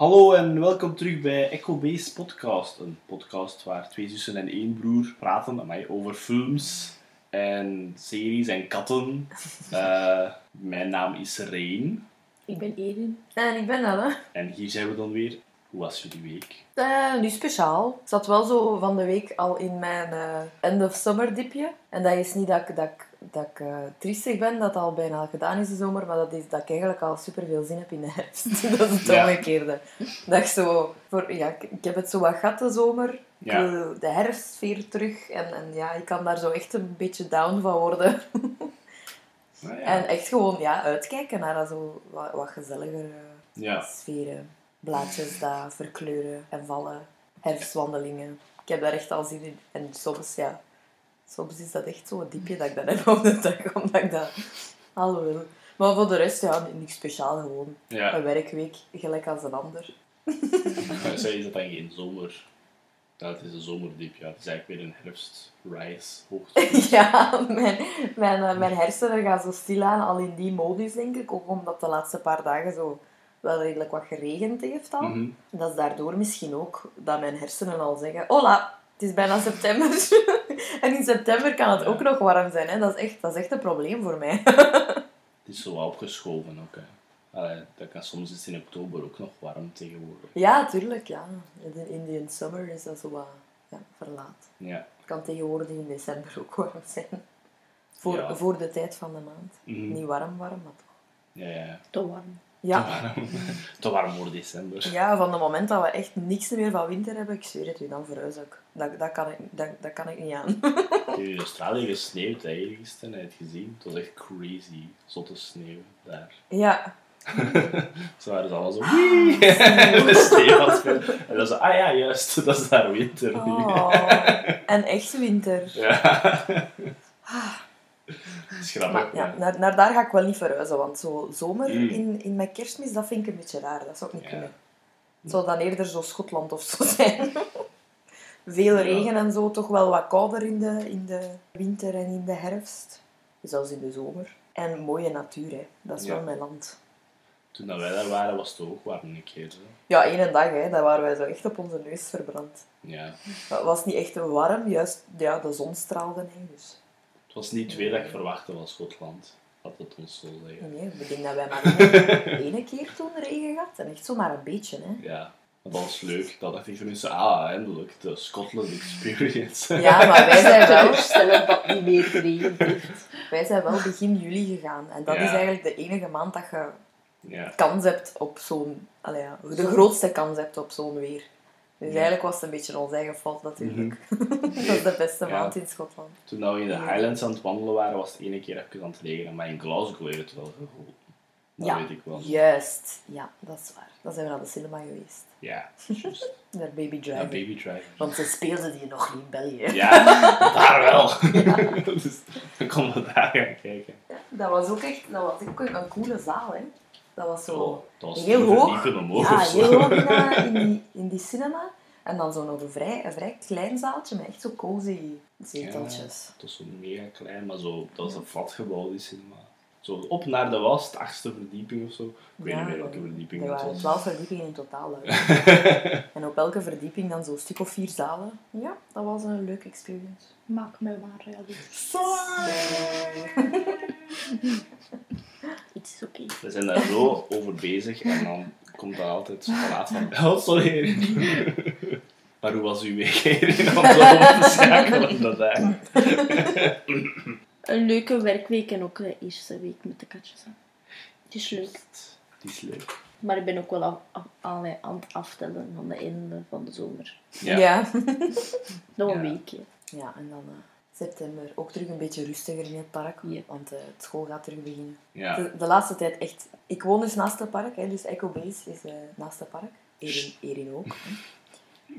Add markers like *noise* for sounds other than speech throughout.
Hallo en welkom terug bij Echo Base Podcast. Een podcast waar twee zussen en één broer praten met mij over films en series en katten. *laughs* Eh, mijn naam is Rein Ik ben Erin. En ik ben Elle. en hier zijn we dan weer. Hoe was jullie week? Eh, nu speciaal. Ik zat wel zo van de week al in mijn eh, end of summer dipje. En dat is niet dat ik, dat ik, dat ik eh, triestig ben, dat het al bijna gedaan is de zomer, maar dat is dat ik eigenlijk al super veel zin heb in de herfst. *laughs* dat is het Ja. omgekeerde. Dat ik zo, voor, ja, ik, ik heb het zo wat gehad de zomer. Ik Ja. wil de herfst weer terug. En, en ja, ik kan daar zo echt een beetje down van worden. Nou ja. En echt gewoon ja, uitkijken naar dat zo wat, wat gezelliger ja. sferen. Blaadjes dat verkleuren en vallen. Herfstwandelingen. Ik heb daar echt al zin in. En soms, ja, soms is dat echt zo'n diepje dat ik dat heb *laughs* op de dag, omdat ik dat al wil. Maar voor de rest, ja, niks speciaal. Gewoon ja. een werkweek, gelijk als een ander. *laughs* Zij is dat dan geen zomer? Het is een zomerdiep, ja. Het is eigenlijk weer een herfst-rise hoogte. *laughs* ja, mijn, mijn, eh, mijn hersenen gaan zo stilaan al in die modus, denk ik. Ook omdat de laatste paar dagen zo wel redelijk wat geregend heeft al. Mhm. Dat is daardoor misschien ook dat mijn hersenen al zeggen: Hola, het is bijna september. *laughs* en in september kan het Ja. ook nog warm zijn. Hè? Dat, is echt, dat is echt een probleem voor mij. *laughs* Het is zo wat opgeschoven ook, hè. Allee, dat kan soms is het in oktober ook nog warm tegenwoordig. ja, tuurlijk. Ja. In de Indian summer is dat zo wat ja, verlaat. Ja. Het kan tegenwoordig in december ook warm zijn. Voor, Ja. voor de tijd van de maand. Mhm. Niet warm, warm, maar toch. Ja, ja. Te warm. Ja. Te warm. *laughs* Te warm voor december. ja, van het moment dat we echt niks meer van winter hebben, ik zweer het u, dan verhuis ik. Dat, dat, kan, ik, dat, dat kan ik niet aan. *laughs* Het in *laughs* Australië gesneeuwd, hè, gisteren. Heb je het gezien? Het was echt crazy. Zotte sneeuw daar. ja, Zo waren ze allemaal zo... De sneeuw spelen. En dan zo... Ah ja, juist. Dat is daar winter nu. Oh, en echt winter. Ja. Grappig. Maar ja, ja. naar, naar daar ga ik wel niet verhuizen, want zo zomer Mm. in, in mijn kerstmis, dat vind ik een beetje raar. Dat zou ik niet Ja. kunnen. Het zou dan eerder zo Schotland of zo *laughs* zijn. Veel Ja. regen en zo, toch wel wat kouder in de, in de winter en in de herfst. Zelfs in de zomer. En mooie natuur, hè. dat is Ja. wel mijn land. Toen dat wij daar waren, was het ook warm een keer. Zo. Ja, één dag, hè, daar waren wij zo echt op onze neus verbrand. Ja. Het was niet echt warm, juist ja, de zon straalde. Hè, dus. Het was niet twee dat ik verwachtte van Schotland. Dat het ons zo zeggen. Nee, ik denk dat wij maar één- *laughs* ene keer toen regen gehad. En echt zomaar een beetje, hè. Ja. Dat was leuk. Dat dacht ik van mensen, ah, eindelijk, de Scotland Experience. *laughs* Ja, maar wij zijn wel, *laughs* Stellen dat niet meer geregend heeft. wij zijn wel begin juli gegaan. En dat Ja. is eigenlijk de enige maand dat je Ja. kans hebt op zo'n... ja, de grootste kans hebt op zo'n weer. Dus eigenlijk was het een beetje ons eigen fout natuurlijk. *laughs* dat is de beste Mhm. Ja. maand in Schotland. Toen we in de Highlands aan het wandelen waren, was het ene keer even aan het regenen. Maar in Glasgow heeft het wel geholpen. Dat ja, weet ik wel. juist. Ja, dat is waar. Dan zijn we naar de cinema geweest. Ja, juist. *laughs* Naar Baby Ja, Driver. Baby Driver. Want ze speelden die nog niet in België. Ja, *laughs* daar wel. dus dan konden we daar gaan kijken. Dat was ook echt dat was ook een, een coole zaal, hè. Dat was zo... Oh, dat was heel hoog. omhoog Ja, heel hoog in, die, in die cinema. En dan zo nog een vrij, een vrij klein zaaltje met echt zo cozy zeteltjes. Het was zo mega klein, maar zo, dat was een flatgebouw, die cinema. Zo op naar de was, de achtste verdieping of zo. Ik weet niet meer welke verdieping Er dat waren was. twaalf verdiepingen in totaal. *laughs* en op elke verdieping dan zo'n stuk of vier zalen. Ja, dat was een leuke experience. Maak mij maar realistisch. *laughs* *laughs* Is oké. We zijn daar zo over bezig en dan komt dat altijd zo laat van... Oh, sorry. maar hoe was uw week om zo om te schakelen? Een leuke werkweek en ook de eerste week met de katjes. Het is leuk. Het is leuk. Maar ik ben ook wel af, af- allee, aan het aftellen van de einde van de zomer. Ja. ja. Nog een Ja. weekje. Ja, en dan eh, september ook terug een beetje rustiger in het park. Ja. Want eh, het school gaat terug beginnen. Ja. De, de laatste tijd echt... Ik woon dus naast het park, hè, dus Echo Base is eh, naast het park. Erin, Erin ook. hè.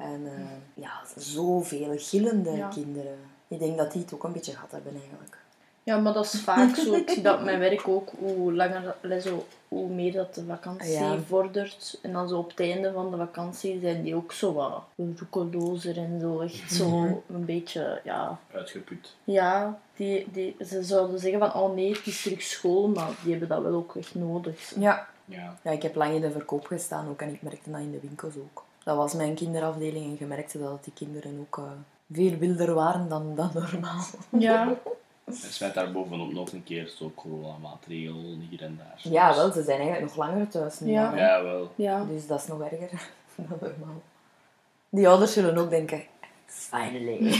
En eh, ja, zoveel gillende Ja. kinderen. Ik denk dat die het ook een beetje gehad hebben eigenlijk. Ja, maar dat is vaak zo. Ik zie dat op mijn werk ook. Hoe langer, zo, hoe meer dat de vakantie Ja. vordert. En dan zo op het einde van de vakantie zijn die ook zo wat roekelozer en zo. Echt zo een beetje, ja... Uitgeput. Ja, die, die, ze zouden zeggen van, oh nee, het is terug school. Maar die hebben dat wel ook echt nodig. zo. Ja, Ja. Ja, ik heb lang in de verkoop gestaan ook en ik merkte dat in de winkels ook. Dat was mijn kinderafdeling en je merkte dat die kinderen ook eh, veel wilder waren dan, dan normaal. Ja. *laughs* En smijt daar bovenop nog een keer zo coronamaatregelen hier en daar. Ja, wel, ze zijn eigenlijk nog langer thuis nu. Ja. Ja, wel. Ja. Dus dat is nog erger *laughs* dan normaal. Die ouders zullen ook denken, finally.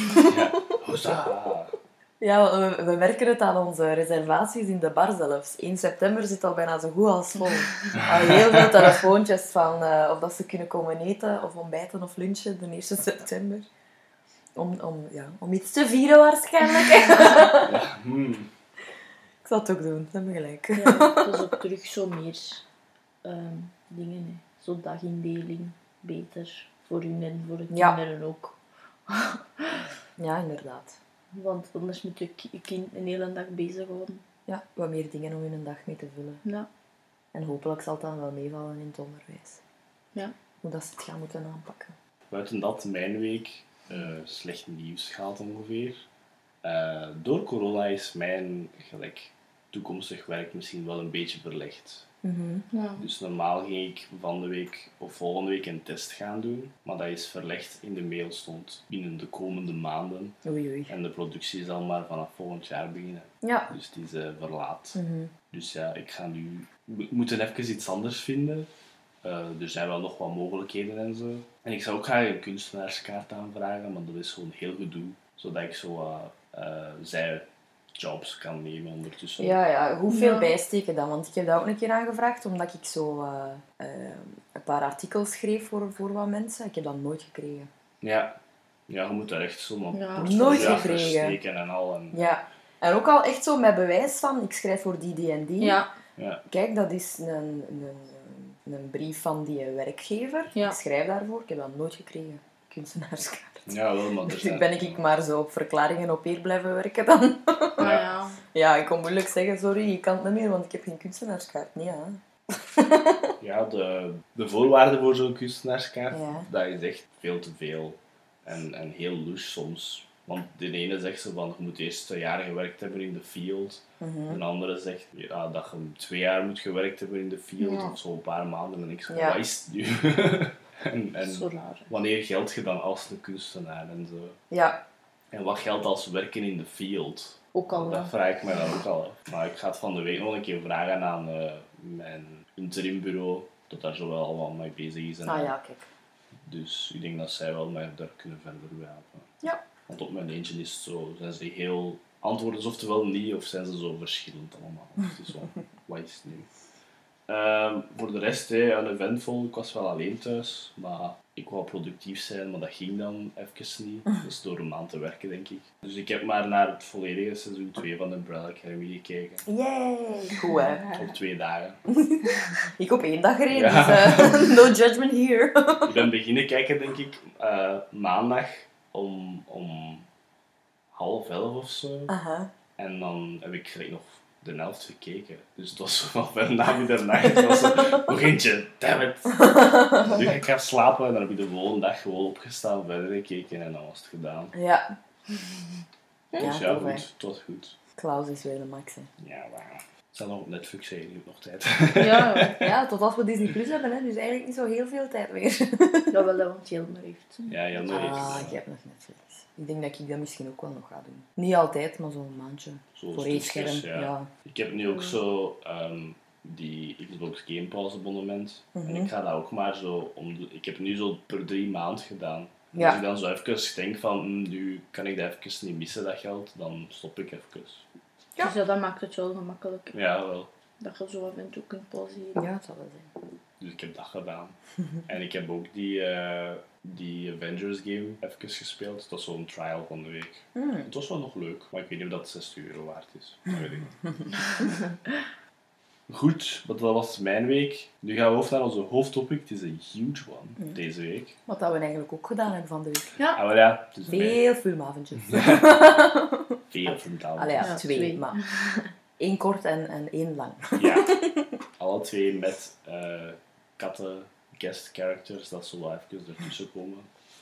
Ja. *laughs* Ja, we, we merken het aan onze reservaties in de bar zelfs. 1 september zit al bijna zo goed als vol. *laughs* Al heel veel telefoontjes van uh, of dat ze kunnen komen eten of ontbijten of lunchen de 1 september. Om, om, ja, om iets te vieren waarschijnlijk. *laughs* Ja, hmm. Ik zal het ook doen, dat heb gelijk. ja. Is ook terug zo meer ehm, dingen. Hè. Zo dagindeling. Beter. Voor hun en voor de Ja. kinderen ook. *laughs* Ja, inderdaad. Want anders moet je je kind een hele dag bezighouden. Ja, wat meer dingen om hun dag mee te vullen. Ja. En hopelijk zal het dan wel meevallen in het onderwijs. Ja. Hoe dat ze het gaan moeten aanpakken. Buiten dat, mijn week slecht nieuws gaat ongeveer. Eh, door corona is mijn gelijk, toekomstig werk misschien wel een beetje verlegd. Ja. Dus normaal ging ik van de week of volgende week een test gaan doen, maar dat is verlegd. In de mail stond binnen de komende maanden. Oei, oei. En de productie zal maar vanaf volgend jaar beginnen. Ja. Dus die is eh, verlaat. Mhm. Dus ja, ik ga nu... We moeten even iets anders vinden. Eh, er zijn wel nog wat mogelijkheden en zo. En ik zou ook graag een kunstenaarskaart aanvragen, maar dat is gewoon heel gedoe. Zodat ik zo eh, zij jobs kan nemen ondertussen. Ja, ja. Hoeveel Ja. bijsteken dan? Want ik heb dat ook een keer aangevraagd, omdat ik zo eh, een paar artikels schreef voor, voor wat mensen. Ik heb dat nooit gekregen. Ja, ja je moet daar echt zo'n Ja. Nooit gekregen. steken en al. En, Ja. En ook al echt zo met bewijs van, ik schrijf voor die, die en die. Ja. ja. Kijk, dat is een, een, een, brief van die werkgever. Ja. Ik schrijf daarvoor. Ik heb dat nooit gekregen. Kunstenaarskaart. Ja, wel, maar Dus zijn... ik ben ik maar zo op verklaringen op eer blijven werken dan. Ah, ja. Ja, ik kon moeilijk zeggen, sorry, ik kan het niet meer, want ik heb geen kunstenaarskaart. Nee, ja. *laughs* Ja, de, de voorwaarden voor zo'n kunstenaarskaart, Ja. dat is echt veel te veel. En, en heel louche soms. Want de ene zegt ze van, je moet eerst twee jaar gewerkt hebben in de field. Mhm. De andere zegt ja, dat je twee jaar moet gewerkt hebben in de field, Ja. of zo een paar maanden. En ik zo, Ja. wat is het nu? *laughs* en, en Zo raar. wanneer geldt je dan als een kunstenaar en zo? Ja, En wat geldt als werken in de field? Ook al. Dat vraag ik me dan ook al af. Maar ik ga het van de week nog een keer vragen aan eh, mijn interimbureau, dat daar zo wel allemaal mee bezig is. En ah ja, kijk. Dus ik denk dat zij wel mij daar kunnen verder bij helpen. Ja. Want op mijn eentje is het zo, zijn ze heel... Antwoorden ze oftewel niet, of zijn ze zo verschillend allemaal. *laughs* Het is zo, wat is het nu? Ehm, voor de rest, hè, een eventvol. Ik was wel alleen thuis, maar ik wou productief zijn, maar dat ging dan even niet. *laughs* Dus door een maand te werken, denk ik. Dus ik heb maar naar het volledige seizoen 2 van Umbrella Academy gekeken. Yay! Goed, hè. *laughs* Op twee dagen. Ik op één dag gereden, Ja. dus eh, no judgment here. Ik ben beginnen kijken, denk ik, eh, maandag om, om half elf of zo. Aha. En dan heb ik gelijk nog de helft gekeken. Dus het was *laughs* zo van ver na middernacht. Het was nog eentje, damn it. *laughs* Nu ga ik gaan slapen en dan heb ik de volgende dag gewoon opgestaan, verder gekeken en dan was het gedaan. Ja. Dus Ja, goed, het was goed. Klaus is weer de max, hè. Ja, wauw. Het staat nog op Netflix, hebt nog tijd. Ja, *laughs* Ja, totdat we Disney Plus hebben, hè. Dus eigenlijk niet zo heel veel tijd meer. dat wel, want Jelmer heeft. Ja, ja, nee. Ah, ik- heb nog Netflix. Ik denk dat ik dat misschien ook wel nog ga doen. Niet altijd, maar zo'n maandje. Zo Voor één scherm, ja. ja. Ik heb nu ook zo ehm, die Xbox Game Pass abonnement. En Mhm. ik ga dat ook maar zo om de- Ik heb het nu zo per drie maanden gedaan. Ja. Als ik dan zo even denk van, hm, nu kan ik dat even niet missen, dat geld, dan stop ik even. Ja. Dus ja, dat maakt het wel gemakkelijk. Ja, wel. Dat je zo af en toe kunt pauzeren. Ja, het zal wel zijn. Dus ik heb dat gedaan. *laughs* en ik heb ook die, eh, die Avengers game even gespeeld. Dat was zo'n trial van de week. Hmm. Het was wel nog leuk, maar ik weet niet of dat 60 euro waard is. Dat weet ik niet. *laughs* Goed, wat dat was mijn week. Nu gaan we over naar onze hoofdtopic. Het is een huge one deze week. Wat dat we eigenlijk ook gedaan hebben van de week. Ja. Ah, wel ja, het is *laughs* een Veel filmavondjes. veel vertaald. Allee, ja, Ja, twee, twee. maar *laughs* één kort en, en één lang. Ja, *laughs* alle twee met eh, katten, guest characters, dat zo wel even ertussen komen.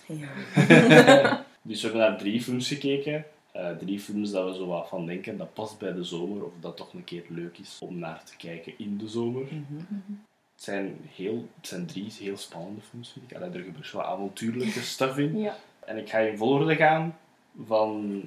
Ja. *laughs* Dus we hebben naar drie films gekeken. Eh, drie films dat we zo wat van denken, dat past bij de zomer, of dat toch een keer leuk is om naar te kijken in de zomer. Het zijn, heel, het zijn drie heel spannende films, vind ik. Allee, er gebeurt wel avontuurlijke stuff in. Ja. En ik ga in volgorde gaan van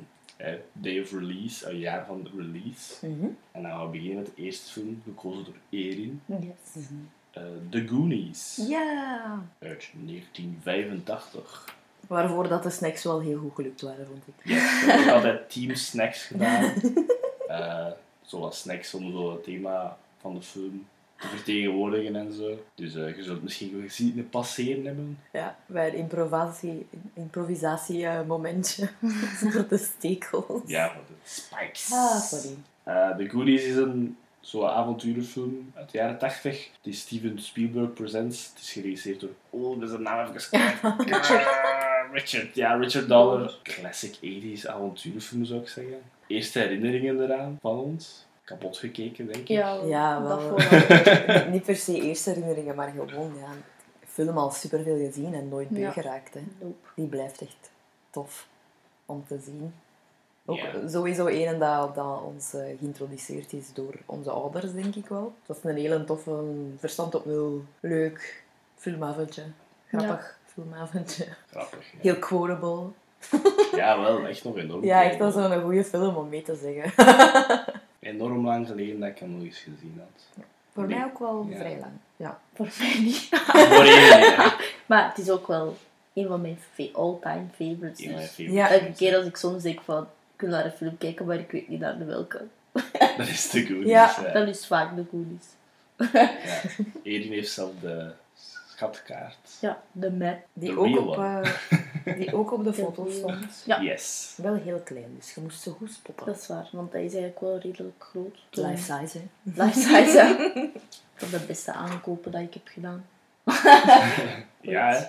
Day of Release, een jaar van release. Mhm. En dan gaan we beginnen met de eerste film, gekozen door Erin. Yes. eh, The Goonies, Ja. uit 1985. Waarvoor dat de snacks wel heel goed gelukt waren, vond ik. Ja, we hebben ook *laughs* altijd team snacks gedaan. Eh zoals snacks zo het thema van de film vertegenwoordigen en zo. Dus eh, je zult misschien wel gezien een passeren hebben. Ja, bij een improvisatie, improvisatie eh, momentje. *laughs* Met de stekels. Ja, voor de spikes. Ah, sorry. Eh, The Goonies is een zo'n avonturenfilm uit de jaren 80. Het is Steven Spielberg Presents. Het is geregisseerd door... Oh, dat is een naam even. Richard. *laughs* Richard, ja, Richard Donner. Classic 80s avonturenfilm zou ik zeggen. Eerste herinneringen eraan van ons. Kapot gekeken, denk ik. Ja, Ja, dat wel. vooral. *laughs* Niet per se eerste herinneringen, maar gewoon, ja. Film al superveel gezien en nooit Ja. bijgeraakt. Hè. Nope. Die blijft echt tof om te zien. Ook Ja. sowieso een dat, dat ons eh, geïntroduceerd is door onze ouders, denk ik wel. Dat is een hele toffe, verstand op nul, leuk filmavondje. Grappig filmavondje. Grappig. Ja. Heel quotable. Ja, wel, echt nog enorm. Ja, echt wel zo'n goede film om mee te zeggen. *laughs* Enorm lang geleden dat ik hem nog eens gezien had. Voor Nee. mij ook wel Ja. vrij lang. Ja. Voor mij niet. Voor ja. *laughs* Maar het is ook wel een van mijn all-time favorites. Dus favoriete Ja. elke keer als ik soms denk van, ik wil naar een film kijken, maar ik weet niet naar de welke. *laughs* Dat is te goed. Ja. Dus, eh, Dan is vaak de Goonies. ja. Erin heeft zelf de schatkaart. Ja, de map. Die, The ook op. *laughs* die ook op de foto stond. Ja. Yes. Wel heel klein, dus je moest zo goed spotten. Dat is waar, want hij is eigenlijk wel redelijk groot. Life size, hè. Life size, hè. *laughs* Dat is de beste aankopen dat ik heb gedaan. *laughs* Ja, hè.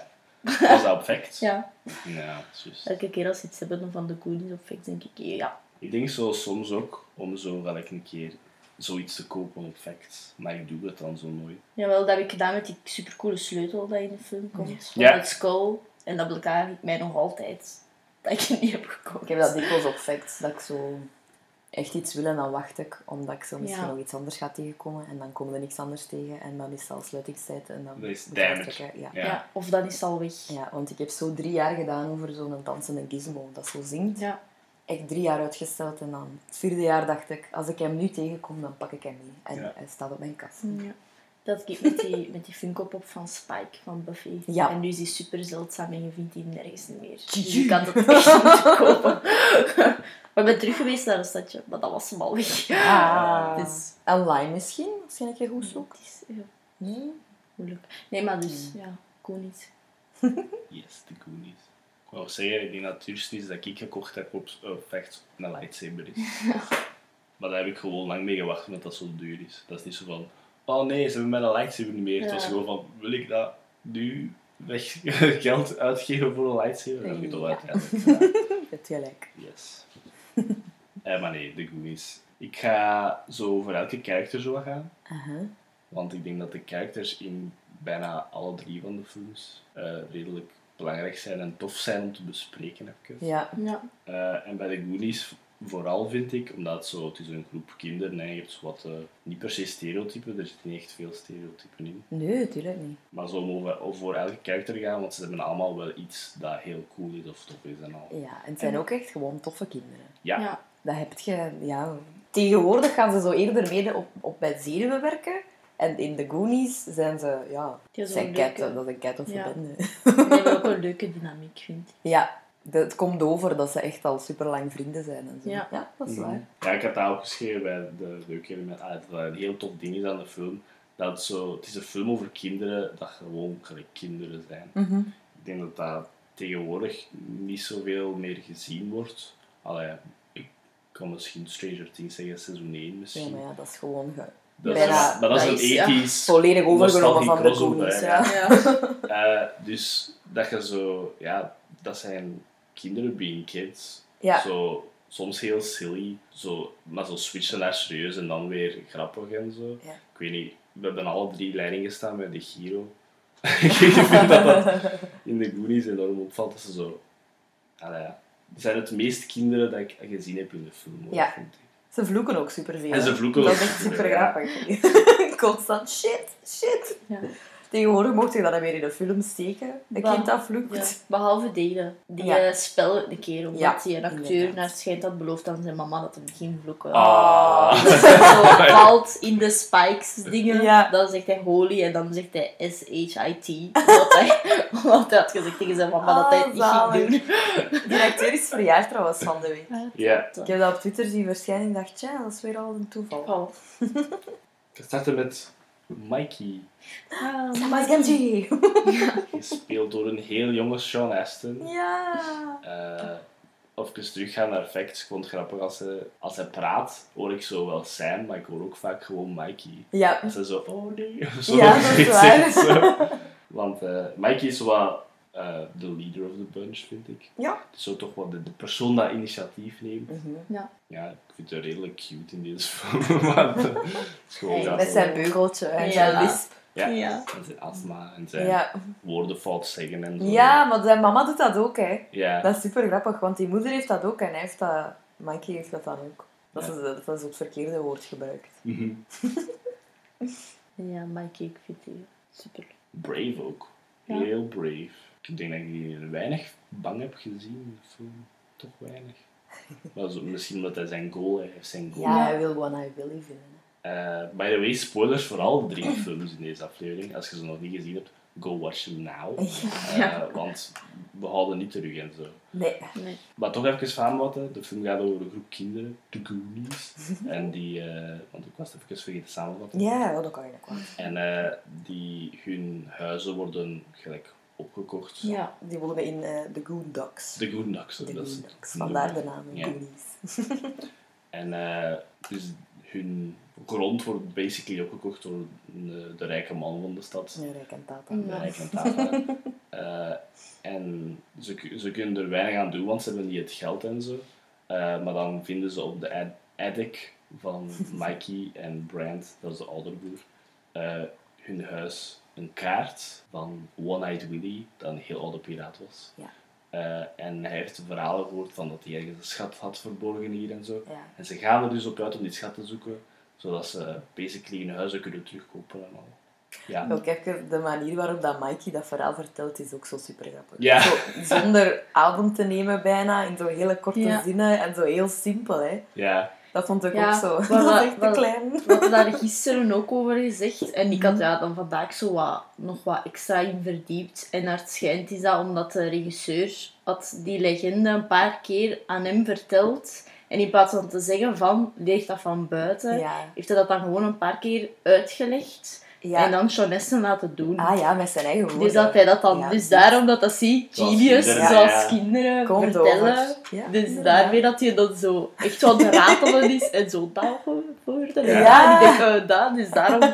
Was dat op fact? Ja. Ja, juist. Elke keer als ze iets hebben van de Goonies of Facts, denk ik, ja. Ik denk zo soms ook om zo wel een keer zoiets te kopen op facts. Maar ik doe het dan zo nooit. Jawel, dat heb ik gedaan met die supercoole sleutel dat in de film komt. Van Ja. het skull. En dat beklaag ik mij nog altijd. Dat ik het *laughs* niet heb gekocht. Ik heb dat dikwijls op facts, dat ik zo echt iets wil en dan wacht ik, omdat ik zo misschien Ja. nog iets anders ga tegenkomen. En dan komen er niks anders tegen en dan is het al sluitingstijd en dan Dat is je damage. Ja. Ja. Ja. of dan is het al weg. ja, want ik heb zo drie jaar gedaan over zo'n dansende gizmo dat zo zingt. Ja. Echt drie jaar uitgesteld en dan het vierde jaar dacht ik, als ik hem nu tegenkom, dan pak ik hem mee. En Ja. hij staat op mijn kast. ja. Dat ik met die, *laughs* met die Funko Pop van Spike van Buffy. Ja. En nu is die super zeldzaam en je vindt die nergens meer. Dus je kan het echt niet kopen. We zijn terug geweest naar een stadje, maar dat was hem al weg. Ah. *laughs* Dus Online misschien, als je een keer goed zoekt. het is ja, Nee? moeilijk. Nee, maar dus, ja, Goonies. *laughs* Yes, de Goonies. Ik wou zeggen, ik denk dat het duurste is dat ik gekocht heb op uh, facts een lightsaber is. maar daar heb ik gewoon lang mee gewacht, omdat dat zo duur is. Dat is niet zo van, oh nee, ze hebben mijn lightsaber niet meer. Het was gewoon van, wil ik dat nu weg *laughs* geld uitgeven voor een lightsaber? Dat heb ik toch uiteindelijk gedaan. Je hebt gelijk. Yes. *laughs* eh, maar nee, de Goonies. Ik ga zo voor elke karakter zo wat gaan. Aha. Want ik denk dat de characters in bijna alle drie van de films eh, redelijk belangrijk zijn en tof zijn om te bespreken. Even. Ja. Ja. Eh, en bij de Goonies vooral vind ik, omdat het, zo, het is een groep kinderen en je hebt zo wat, eh, niet per se stereotypen, er zitten niet echt veel stereotypen in. Nee, natuurlijk niet. Maar zo om over, over voor elke karakter gaan, want ze hebben allemaal wel iets dat heel cool is of tof is en al. Ja, en het zijn ook echt gewoon toffe kinderen. Ja, ja. Dat heb je, ja... Tegenwoordig gaan ze zo eerder mede op, op bij zenuwen werken. En in de Goonies zijn ze, ja... Zijn een cat, leuke- dat is een cat of Ja. een bende. Die hebben ook een *laughs* leuke dynamiek, vind ik. Ja, het komt over dat ze echt al super lang vrienden zijn en zo. Ja. dat is waar. Ja, ik had dat ook geschreven bij de leuke element. Ah, dat een heel tof ding is aan de film. Dat het, zo, het is een film over kinderen dat gewoon gelijk kinderen zijn. Mhm. Ik denk dat dat tegenwoordig niet zoveel meer gezien wordt. Allee, ik kan misschien Stranger Things zeggen, seizoen 1 Ja, misschien. maar ja, dat is gewoon ge- dat, bijna- is, maar dat is een is, ja. ethisch... volledig overgenomen van de Goonies. Ja. Ja. *laughs* Eh, dus dat je zo... Ja, dat zijn kinderen being kids. Ja. Zo, soms heel silly, zo, maar zo switchen naar serieus en dan weer grappig en zo. Ja. Ik weet niet, we hebben alle drie leidingen gestaan bij de Giro. *laughs* ik vind dat dat in de Goonies enorm opvalt dat ze zo... Allee, ja. Die zijn het meest kinderen dat ik gezien heb in de film. hoor, Ja. vind ik. Ze vloeken ook superveel. En ze vloeken dat ook is echt superveel, super ja. grappig. *laughs* constant shit, shit. Ja. Tegenwoordig mocht je dat dan weer in een film steken. Bah, kind dat vlucht. Ja, behalve delen. Die Ja. eh, spel een keer, omdat Ja, die een acteur naar het schijnt had beloofd aan zijn mama dat hem ging vloeken. Ah. Dus hij zo valt in de spikes dingen. Ja. Dan zegt hij holy en dan zegt hij S-H-I-T. Omdat hij, *laughs* omdat hij had gezegd tegen zijn mama dat hij het niet Ah, ging doen. Die acteur is verjaard trouwens van de week. Ja. Ik heb dat op Twitter zien verschijnen en dacht, ja, dat is weer al een toeval. Oh. *laughs* Ik starten met Mikey, Ah, Maar Genji! gespeeld *laughs* door een heel jonge Sean Astin. Ja. Uh, even teruggaan naar facts. Ik vond het grappig als, ze, als hij praat, hoor ik zo wel Sam, maar ik hoor ook vaak gewoon Mikey. Ja. Als hij zo, oh nee, *laughs* zo Ja, *laughs* dat is zoiets waar. zegt, zo. Want eh, Mikey is wel eh, de leader of the bunch, vind ik. Ja. Zo toch wel de, de persoon dat initiatief neemt. Mhm. Ja, ik vind het redelijk cute in deze film. *laughs* maar het is gewoon Hey, ja, Met zijn beugeltje en Ja. zijn lisp. ja, Ja. en zijn astma en zijn Ja. woordenfout zeggen en zo. ja, maar zijn mama doet dat ook, hè. Ja. Dat is super grappig, want die moeder heeft dat ook en hij heeft dat... Mikey heeft dat dan ook. Dat, Ja. is, dat is het verkeerde woord gebruikt. Mhm. *laughs* Ja, Mikey, ik vind die super. Brave ook. Ja. Heel brave. Ik denk dat ik weinig bang heb gezien in de film. Toch weinig. *laughs* Maar zo, misschien omdat hij zijn goal hij heeft. Zijn goal. Ja, hij wil One I Believe in. Eh, by the way, spoilers voor alle drie *clears throat* films in deze aflevering. Als je ze nog niet gezien hebt, go watch them now. *laughs* Eh, want we houden niet terug en zo. Nee. Nee. Maar toch even samenvatten. De film gaat over een groep kinderen, de Goonies. *laughs* en die, eh, want ik was het even vergeten samenvatten. Ja, oh, dat kan je nog wel. En eh, die, hun huizen worden gelijk opgekocht. Ja. Die wonen in eh de Goondocks. De Goondocks. De dat is Goondocks. het Vandaar de naam, Ja. Goonies. *laughs* En eh, dus hun grond wordt basically opgekocht door de, de rijke man van de stad. Ja, Rijk en Tata. De Ja. rijke tata. *laughs* Eh, en ze, ze kunnen er weinig aan doen, want ze hebben niet het geld en zo. Eh, maar dan vinden ze op de ad- attic van *laughs* Mikey en Brand, dat is de ouderbroer, eh hun huis een kaart van One-Eyed Willy, dat een heel oude piraat was. Ja. Eh, en hij heeft verhalen gehoord van dat hij ergens een schat had verborgen hier en zo. Ja. En ze gaan er dus op uit om die schat te zoeken, zodat ze basically hun huizen kunnen terugkopen en al. Ja. Ook even de manier waarop dat Mikey dat verhaal vertelt is ook zo super grappig. Ja. Zo, zonder adem te nemen bijna, in zo hele korte Ja. zinnen en zo heel simpel. Hè. Ja, Dat vond ik Ja, ook zo. *laughs* maar dat is echt te klein. We hadden daar gisteren ook over gezegd. En ik had ja, dan vandaag zo wat, nog wat extra in verdiept. En naar het schijnt is dat omdat de regisseur had die legende een paar keer aan hem verteld. En in plaats van te zeggen van, leeg dat van buiten, Ja. heeft hij dat dan gewoon een paar keer uitgelegd. Ja. En dan Jonessen laten doen. Ah ja, met zijn eigen woorden. dus dat hij dat dan, Ja, dus daarom dat dat zie, genius, kinderen, zoals ja. kinderen Komt vertellen. Ja, Dus daarmee dat hij dan zo echt aan het ratelen is en zo taal hoorde. En Ja. ja, die denk, eh, dat, dus daarom...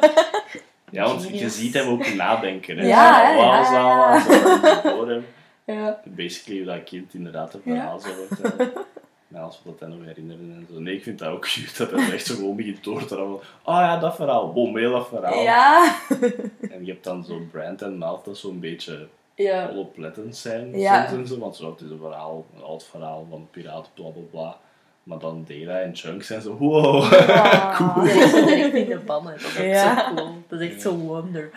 ja want je Genius. ziet hem ook nadenken. Hè. Ja, ja, zo, ja. zo, voor hem. Ja. Basically, dat kind inderdaad een verhaal zou vertellen. Maar als we dat dan nog herinneren en zo. Nee, ik vind dat ook cute, dat hij echt zo gewoon begint door te rammen. Oh ja, dat verhaal. Bom, heel dat verhaal. Ja. *laughs* En je hebt dan zo Brand en Mouth dat zo'n beetje Ja. onoplettend zijn Ja. soms en zo. Want zo, het is een verhaal, een oud verhaal van piraten, bla bla bla. Maar dan Dela en Chunks zijn zo, wow. *laughs* Cool. Dat is direct in de bannen. Dat is Ja. zo cool. Dat is echt zo wonder.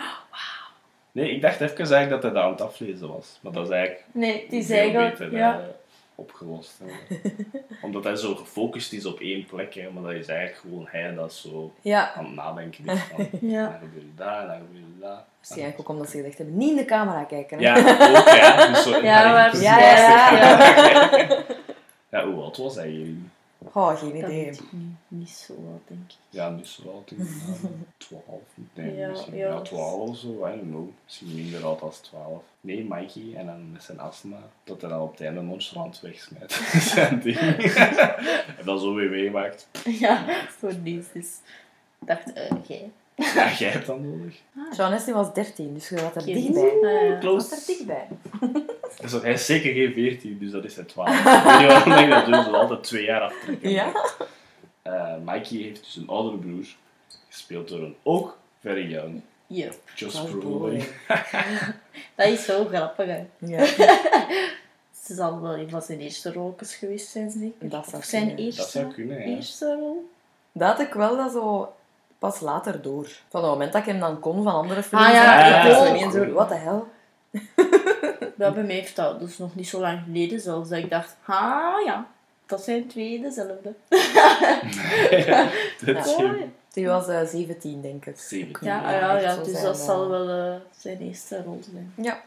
Nee, ik dacht even eigenlijk dat hij dat aan het aflezen was. Maar dat is eigenlijk Nee, het is veel eigenlijk... beter Ja. Opgelost. hè. *laughs* Omdat hij zo gefocust is op één plek, hè, maar dat is eigenlijk gewoon hij dat zo Ja. aan het nadenken is. Van, *laughs* Ja. Dan gebeurt en dan gebeurt dat. Waarschijnlijk ook omdat ze gezegd hebben, niet in de camera kijken. Hè? Ja, ook ja. *laughs* Dus zo, Ja, maar- Ja, ja, ja. Ja, hoe oud was hij hier? Oh, geen Dat idee. ik niet. Niet zo wat, denk ik. Ja, niet zo oud. ik denk, *laughs* ja, 12. Nee, Ja, misschien ja. ja, 12 of zo. I don't know. Misschien minder oud als 12. Nee, Mikey. En dan met zijn astma. Dat hij dan op het einde nonchalant wegsmijt. *laughs* zijn ding. en dan zo weer meemaakt. Ja, voor niets. Dus ik dacht, eh, jij? *laughs* Ja, jij hebt dat nodig. Jean Estie was 13, dus je was er Kind. dichtbij. Ah, ja. Je was er dichtbij. *laughs* Dus hij is zeker geen 14, dus dat is hij 12. *laughs* ik weet niet waarom ik dat doe. Ze altijd twee jaar aftrekken. Ja? Eh, Mikey heeft dus een oudere broer. Gespeeld door een ook very young Yep. Brolin. Brolin. Dat is zo grappig, hè. Ja. Ze zal wel een van zijn eerste rolletjes geweest zijn, zeker? Dat zou Of zijn kunnen. eerste, Dat zou kunnen, ja. eerste rol? Dat had ik wel dat zo pas later door. Van het moment dat ik hem dan kon van andere films, Ah, ja, ik was ineens zo, wat de hel? *laughs* Ja, bij mij heeft dat dus nog niet zo lang geleden zelfs dat ik dacht, ah ja, dat zijn twee dezelfde. *laughs* *laughs* Dat is ja. Die was eh 17, denk ik. 17. Ja, Ja, ja, dus zijn, dat eh. zal wel eh, zijn eerste rol zijn. Ja.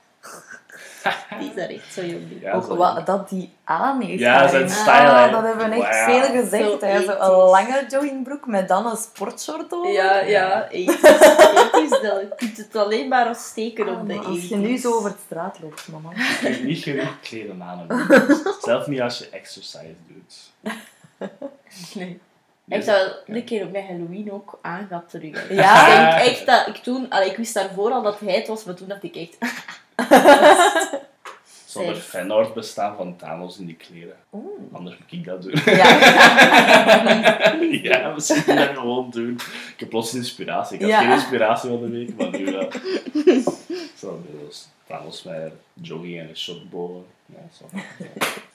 Die is daar echt zo jong. Ja, Ook zo. wat dat die aan heeft. Ja, zijn style, Ah, dat hebben we echt Wow. veel gezegd. Zo hè. Zo een lange joggingbroek met dan een sportshort over. Ja, ja, ethisch. ethisch dat, je kunt het alleen maar als steken Ah, op de maar als je nu zo over de straat loopt, mama. Je hebt niet genoeg kleren aan hebben. *laughs* Zelf niet als je exercise doet. *laughs* Nee. Ik zou wel een keer op mijn Halloween ook aan gehad terug. Ja? Ik denk *laughs* echt dat ik toen, allee, ik wist daarvoor al dat hij het was, maar toen dacht ik echt, *laughs* Er Zeg. fanart bestaan van Thanos in die kleren? Oeh. Anders moet ik dat doen. Ja. *laughs* *laughs* ja, misschien dat gewoon doen. Ik heb plots inspiratie. Ik had Ja. geen inspiratie van de week, maar nu wel. Zo, dus Thanos met jogging en een shotbow. Ja, zo.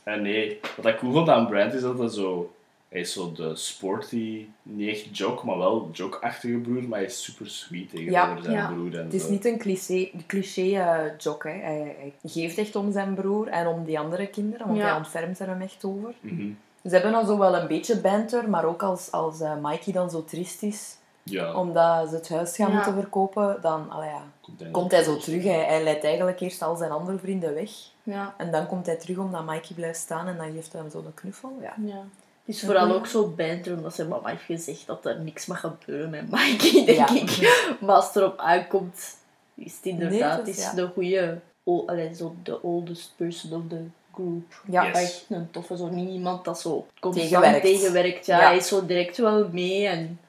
En nee, wat ik cool vond aan Brand is dat hij zo... Hij is zo de sporty, niet echt joke, maar wel joke-achtige broer, maar hij is super sweet tegenover Ja. zijn Ja. broer. En Het is zo. niet een cliché, cliché eh, jock. Hè. Hij, hij geeft echt om zijn broer en om die andere kinderen, want Ja. hij ontfermt er hem echt over. Mhm. Ze hebben dan zo wel een beetje banter, maar ook als, als eh, Mikey dan zo triest is, Ja, omdat ze het huis gaan Ja. moeten verkopen, dan allee, komt hij, komt hij zo terug. Hij, hij leidt eigenlijk eerst al zijn andere vrienden weg. ja, En dan komt hij terug omdat Mikey blijft staan en dan geeft hij hem zo een knuffel. Ja. ja. Het is vooral ook zo banter, omdat zijn mama heeft gezegd dat er niks mag gebeuren met Mikey, denk Ja. ik. *laughs* Maar als het erop aankomt, is het inderdaad Nee, is- ja. de goede, allee, zo de oldest person of the group. Ja. Yes. Echt een toffe, zo niet iemand dat zo constant Tegenwerkt. tegenwerkt. Ja, Ja. hij is zo direct wel mee en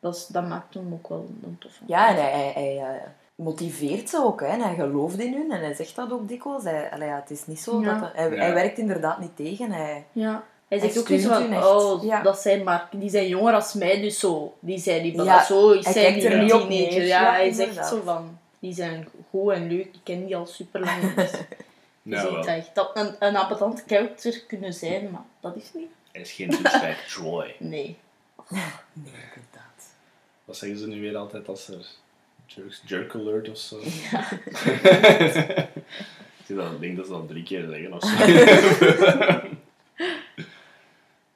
dat, is, dat maakt hem ook wel een toffe. Ja, en hij, hij, hij, eh, motiveert ze ook. Hè. En hij gelooft in hun en hij zegt dat ook dikwijls. Hij, allee, ja, het is niet zo Ja. dat... Hij, Ja. hij werkt inderdaad niet tegen. Hij, Ja. Hij Hij zegt ook niet zo steunt van, oh, Ja. dat zijn maar, die zijn jonger als mij, dus zo, die zijn niet, Ja, zo is hij die een niet teenager. neer. Ja, Ja, hij zegt zo van, die zijn goed en leuk, ik ken die al super lang. *laughs* Dus Ja, dat dat een, een appetant character kunnen zijn, maar dat is niet. Hij is geen douchebag *laughs* Troy. Nee. nee, inderdaad. Wat zeggen ze nu weer altijd als er jerk, jerk alert of zo? dat, *laughs* ik denk dat ze dat drie keer zeggen of zo.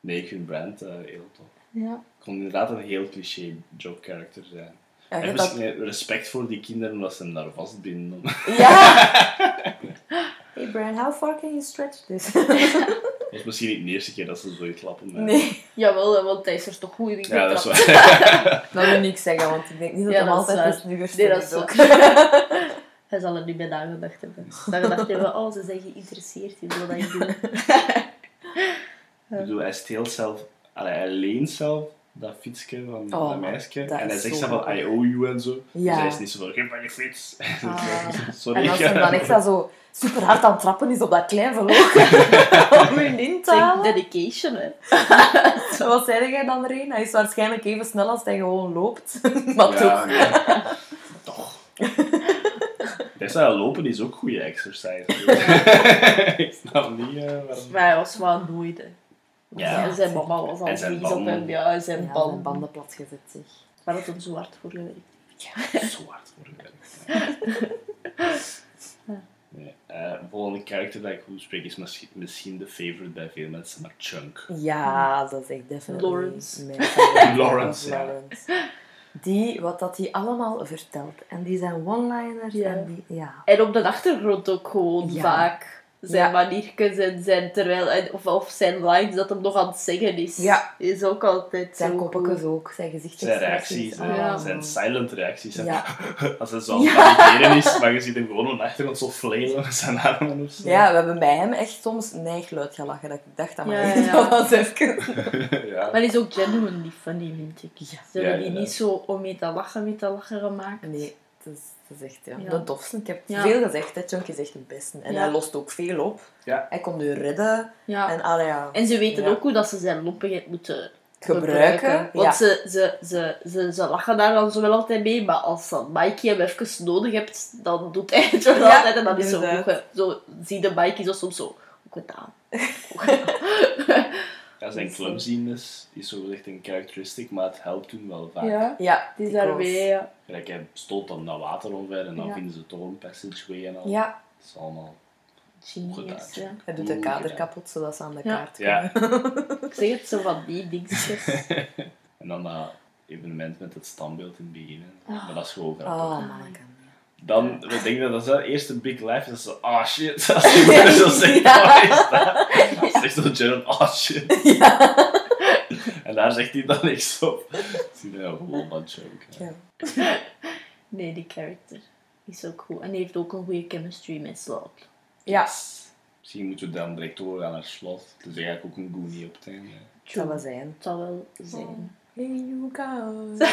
Nee, ik vind Brand eh, heel tof. Ja. Ik kon inderdaad een heel cliché joke character zijn. Ja, en dat- misschien respect voor die kinderen omdat ze hem daar vastbinden. Ja! *laughs* Hey Brian, how far can you stretch this? *laughs* Dat is misschien niet de eerste keer dat ze zoiets lappen. maar- nee, Jawel, want hij is er toch goed in Ja, dat is waar. *laughs* dat wil ik niks zeggen, want ik denk niet dat Ja, hij is altijd de snuggerste Nee, dat is ook. Hij zal er niet bij nagedacht hebben. Dat gedacht hebben, oh, ze zijn geïnteresseerd in wat ik doe. Ik bedoel, hij steelt zelf, allee, hij leent zelf dat fietsje van Oh, dat meisje. dat En hij zegt zo van. I owe you en zo. Ja. Dus hij is niet zo van, geef maar je fiets. *laughs* Ah. Sorry. En als hij dan echt dat zo super hard aan het trappen is op dat klein verloop *laughs* om hun in te Zeg, halen. dedication, hè. *laughs* Wat zei jij dan erin? Hij is waarschijnlijk even snel als hij gewoon loopt. maar Ja, toch. nee. Toch. Best wel lopen is ook goede exercise. ik snap niet eh, waarom. Maar hij was wel nooit, hè. Ja. En zijn mama was al vies op banden. hem. Ja, zijn Ja, zijn banden. banden platgezet, zeg. Waar had hem zo hard voor gewerkt. Zo hard voor gewerkt. Nee. eh, volgende character dat ik goed spreek is misschien, misschien de favorite bij veel mensen, maar Chunk. Ja, dat is echt definitely Lawrence. *laughs* Lawrence, ja. Lawrence. Die, wat dat hij allemaal vertelt. En die zijn one-liners. Ja. En die, ja. En op de achtergrond ook gewoon Ja. vaak. Zijn Ja. maniertjes en zijn terwijl, en- of, of zijn lines dat hem nog aan het zeggen is. Ja. Is ook altijd Zijn goed. ook, zijn Zijn gezichtsexpressies. reacties, Ah. Ja. zijn silent reacties. Ja. *laughs* Als hij zo aan het is, maar je ziet hem gewoon op de achtergrond zo flailen met zijn armen of zo. Ja, we hebben bij hem echt soms neigluid gelachen. Dat ik dacht, dat maar was even... *laughs* ja. Maar die is ook genuinely funny, vind ik. Ze hebben Ja, die ja. niet zo om mee te lachen, mee te lachen gemaakt. Nee, het is, echt ja. Ja. de tofste. Ik heb Ja. veel gezegd, hè. Chunk is echt het beste. En Ja. hij lost ook veel op. Ja. Hij komt u redden. Ja. En, allee, ja, En ze weten Ja. ook hoe dat ze zijn lompigheid moeten gebruiken. Want Ja. ze, ze, ze, ze, ze lachen daar dan zo wel altijd mee, maar als dan Mikey hem even nodig hebt, dan doet hij het wel Ja, altijd. En dan is zo, zo zie de Mikey zo soms zo, goed gedaan. *laughs* *laughs* Ja, zijn Dus, clumsiness is zo gezegd een characteristic, maar het helpt toen wel vaak. Ja, Ja, het is daar weer, ja. Gelijk, hij stoot dan dat water omver en dan Ja. vinden ze toch een passageway en al. Ja, Dat is allemaal Genius, gedaan. ja. hij doet de kader gedaan. kapot zodat ze aan de Ja. kaart Ja. komen. *laughs* Ik zeg het zo van die dingetjes. *laughs* En dan dat evenement met het standbeeld in het begin. Ah. Maar dat is gewoon grappig. Oh, man. Dan, we denken dat dat is de eerste big life is. Zo, ah shit. Als die moeder zo zegt, is dat? *laughs* Zegt zo Gerald, ah shit. *laughs* *laughs* En daar zegt hij dan niks op. Zie je een whole bunch ook. hè. Ja. *laughs* Nee, die character is ook goed. En die heeft ook een goede chemistry met Slot. Ja, Misschien moeten we dan direct door naar het slot. Het is eigenlijk ook een goonie op het einde. dat zou wel zijn. Het zal wel zijn. Hey, you guys.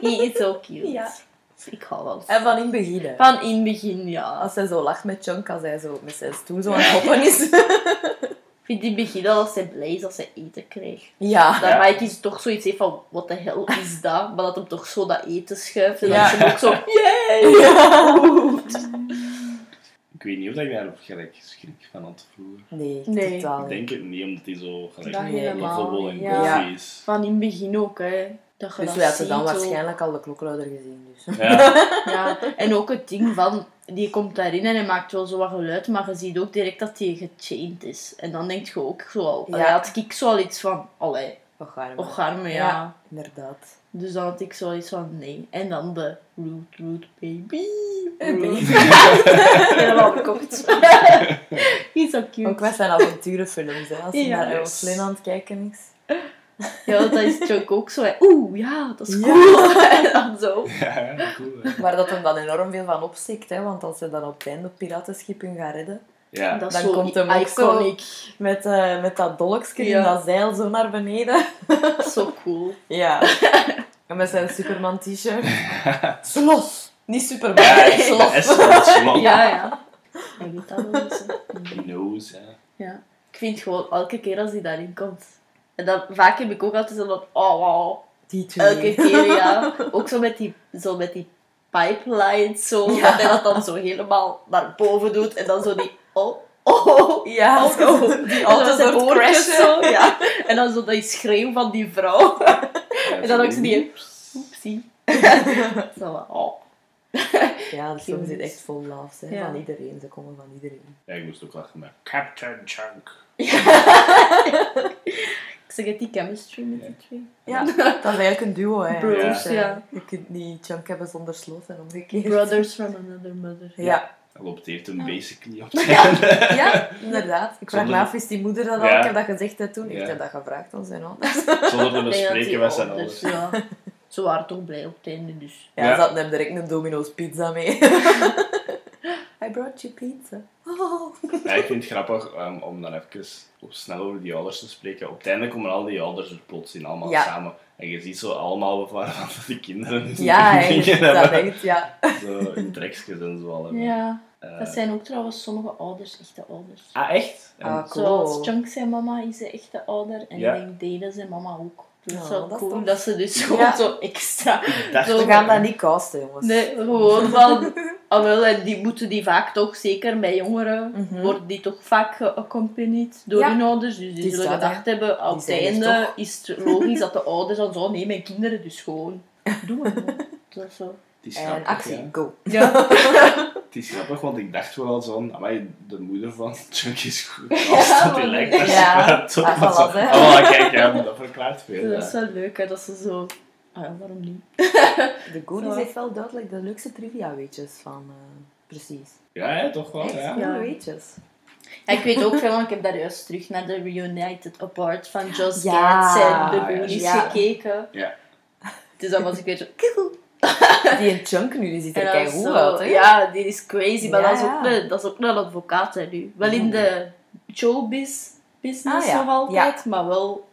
Hij is zo cute. Ja. Ik hou wel En van in het begin, hè. Van in het begin, ja. Als hij zo lacht met Chunk, als hij zo met zijn stoel zo aan het hoppen is. Vind in het begin al als hij blij is als hij eten krijgt. Ja. Dat Ja. Mike is toch zoiets heeft van, wat de hel is dat? Maar dat hem toch zo dat eten schuift. En Ja. is hij ook zo, yay! Ik weet niet of ik daar gelijk schrik van had vroeger. Nee, Nee. totaal Ik denk het niet, omdat hij zo gelijk Dat lovable en ja. is. Van in het begin ook, hè. Dat je Dus dat we hadden dan waarschijnlijk al de klokluider gezien. Dus. Ja, *laughs* Ja, en ook het ding van, die komt daarin en hij maakt wel zo wat geluid, maar je ziet ook direct dat hij gechained is. En dan denk je ook zo al, Ja. ja. had ik zo al iets van, allee, Och, arme. och arme, ja. Ja. Inderdaad. Dus dan had ik zo iets van, nee. En dan de root, root baby. Baby. *laughs* Helemaal gekocht. *laughs* Die is zo cute. Ook met zijn avonturenfilms, hè. Als hij Ja. naar Lynn aan het kijken is. Ja, dat is Chuck ook zo. hè. Oeh, ja, dat is Ja. cool. *laughs* en dan zo. ja cool. hè. Waar dat hem dan enorm veel van opstikt, hè. Want als ze dan op het einde het piratenschip hun gaan redden. Ja, Dan zo komt hem ook zo-. Met, eh, met dat dolkje Ja. in dat zeil zo naar beneden. *laughs* Zo cool. Ja. En met zijn Superman t-shirt. *laughs* Slos. Niet Superman, ja Slos. Ja, ja. Hij weet dat wel eens. hè. Ja. Ik vind gewoon, elke keer als hij daarin komt... En dan, vaak heb ik ook altijd zo van, oh wow. Die twee. Elke keer, ja. *laughs* Ook zo met die, zo met die pipelines, zo. Ja. Dat hij dat dan zo helemaal naar boven doet. En dan zo die, oh, oh. Ja, oh, zo. Die En auto dan zijn zo oortjes crashen. zo, ja. En dan zo die schreeuw van die vrouw. *laughs* En dan ook zo die, oepsie. *laughs* Zo van, oh. Ja, dus soms zit echt vol laughs hè, Ja. van iedereen. Ze komen van iedereen. Ja, ik moest ook lachen met Captain Chunk. Ik zeg het, die chemistry met die twee. Ja, *laughs* dat is eigenlijk een duo. Hè. Dus, eh, ja. Je kunt niet chunk hebben zonder slot en omgekeerd. Brothers from another mother. Ja. Hij loopt heeft hem basically op ja, *laughs* inderdaad. Ik vraag me af, is die moeder dat al? Ja. Ik heb dat gezegd hè, toen. Ja. Ik heb dat gevraagd aan zijn ouders. *laughs* Zonder te dat bespreken met zijn ouders, ouders. Ja. Ze waren toch blij op het einde, dus. Ja, Ja. ze hadden hem direct een Domino's pizza mee. I brought you pizza. Oh. *laughs* Ja, ik vind het grappig um, om dan even op snel over die ouders te spreken. Op het einde komen al die ouders er plots in allemaal Ja. samen. En je ziet zo allemaal van van die kinderen Ja, dingen hè, dat hebben. denkt, ja. Zo in trekjes en zo al hebben. Ja. Eh, Dat zijn ook trouwens sommige ouders, echte ouders. Ah, echt? En- Ah, cool. Zoals Chunk zijn mama is een echte ouder en Ja. ik denk Dede zijn mama ook. Dus dat is wel dat cool dat ze dus gewoon Ja. zo extra... Zo We gaan dat niet casten, jongens. Nee, gewoon *laughs* van... Wel, en die moeten die vaak toch, zeker bij jongeren, Mhm. worden die toch vaak geaccompanied door Ja. hun ouders. Dus die zullen gedacht hebben, op het er einde is het logisch dat de ouders dan zo, nee, mijn kinderen dus gewoon. Doe het. *laughs* Dat is zo. Het is En grappig, actie, ja. go. Ja. Het is grappig, want ik dacht vooral zo, amai, de moeder van *laughs* Chunky is goed. Ja, Als dat die lijkt, *laughs* dat is Ja, wel zo- voilà, hè. Oh, kijk, ja, dat verklaart veel. Dat is ja. wel leuk, hè, dat ze zo... Ah ja, waarom niet? De Goonies Zo. heeft wel duidelijk de leukste trivia-weetjes van... eh, precies. Ja, toch wel, Echt ja. Ja. weetjes. Ja, ik weet ook veel, want ik heb daar juist terug naar de Reunited Apart van Joss Ja, en de Goonies ja. gekeken. Ja. Dus dan was ik weer zo... *laughs* Die een chunk nu, die ziet er zo- uit, hè? Ja, die is crazy, maar Ja, dat, is ook een, dat is ook een advocaat hè, nu. Wel in de showbiz business Ah, nog altijd, maar wel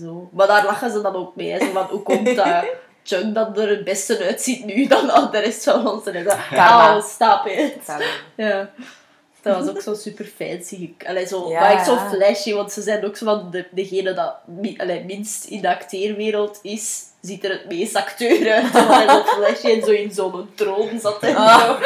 zo. Maar daar lachen ze dan ook mee. Hè. Zo van, hoe komt dat *laughs* Chuck dat er het beste uitziet nu dan al de rest van ons? En dan, oh, stop it. Ja. Dat was ook zo super fancy. Allee, zo, Ja, maar echt zo flashy, want ze zijn ook zo van de, degene dat allee, minst in de acteerwereld is, ziet er het meest acteur uit. *laughs* Hij zo flashy en zo in zo'n troon zat en Ah. zo.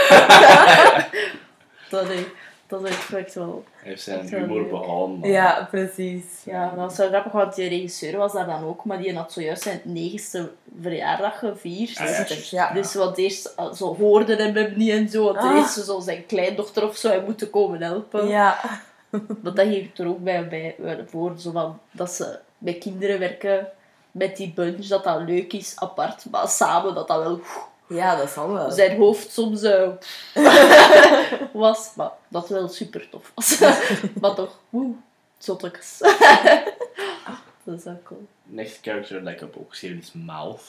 dat, *laughs* Dat is echt wel... Hij heeft zijn is humor leuk. behouden. maar- Ja, precies. Ja, dat was wel grappig, want die regisseur was daar dan ook, maar die had zojuist zijn negenste verjaardag gevierd. Ah, ja, Dus, ja. Dus wat eerst eh, zo hoorde hem hem niet en zo, want Ah. er is zo zijn kleindochter of zo, hij moeten komen helpen. Ja. Want dat geeft er ook bij, bij bij voor, zo van, dat ze bij kinderen werken met die bunch, dat dat leuk is, apart, maar samen dat dat wel ja, dat zal wel. zijn hoofd soms eh, *laughs* was, maar dat wel super tof was. *laughs* maar toch, woe, zottekes. *laughs* dat is wel cool. Next character dat ik heb opgeschreven is Mouth.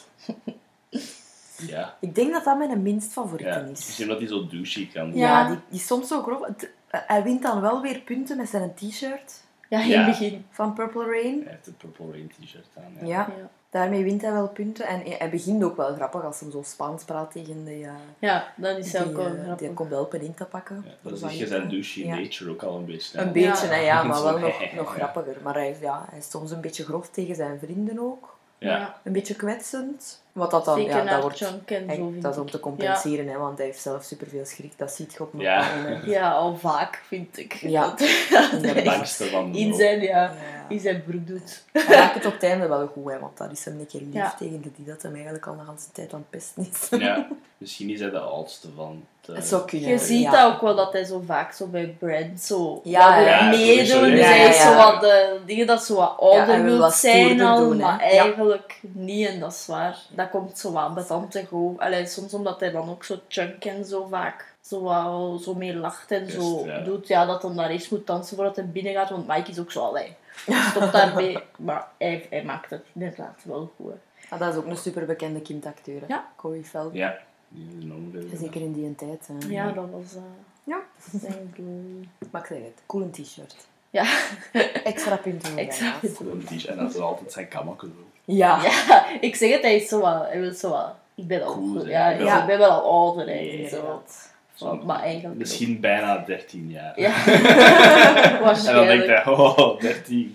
ja. Ik denk dat dat mijn minst favoriete ja. is. Misschien dat hij zo douchey kan Ja, Ja. die, die is soms zo grof. Het- eh, hij wint dan wel weer punten met zijn t-shirt Ja, in Ja. het begin. van Purple Rain. Hij heeft een Purple Rain t-shirt aan. Ja. Ja, Ja. Daarmee wint hij wel punten. En hij begint ook wel grappig als hij zo Spaans praat tegen de, uh, Ja, dat is die, ook wel eh, die grappig. komt helpen in te pakken. Ja, dan Zo zie je zijn douchey ja. nature ook al een beetje. Een beetje, Ja. hè, ja, maar wel nog, *laughs* nog grappiger. Maar hij, is- ja, hij is soms een beetje grof tegen zijn vrienden ook. Ja. Een beetje kwetsend. Wat dat dan, Zeker ja, dat wordt dat is om te compenseren, hè, want hij heeft zelf superveel schrik. Dat ziet je op een Ja. Ja, al vaak vind ik. *laughs* Ja. Dat, *laughs* dat Ja, hij Bangste van de in zijn, ja, Ja. in zijn broek doet. Hij maakt het op het einde wel goed, hè, want dat is hem een keer lief Ja. tegen de die dat hem eigenlijk al de hele tijd aan het pesten is. Ja. *laughs* Misschien is hij de oudste van de... Het zou kunnen. Je ziet ja. dat ook wel, dat hij zo vaak zo bij Brand zo Ja, ja, meedoen. Dus ja, hij is zo wat de dingen dat zo wat ouder wil zijn al, doen, maar eigenlijk niet. En dat is waar. Dat komt zo wat betant te go. Allee, soms omdat hij dan ook zo chunk en zo vaak zo, zo mee lacht en zo doet. Ja, dat hij daar eerst moet dansen voordat hij binnen gaat. Want Mike is ook zo allee. Stop daarmee. *laughs* Maar hij, hij maakt het inderdaad wel goed. Ah, dat is ook een superbekende kindacteur. Ja. Corey Feldman. Ja. Zeker in die tijd. Hè. Ja, dat was uh, Ja. Maar ik zeg het, cool een t-shirt. Ja, *laughs* Extra punten. extra t-shirt. En dat is altijd zijn kamakken. Ja. Ja, ik zeg het, hij is zo hij wil zo wat, ik ben al Cool zijn. ja, Ja. ik- ben wel al ouder eigenlijk, zo. Zo, maar eigenlijk Misschien bijna 13 jaar. Ja, *laughs* *laughs* En dan denkt waarschijnlijk. hij, oh, 13.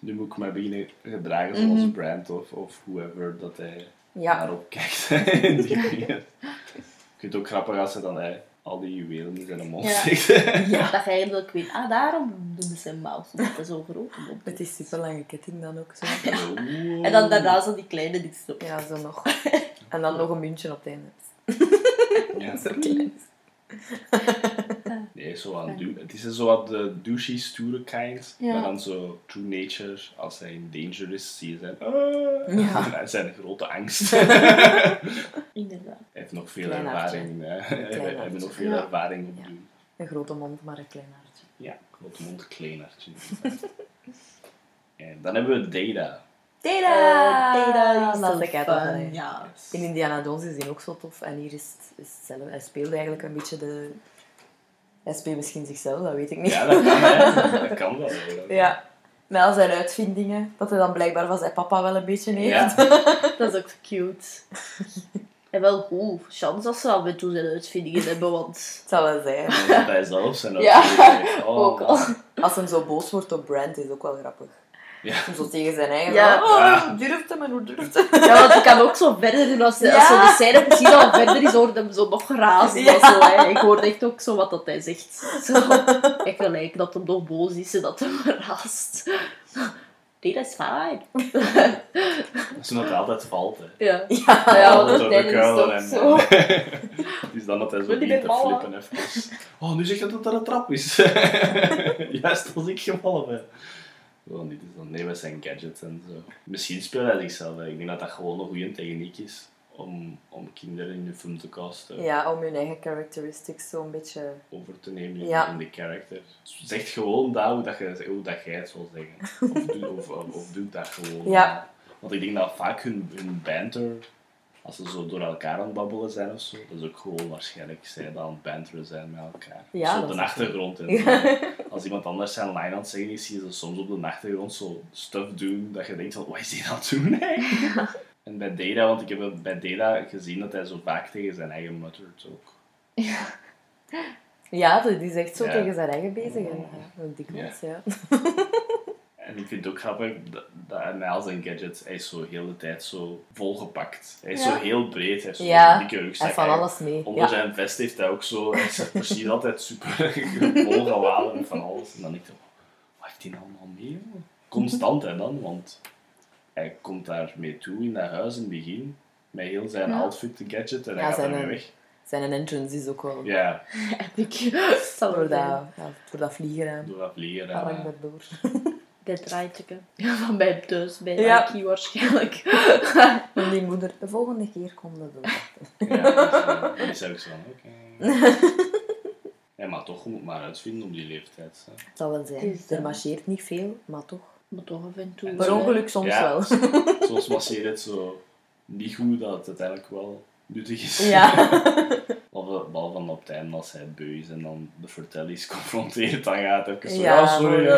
nu moet ik mij beginnen gedragen zoals Mhm. Brand of, of whoever dat hij Ja. daarop kijkt. *laughs* die vind het ook grappig als hij dan hij, al die juwelen in zijn mond Ja. steekt. *laughs* Dat je eigenlijk weet, ah, daarom doen ze een mouse, omdat zo groot is. Met die super lange ketting dan ook zo. *laughs* Oeh. En dan daarna zo die kleine dingetjes op. Ja, zo nog. En dan nog een muntje op het einde. Ja. Zo klein. Nee, zo aan du- het is zo wat de douchey, stoere kind. Ja. Maar dan zo true nature, als hij in danger is, zie je zijn... ah. Ja. *laughs* Zijn grote angst. *laughs* Inderdaad. Hij heeft nog veel Klein ervaring. hè. We hebben hartje. nog veel Ja. ervaring op Ja. doen. Een grote mond, maar een klein hartje. Ja, grote mond, klein hartje. en dan hebben we Data. Data! Data is Dat is fun, altijd. Ja. In Indiana Jones is die ook zo tof. En hier is het, is hetzelfde. Hij speelde eigenlijk een beetje de... Hij speelt misschien zichzelf, dat weet ik niet. Ja, dat kan, hè. *laughs* Dat kan wel. hè. Ja. Met al zijn uitvindingen. Dat hij dan blijkbaar van zijn papa wel een beetje heeft. Ja. *laughs* Dat is ook cute. En wel goed. Chance dat ze al met toe zijn uitvindingen hebben, want... Het zal wel zijn. Dat hij zelf zijn Ja. Oh, ook al. Als hij zo boos wordt op Brand, is ook wel grappig. Ja. Om zo tegen zijn eigen... Ja. Oh, Ja. hoe durft hem en hoe durft *laughs* hem? Ja, want ik kan ook zo verder doen. Als, als zo de scène precies al verder is, hoorde hem zo nog razen. Ja. of Zo, hè. Ik hoorde echt ook zo wat dat hij zegt. Zo, *laughs* ik gelijk dat hem nog boos is en dat hem raast. Nee, dat is fijn. Dat is nog altijd valt, hè. Ja, Ja. ja want tijdens is ook zo. *laughs* Het is dan dat hij zo begint te bij ballen? flippen even. Oh, nu zegt hij dat er een trap is. Juist als ik gevallen ben. Dit is dan nee met zijn gadgets en zo. Misschien speelt hij zichzelf. hè. Ik denk dat dat gewoon een goede techniek is om, om kinderen in de film te casten. Ja, om hun eigen characteristics zo een beetje... Over te nemen in, Ja. in de character. Zeg gewoon dat, hoe, dat je, hoe dat jij het zal zeggen. Of doe, of, of, of doe dat gewoon. Ja. Want ik denk dat vaak hun, hun banter, als ze zo door elkaar aan het babbelen zijn of zo, dat is ook gewoon waarschijnlijk zij dan aan het banteren zijn met elkaar. Ja, zo op de achtergrond. En Ja. *laughs* Als iemand anders zijn line aan het zeggen is, zie je ze soms op de achtergrond zo stuff doen dat je denkt van, wat is hij aan het doen eigenlijk? *laughs* En bij Data, want ik heb bij Data gezien dat hij zo vaak tegen zijn eigen muttert ook. Ja, die is echt zo Ja. tegen zijn eigen bezig. En, ja, dikwijls, ja. En ik vind het ook grappig dat, dat hij zijn gadgets, hij is zo heel de tijd zo volgepakt. Hij is Ja. zo heel breed, hij heeft zo Ja, een dikke Hij rugzak. heeft van Hij- alles mee. Onder Ja. zijn vest heeft hij ook zo, hij is precies altijd super *laughs* volgeladen met van alles. En dan denk ik, wat heeft hij allemaal mee? Constant hè dan, want hij komt daar mee toe in dat huis in het begin, met heel zijn outfit, de gadget, en hij gaat eh, weg. Zijn entrance is ook wel... Ja, *laughs* Epic. Zal Door dat, ja, door dat vliegen. door dat vliegen. en, Ga *laughs* eh. Dat draaitje. Van bij thuis, bij Ja. Nike waarschijnlijk. *laughs* En die moeder, de volgende keer komt dat doen. Ja, dus, *laughs* eh, dan is ook zo van, oké. Ja, maar toch, je moet maar uitvinden op die leeftijd. Hè. Het zal wel zijn. Is, eh, Er marcheert niet veel, maar toch. Maar toch af en toe. En Per zo- ongeluk soms Ja. wel. Soms *laughs* masseert het zo niet goed dat het uiteindelijk wel nuttig is. Ja. Behalve, behalve dan op het einde als hij beu is en dan de vertellies *laughs* confronteert, dan gaat het even zo, Ja, ja, sorry. Ja.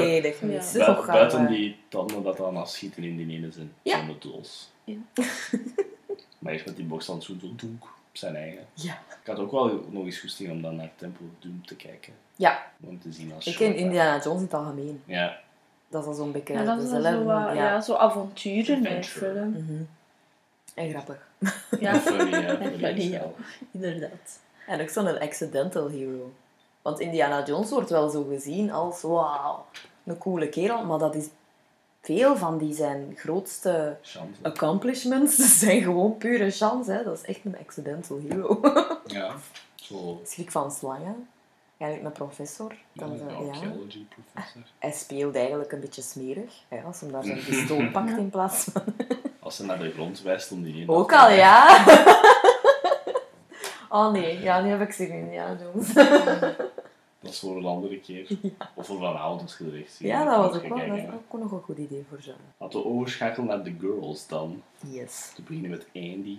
Ja. buiten eh, die tanden dat dan afschieten in die ene zin. Ja. Zonder tools. Ja. *laughs* maar eerst met die box dan zo doek op zijn eigen. Ja. Ik had ook wel nog eens goesting om dan naar Temple of Doom te kijken. Ja, Om te zien als ik ken. Indiana Jones in het algemeen. Ja, Dat is al zo'n beetje Ja, dat is dezelfde. zo, wat- ja. ja. zo avonturen in. Mhm. En grappig. Ja, funny, hè. En funny funny, as ja. inderdaad. En ook zo'n accidental hero. Want Indiana Jones wordt wel zo gezien als wauw, een coole kerel, maar dat is veel van die zijn grootste Chance. accomplishments *laughs* zijn gewoon pure chance. Hè. Dat is echt een accidental hero. *laughs* Ja, zo. Schrik van slangen. Eigenlijk een professor. Ja, Dan een ja. archaeology professor. Hij speelt eigenlijk een beetje smerig. Hè, als hij daar zijn pistool *laughs* pakt in plaats van... Als ze naar de grond wijst om die in. Ook al, ja. Oh nee, ja, nu heb ik zin in Jones. *laughs* Dat is voor een andere keer. Of voor vanavond als je er echt ziet. Ja, dat was ook wel, dat ook nog een goed idee voor Jean. Laten we overschakelen naar de girls dan. Yes. Te beginnen met Andy.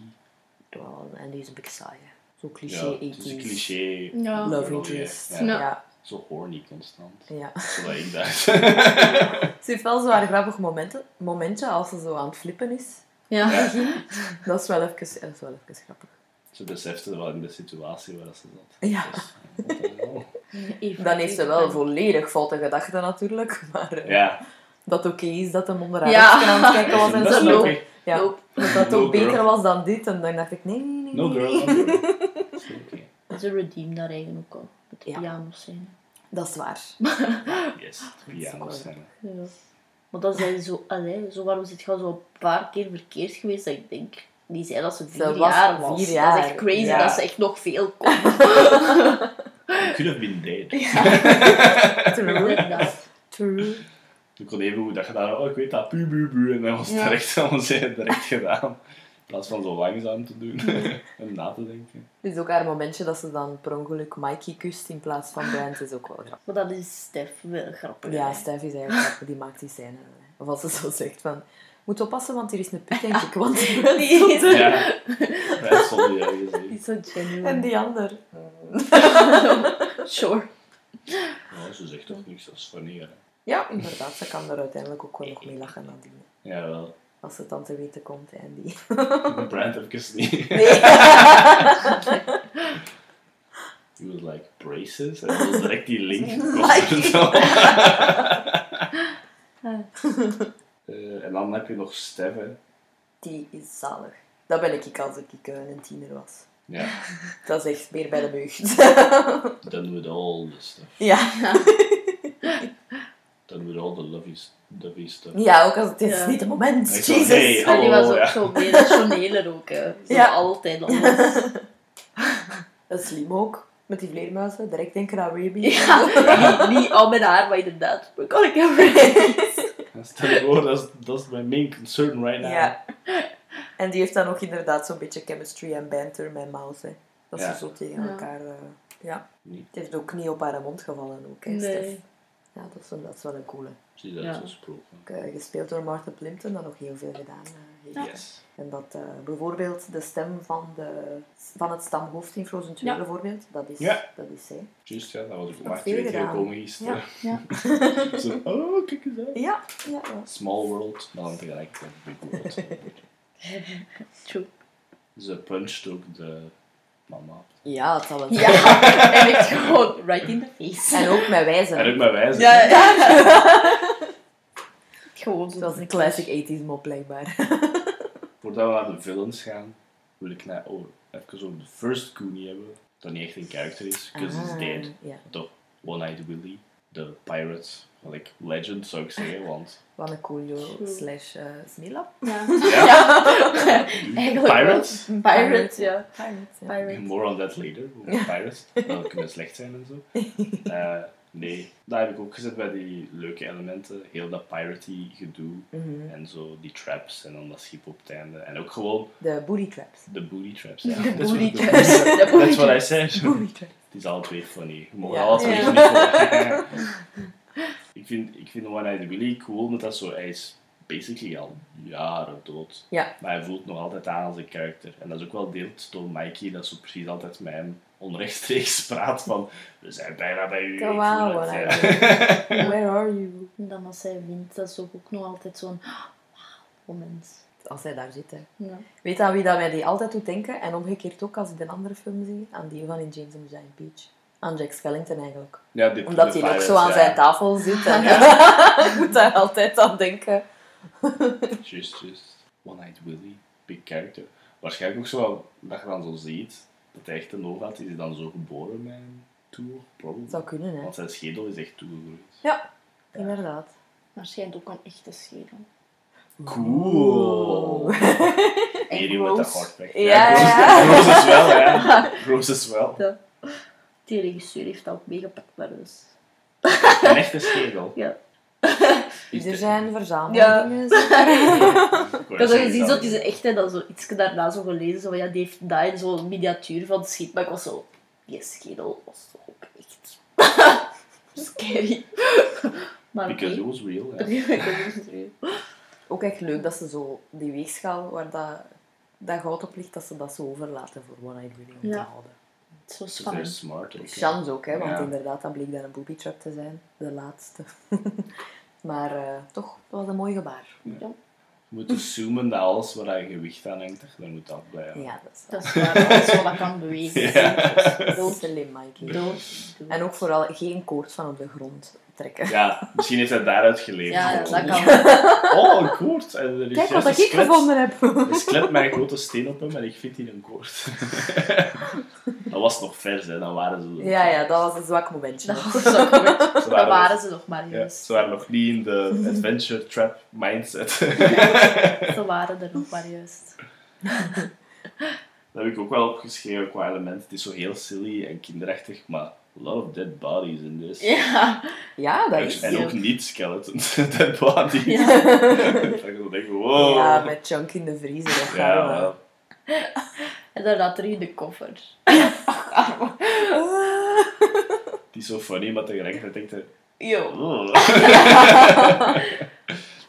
Wel, en die is een beetje saai. Zo Ja, cliché het is een 80s. cliché. Ja. Love interest. Ja. Ja. Ja. Zo horny constant. ja. Zodat ik *laughs* dacht. Ze heeft wel zo'n grappig momenten, momentje als ze zo aan het flippen is. Ja. Ja. *laughs* Dat is wel even, dat is wel even grappig. Ze besefte wel in de situatie waar ze zat. Ja. Dus? *laughs* Even- Dan heeft ze wel volledig foute gedachten natuurlijk. *laughs* Maar eh, Ja, dat het oké is dat hem onder haar Ja. aan het kijken was *laughs* en zo. leuk. Ja. Nope. Dat dat No ook beter was dan dit. En dan dacht ik, nee, nee, nee. No girl, no girl. Dat is oké. Ze redeem daar eigenlijk ook al. Met de Ja. piano's zijn. Dat is waar. Yes, piano stemmen. Ja. Maar dat zei zo, allee, zo waarom zit je al zo een paar keer verkeerd geweest dat ik denk, die zei dat ze vier Ze was jaar was. vier Dat is echt crazy ja. dat ze echt nog veel kon. You could have been dead. Inderdaad. True. Ik kon even hoe dat gedaan oh ik weet dat, bu bu bu, en dan was het Ja. direct, dan was het direct gedaan. In plaats van zo langzaam te doen en *laughs* na te denken. Het is ook haar momentje dat ze dan per ongeluk Mikey kust in plaats van Brand. is ook wel grappig. Maar dat is Stef wel grappig. Ja. Stef is eigenlijk grappig. Die maakt die scène. Of als ze zo zegt van... Moet oppassen, want hier is een put, denk *laughs* ik. Want Die is- *laughs* er. Ja, dat is wel niet Die is zo genuine. En die ander. *laughs* Sure. Ja, ze zegt toch niks, funny, hè. Ja, inderdaad. Ze kan er uiteindelijk ook wel nog mee lachen nadien. Jawel. Als het dan te weten komt. En die... Brand even niet. Nee. He was like, braces? En dan direct die link. Like. Eh, en dan heb je nog Stef, hè. Die is zalig. Dat ben ik als ik eh, een tiener was. Ja, *laughs* Dat is echt meer bij de jeugd. *laughs* done with all the stuff. ja. *laughs* Done with all the lovey, lovey stuff. ja, ook als het is Ja. niet het moment. Zo, Jesus. hey, En die was ook ja. zo meer rationeler ook. Hè. Zo Ja. altijd. Dat is slim ook. Met die vleermuizen. Direct denken aan Raby. Ja, niet, niet al mijn haar, maar inderdaad. Maar kan ik even Stel je voor, dat is, dat is mijn main concern right now. Ja. *laughs* En die heeft dan ook inderdaad zo'n beetje chemistry en banter met Mouse. Hè. Dat Ja. ze zo tegen Ja. elkaar... eh, ja. Niet. Het heeft ook niet op haar mond gevallen ook, hè, Nee. Stef. Ja, dat is, een- dat is wel een coole. Zie je dat Ja. zo gesproken. Ook, eh, gespeeld door Martha Plimpton, dat nog heel veel gedaan eh, heeft. Yes. En dat eh, bijvoorbeeld de stem van, de, van het stamhoofd in Frozen 2 Ja. bijvoorbeeld, dat is, Ja. dat is zij. Juist, ja, dat was ook Dat maar twee keer gisteren. Ja. *laughs* Zo, oh, kijk eens uit. Ja, ja, ja. Small world, maar dan tegelijk een big world. *laughs* True. Ze puncht ook de mama. Ja, het zal wel Ja, *laughs* en echt gewoon right in the face. En ook met wijze. En ook met wijze. Ja, ja. gewoon zo. Dat was een classic 80s mop, blijkbaar. Voordat we naar de villains gaan, wil ik naar, oh, even over de first Goonie hebben. Dat niet echt een karakter is, because he's Ah, dead. Ja. De One-Eyed Willy, de pirate, like legend zou ik zeggen, want... Wat een Coolio slash uh, Smilap. *laughs* Ja. Ja. Pirates? Pirate, ja. Pirates, ja. More on that later, over pirates. *laughs* Dat kunnen slecht zijn en zo. Eh, nee, dat heb ik ook gezet bij die leuke elementen. Heel dat piratey gedoe Mhm. en zo, die traps en dan dat schip op het einde. En ook gewoon De booty traps. de booty traps. *laughs* Ja. De booty traps. De booty That's what I traps. said. Booty traps. Het is alle twee funny. Je mag Ja. Ja. funny *laughs* ik vind, ik vind One Eyed Willy cool, omdat dat zo, hij is basically al jaren dood. Ja. Maar hij voelt nog altijd aan als een karakter. En dat is ook wel deelt door Mikey, dat zo precies altijd met hem onrechtstreeks praat van we zijn bijna bij u. Eyed *laughs* Where are you? En dan als hij wint, dat is ook ook nog altijd zo'n wauw moment. Als hij daar zit, hè. Ja. Weet je aan wie dat mij die altijd doet denken? En omgekeerd ook als ik de andere film zie. Aan die van in James and the Giant Peach. Aan Jack Skellington eigenlijk. Ja, Omdat hij ook zo aan ja. zijn tafel zit. En *laughs* *laughs* ik moet daar altijd aan denken. Just, just. One-Eyed Willy, big character. Waarschijnlijk ook zo wel, dat je dan zo ziet, dat hij echt een oog had, is hij dan zo geboren met een probably. Zou kunnen, hè. Want zijn schedel is echt toegegroeid. Ja, inderdaad. Maar schijnt ook een echte schedel. Cool. En Hier met de Rose, hardback. Ja, ja. Rose *laughs* is wel, ja. Rose is wel. die regisseur heeft dat ook meegepakt naar dus. Een echte schedel. Ja. *laughs* Is Er zijn verzamelingen. *laughs* zeggen, gezien, is zo, dat- is een echte, dan zo iets daarna zo gelezen, zo van, ja, die heeft dat in zo'n miniatuur van het schip, maar ik was zo, die schedel was toch ook echt *laughs* scary. maar *laughs* Because it was real, ja. Dat. Ook echt leuk dat ze zo die weegschaal waar dat, dat goud op ligt, dat ze dat zo overlaten voor One Eyed Willy om te Ja. houden. Zo spannend. smart ook. hè. Chance ook, hè, want Ja. inderdaad, dat bleek dan een booby trap te zijn. De laatste. Maar eh, toch, dat was een mooi gebaar. Ja, Je moet assumen dat alles waar je gewicht aan hangt, dat daar moet afblijven. Ja, dat is dat is waar, alles wat dat kan bewegen. *laughs* waar. Dood slim, Mikey. Dood. En ook vooral geen koord van op de grond trekken. Ja, misschien heeft hij daaruit geleerd. Ja, dat kan. *laughs* Oh, een koord. En er is Kijk wat ik gevonden heb. Een skelet met een grote steen op hem en ik vind hier een koord. *laughs* dat was nog vers, hè. Dan waren ze... Ja, ja, dat was een zwak momentje. Dat was Daar waren, ze nog maar ja, juist. ze waren nog niet in de adventure trap mindset. *laughs* Ze waren er nog maar juist. Dat heb ik ook wel opgeschreven qua element. Het is zo heel silly en kinderachtig, maar a lot of dead bodies in this. Ja. Ja, dat En- is en heel- ook niet skeletons, *laughs* dead bodies. Ja. dat *laughs* ik dan denk, wow. Ja, met chunk in de vriezer. Dat Ja, wel. wel. En dan had er in de koffer. Het is zo funny, maar tegelijkertijd denk je... Yo. oh. *laughs*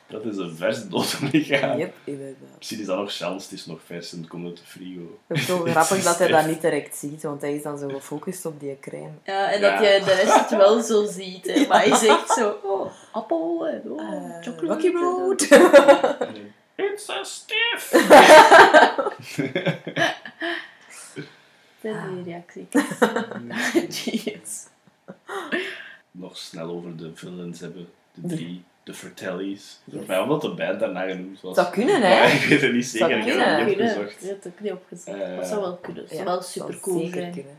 dat is een vers doodlichaam. *laughs* Yep, inderdaad. Misschien is dat nog chance, het is nog vers en het komt uit de frigo. Het is zo grappig dat hij *laughs* dat niet direct ziet, want hij is dan zo gefocust op die crème. Ja, en Ja. dat je de rest het *laughs* wel zo ziet. Hè. Maar hij zegt zo, oh, appel en oh, Eh, chocolate. Rocky Road. It's a stiff! Dat is die reactie. Jeez. nog snel over de villains hebben. De drie, de Fratellis. Yes. Yes. mij omdat de band daarna genoemd was. Zou kunnen, hè? Maar ik weet het niet zeker, Zou ik heb het niet opgezocht. Je hebt het ook niet opgezet. Eh, dat zou wel kunnen. Dat zou Ja, wel dat super cool zeker zijn. kunnen.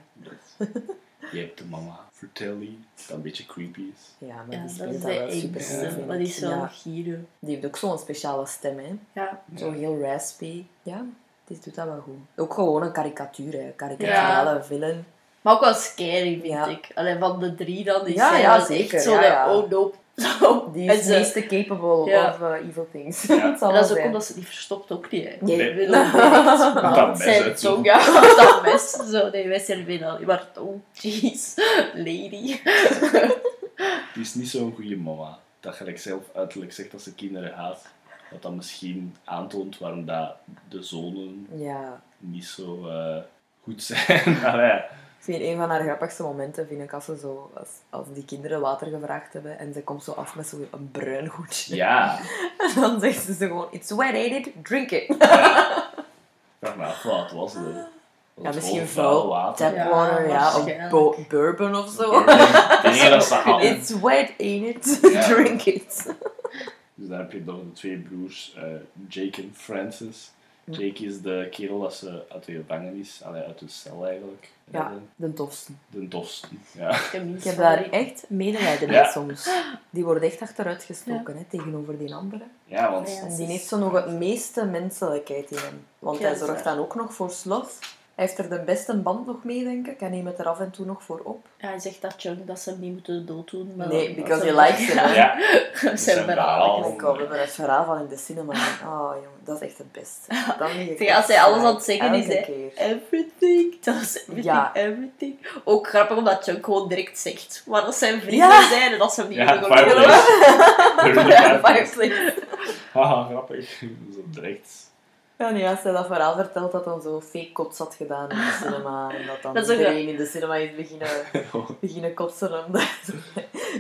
*laughs* Je hebt de mama Fratelli, dat een beetje creepy is. Ja, maar Ja, die dat speelt is dat wel super vind Dat is wel Ja, Giro. die heeft ook zo'n speciale stem, hè. Ja. Zo heel raspy. Ja, die doet dat wel goed. Ook gewoon een karikatuur, hè. Karikaturale villain. Maar ook wel scary, vind Ja. ik. Alleen van de drie dan, die Ja, ja, wel zeker, echt zo ja, de ja. oh nope. *laughs* Zo. Die is het meeste capable Ja. of uh, evil things. Ja. *laughs* Dat is ook zijn. omdat ze die verstopt ook niet, hè. Nee. *laughs* Direct Met dat mes uit zo. ja. dat mes. Zo, nee, wij zijn binnen. Maar tong, jeez. Lady. Die is niet zo'n goede mama. Dat gelijk zelf uiterlijk zegt dat ze kinderen haat. Wat dan misschien aantoont waarom dat de zonen Ja. niet zo eh, goed zijn. Allee, vind een van haar grappigste momenten, vind ik, als, ze zo, als, als die kinderen water gevraagd hebben en ze komt zo af met zo'n bruin goedje. ja. *laughs* En dan zegt ze zo gewoon, it's wet, ain't it? Drink it. Vraag me af wat het was. Was Ja, het misschien vuil water. tapwater, Ja, ja, of bourbon of zo. Ik denk *laughs* dat ze halen. It's wet, ain't it? Ja. *laughs* Drink it. Dus dan heb je nog de twee broers, eh, Jake en Francis. Hm. Jake is de kerel dat ze uit de gevangenis, uit de cel eigenlijk. Ja, redden. de tofste. De tofste. Ja. Ik heb daar echt medelijden mee Ja. soms. Die wordt echt achteruit gestoken hè, tegenover die andere. ja, want Ja. En die heeft zo nog het meeste menselijkheid in hem. Want Ja, hij zorgt dan ook nog voor slot. Hij heeft er de beste band nog mee, denk ik. Hij neemt het er af en toe nog voor op. Ja, hij zegt dat Chunk dat ze hem niet moeten dooddoen. Maar Nee, because he likes *laughs* him. hè. ja, zijn zijn verhaal. Ik we hebben het verhaal van in de cinema. Oh, jongen, dat is echt het beste. Dan *laughs* Zeg, als hij alles aan het zeggen is, keer. Everything, dat is everything, Ja. everything. Ook grappig omdat Chunk gewoon direct zegt waar dat zijn vrienden Ja. zijn en dat ze hem niet ja in the Ja. Fireplace. Haha, grappig. *laughs* Zo direct. Ja, nee, als hij dat verhaal vertelt dat hij zo fake kots had gedaan in de cinema. *laughs* En dat dan Dat is ook iedereen in de cinema is beginnen, *laughs* beginnen kotsen. *laughs*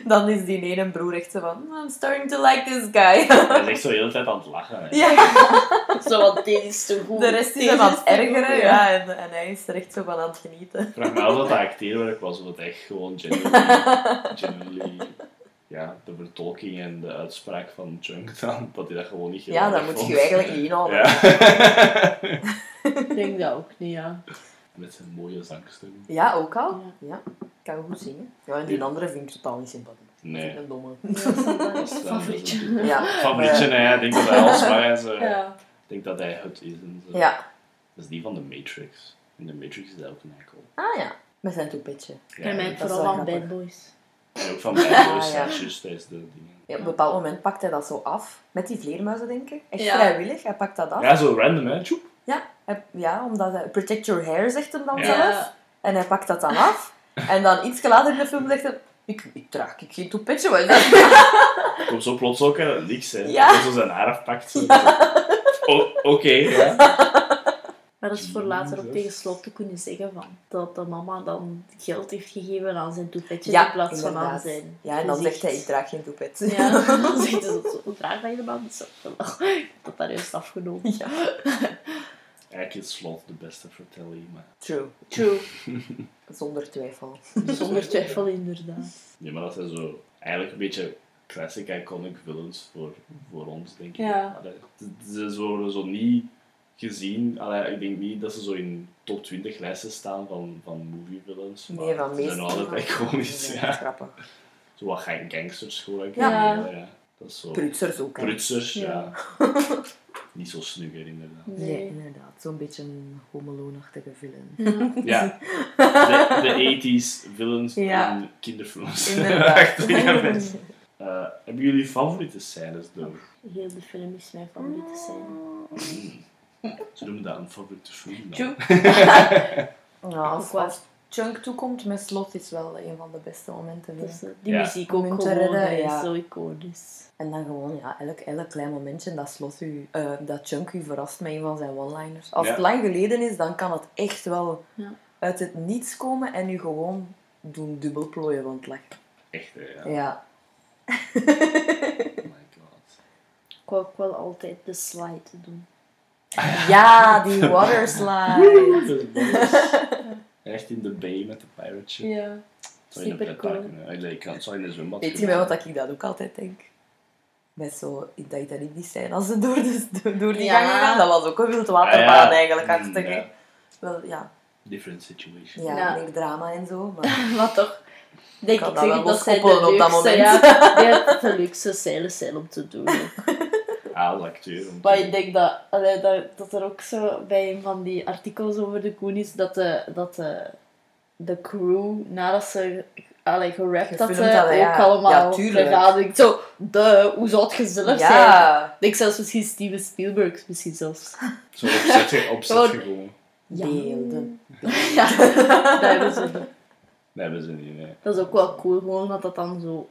Dan is die ene broer echt zo van, I'm starting to like this guy. Hij is echt zo de hele tijd aan het lachen. Hè. ja, Zo, want dit is te goed. de rest is Deze hem aan het goed, ergeren. Ja, en, en hij is er echt zo van aan het genieten. Ik vraag me af dat acteerwerk was, het echt gewoon genuinely, genuinely ja, de vertolking en de uitspraak van Chunk *laughs* dan, dat hij dat gewoon niet Ja, dat moet je eigenlijk niet inhouden. Ja. *laughs* Ik denk dat ook niet, ja. *laughs* Met zijn mooie zangstem. Ja, ook al. Ja, kan goed zingen. Ja, en die andere vind ik totaal niet sympathisch. Ik Nee. een domme. Ja, dat is favorietje. wel- Ja. Favorietje, hè. Ik denk dat hij maar zo. Ja. Ik denk dat hij het is. En zo. Ja. Dat is die van de Matrix. In de Matrix is hij ook een eikel. Ah ja, met zijn toepetje. Ik ken mij vooral aan Bad. Boys. En ook van Ah, juist, dat is de dingen. Ja, op een bepaald moment pakt hij dat zo af. Met die vleermuizen, denk ik. Echt Ja. vrijwillig. Hij pakt dat af. Ja, zo random, hè. Tjoep. Ja, hij- ja omdat hij... Protect your hair, zegt hem dan Ja. zelf. En hij pakt dat dan af. *laughs* En dan iets later in de film zegt hij... Ik, ik draag ik geen toepetje, dat? *laughs* Komt zo plots ook hè, niks, hè. Ja. Dat hij zo zijn haar afpakt. Oké, ja. *laughs* Maar dat is voor later ook Jezus. tegen slot te kunnen zeggen van, dat de mama dan geld heeft gegeven aan zijn toepetje Ja, in plaats van aan zijn Ja, en dan zegt hij, ik draag geen toepet. Ja, *laughs* dan zegt hij zo, zo, draag dat helemaal niet zo. Ik heb dat daar juist afgenomen. Ja. *laughs* Eigenlijk is Slot de beste verteller, maar... True. True. *laughs* Zonder twijfel. Zonder twijfel inderdaad. Ja, maar dat zijn zo... Eigenlijk een beetje classic iconic villains voor, voor ons, denk ik. Ja. Ze worden zo niet gezien... Allee, ik denk niet dat ze zo in top 20 lijsten staan van, van movie villains. Nee, van ze meest... zijn altijd iconisch, Nee, ja. grappig. Zo wat gang- gangsters gewoon. Ja. Ja. ja. Dat is zo... Prutsers ook, hè. Prutsers, ja. Ja. *laughs* Niet zo snugger, inderdaad. Nee, Nee. inderdaad. Zo'n beetje een homeloonachtige film. Ja. *laughs* De, de 80s villains Ja. in kinderfilms. *laughs* Inderdaad. Eh, hebben jullie favoriete scènes door? Heel de film is mijn favoriete scène. Ze noemen dat een favoriete film. dan. *laughs* Als, Chunk toekomt met slot is wel een van de beste momenten. Dus, die Ja. muziek ook gewoon redden, ja. zo iconisch. En dan gewoon, ja, elk, elk klein momentje dat slot u, eh, dat Chunk u verrast met een van zijn one-liners. Als Ja. het lang geleden is, dan kan het echt wel Ja. uit het niets komen en u gewoon doen dubbelplooien van het lachen. Echt, hè, ja. Ja. Oh my god. Ik wou ook wel altijd de slide doen. *laughs* Ja, die waterslide. *laughs* Echt in de bay met de pirate ship. Ja. Zou je in een Super cool. Ik kan het zo in een zwembad Weet je wel wat ik dat ook altijd denk? Met zo, dat ik dat niet zijn als ze door, de, door die Ja. gangen gaan. Dat was ook een wild Ah, waterbaan ja. eigenlijk, Mm, hartstikke. ja. Wel, ja, Different situation. ja, Ja. meer drama en zo. Maar *laughs* Maar toch, denk kan ik dat dat zij de loskoppelen op dat moment. ja, ja, de leukste scènes zijn om te doen. ook. Als acteur. om te Maar doen. ik denk dat, allee, dat, dat er ook zo bij een van die artikels over de Koen is dat de, dat de, de crew, nadat ze allee, gerapt had, ja. ook allemaal Ja. Zo, de, hoe zou het gezellig zijn? ja. Ik denk zelfs misschien Steven Spielberg, misschien zelfs. Zo opzet, opzet Gewoon-. Beelden. ja, *laughs* dat hebben ze. niet. Dat hebben ze niet, nee. Dat is ook wel cool, gewoon dat dat dan zo...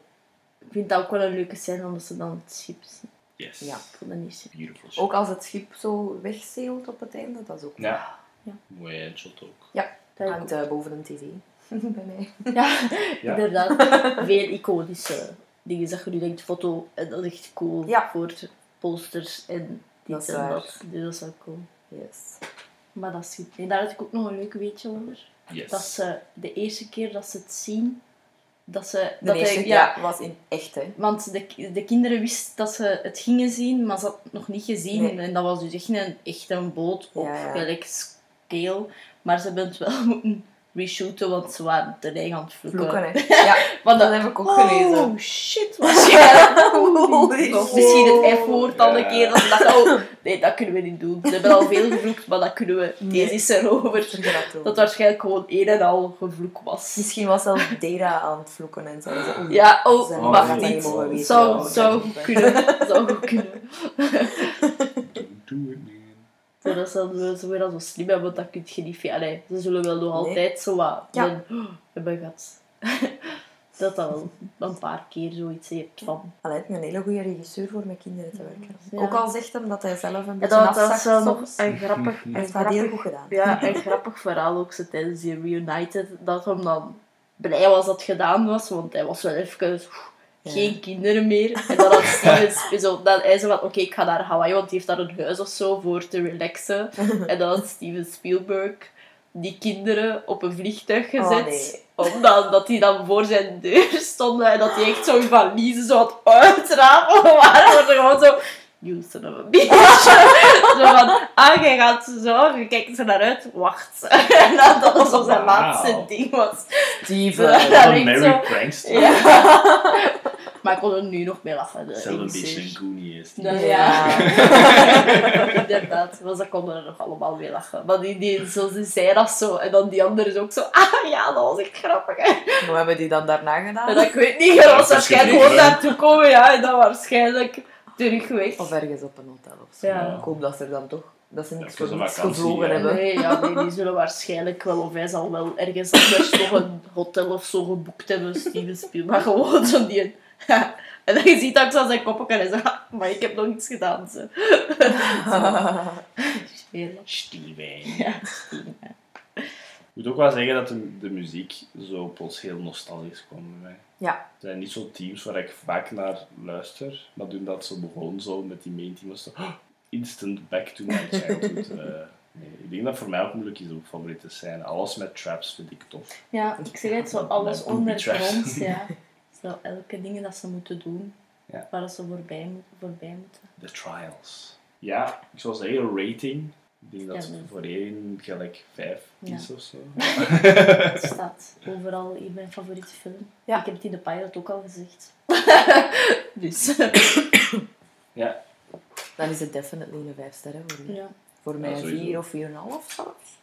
Ik vind dat ook wel een leuke scène, omdat ze dan het schip zien. Yes. Ja. Dat niet zo. Beautiful shot. Ook als het schip zo wegzeelt op het einde, dat is ook... Ja. Ja. Mooi headshot ook. Dat heb ik Hangt boven een tv. *laughs* Bij mij. Ja, *laughs* Ja. inderdaad. *laughs* Veel iconische dingen. Dat je nu denkt, foto, en dat is echt cool Ja. voor posters en Dat dit is en dat. Dus dat is wel cool. Yes. Maar dat is goed. En daar had ik ook nog een leuk weetje over. Yes. Dat ze de eerste keer dat ze het zien, Dat ze... De Dat eerste hij, ja. was in echt, hè. Want de, de kinderen wisten dat ze het gingen zien, maar ze had het nog niet gezien. Nee. En dat was dus echt een, echt een boot op Ja, ja. scale. Maar ze hebben het wel *laughs* moeten reshooten, want ze waren te eigen aan het vloeken. *laughs* Ja, Want dat heb ik ook gelezen. Oh shit. Holy *laughs* of misschien het shit. F-woord al een keer. Dat ze dachten, oh, nee, dat kunnen we niet doen. Ze hebben al veel gevloekt, maar dat kunnen we. Nee. Deze is erover. Dat het waarschijnlijk gewoon een en al gevloek was. Misschien was zelfs Dera aan het vloeken en zo. Oei, Ja, oh, Oh, wacht niet niet. Zou, Oh, zou kunnen. Zou goed kunnen. *laughs* Do it, man. Zodat ze dan zo weer al zo slim hebben, want dat kun je niet... Allee, ze zullen wel nog Nee. altijd zo wat Ja. een, oh, hebben gehad. dat dat wel een paar keer zoiets heeft van... Hij lijkt me een hele goede regisseur voor met kinderen te werken. Ja. Ook al zegt hem dat hij zelf een Ja, beetje dat, dat afzakt nog soms. een grappig, een dat heel grappig, goed gedaan. ja, een grappig verhaal ook zo tijdens die reunited. Dat hem dan blij was dat het gedaan was, want hij was wel even Ja. Geen kinderen meer. En dan had Steven *laughs* zo, dan hij zo van, oké, ik ga naar Hawaii, want hij heeft daar een huis of zo voor te relaxen. *laughs* En dan had Steven Spielberg die kinderen op een vliegtuig Oh, gezet. nee. Omdat dat die dan voor zijn deur stonden en dat hij echt zo'n valise zo had uitrapen *laughs* waren. er gewoon zo... You son of a bitch. *laughs* zo van, ah, jij gaat zo, je kijkt er naar uit, wacht. *laughs* en dat dat was zijn Wauw. laatste ding was. *laughs* Dat een is Mary zo. Prankster. Ja. maar ik kon er nu nog mee lachen. de Zelf een beetje een goonie is. die. Ja, Ja. inderdaad. Want ze konden er nog allemaal mee lachen. Maar die, die, zo, die zei dat zo. En dan die andere is ook zo. Ah ja, dat was echt grappig. Hè. Hoe hebben die dan daarna gedaan? En dat, ik weet niet, je was waarschijnlijk gewoon naartoe komen. Ja, en dan waarschijnlijk terug weg. Of ergens op een hotel of zo. Ja. Ik hoop dat ze dan toch... Dat ze niks een niks gevlogen ja. hebben. Nee, ja, nee, die zullen waarschijnlijk wel, of hij zal wel ergens anders nog een hotel of zo geboekt hebben, Steven Spielberg. Maar *laughs* gewoon zo die... *laughs* En dan je ziet dat ik zo zijn kop ook en hij zegt, "Ah, maar ik heb nog iets gedaan. Zo. *laughs* Steven. Ja, Steven. Ik moet ook wel zeggen dat de, de muziek zo plots heel nostalgisch kwam bij mij. Ja. Er zijn niet zo teams waar ik vaak naar luister, maar toen dat zo begon zo met die main team was het zo, "Oh, instant back to my childhood. *laughs* Eh, nee, ik denk dat voor mij ook moeilijk is om favoriet te zijn. Alles met traps vind ik tof. Ja, ik zeg het zo, alles ondergronds, ja. *laughs* Zo, elke dingen dat ze moeten doen, Ja. waar ze voorbij, moeten, voorbij moeten. The Trials. Ja, ik zou zeggen rating. Ik denk dat nee. voor één gelijk vijf Ja. is of zo. *laughs* Het staat overal in mijn favoriete film. Ja. Ik heb het in de pilot ook al gezegd. *laughs* dus, *coughs* Ja, Dan is het definitely een 5 sterren voor u. ja. Voor mij Ja, een sowieso. 4 of 4,5 zelfs.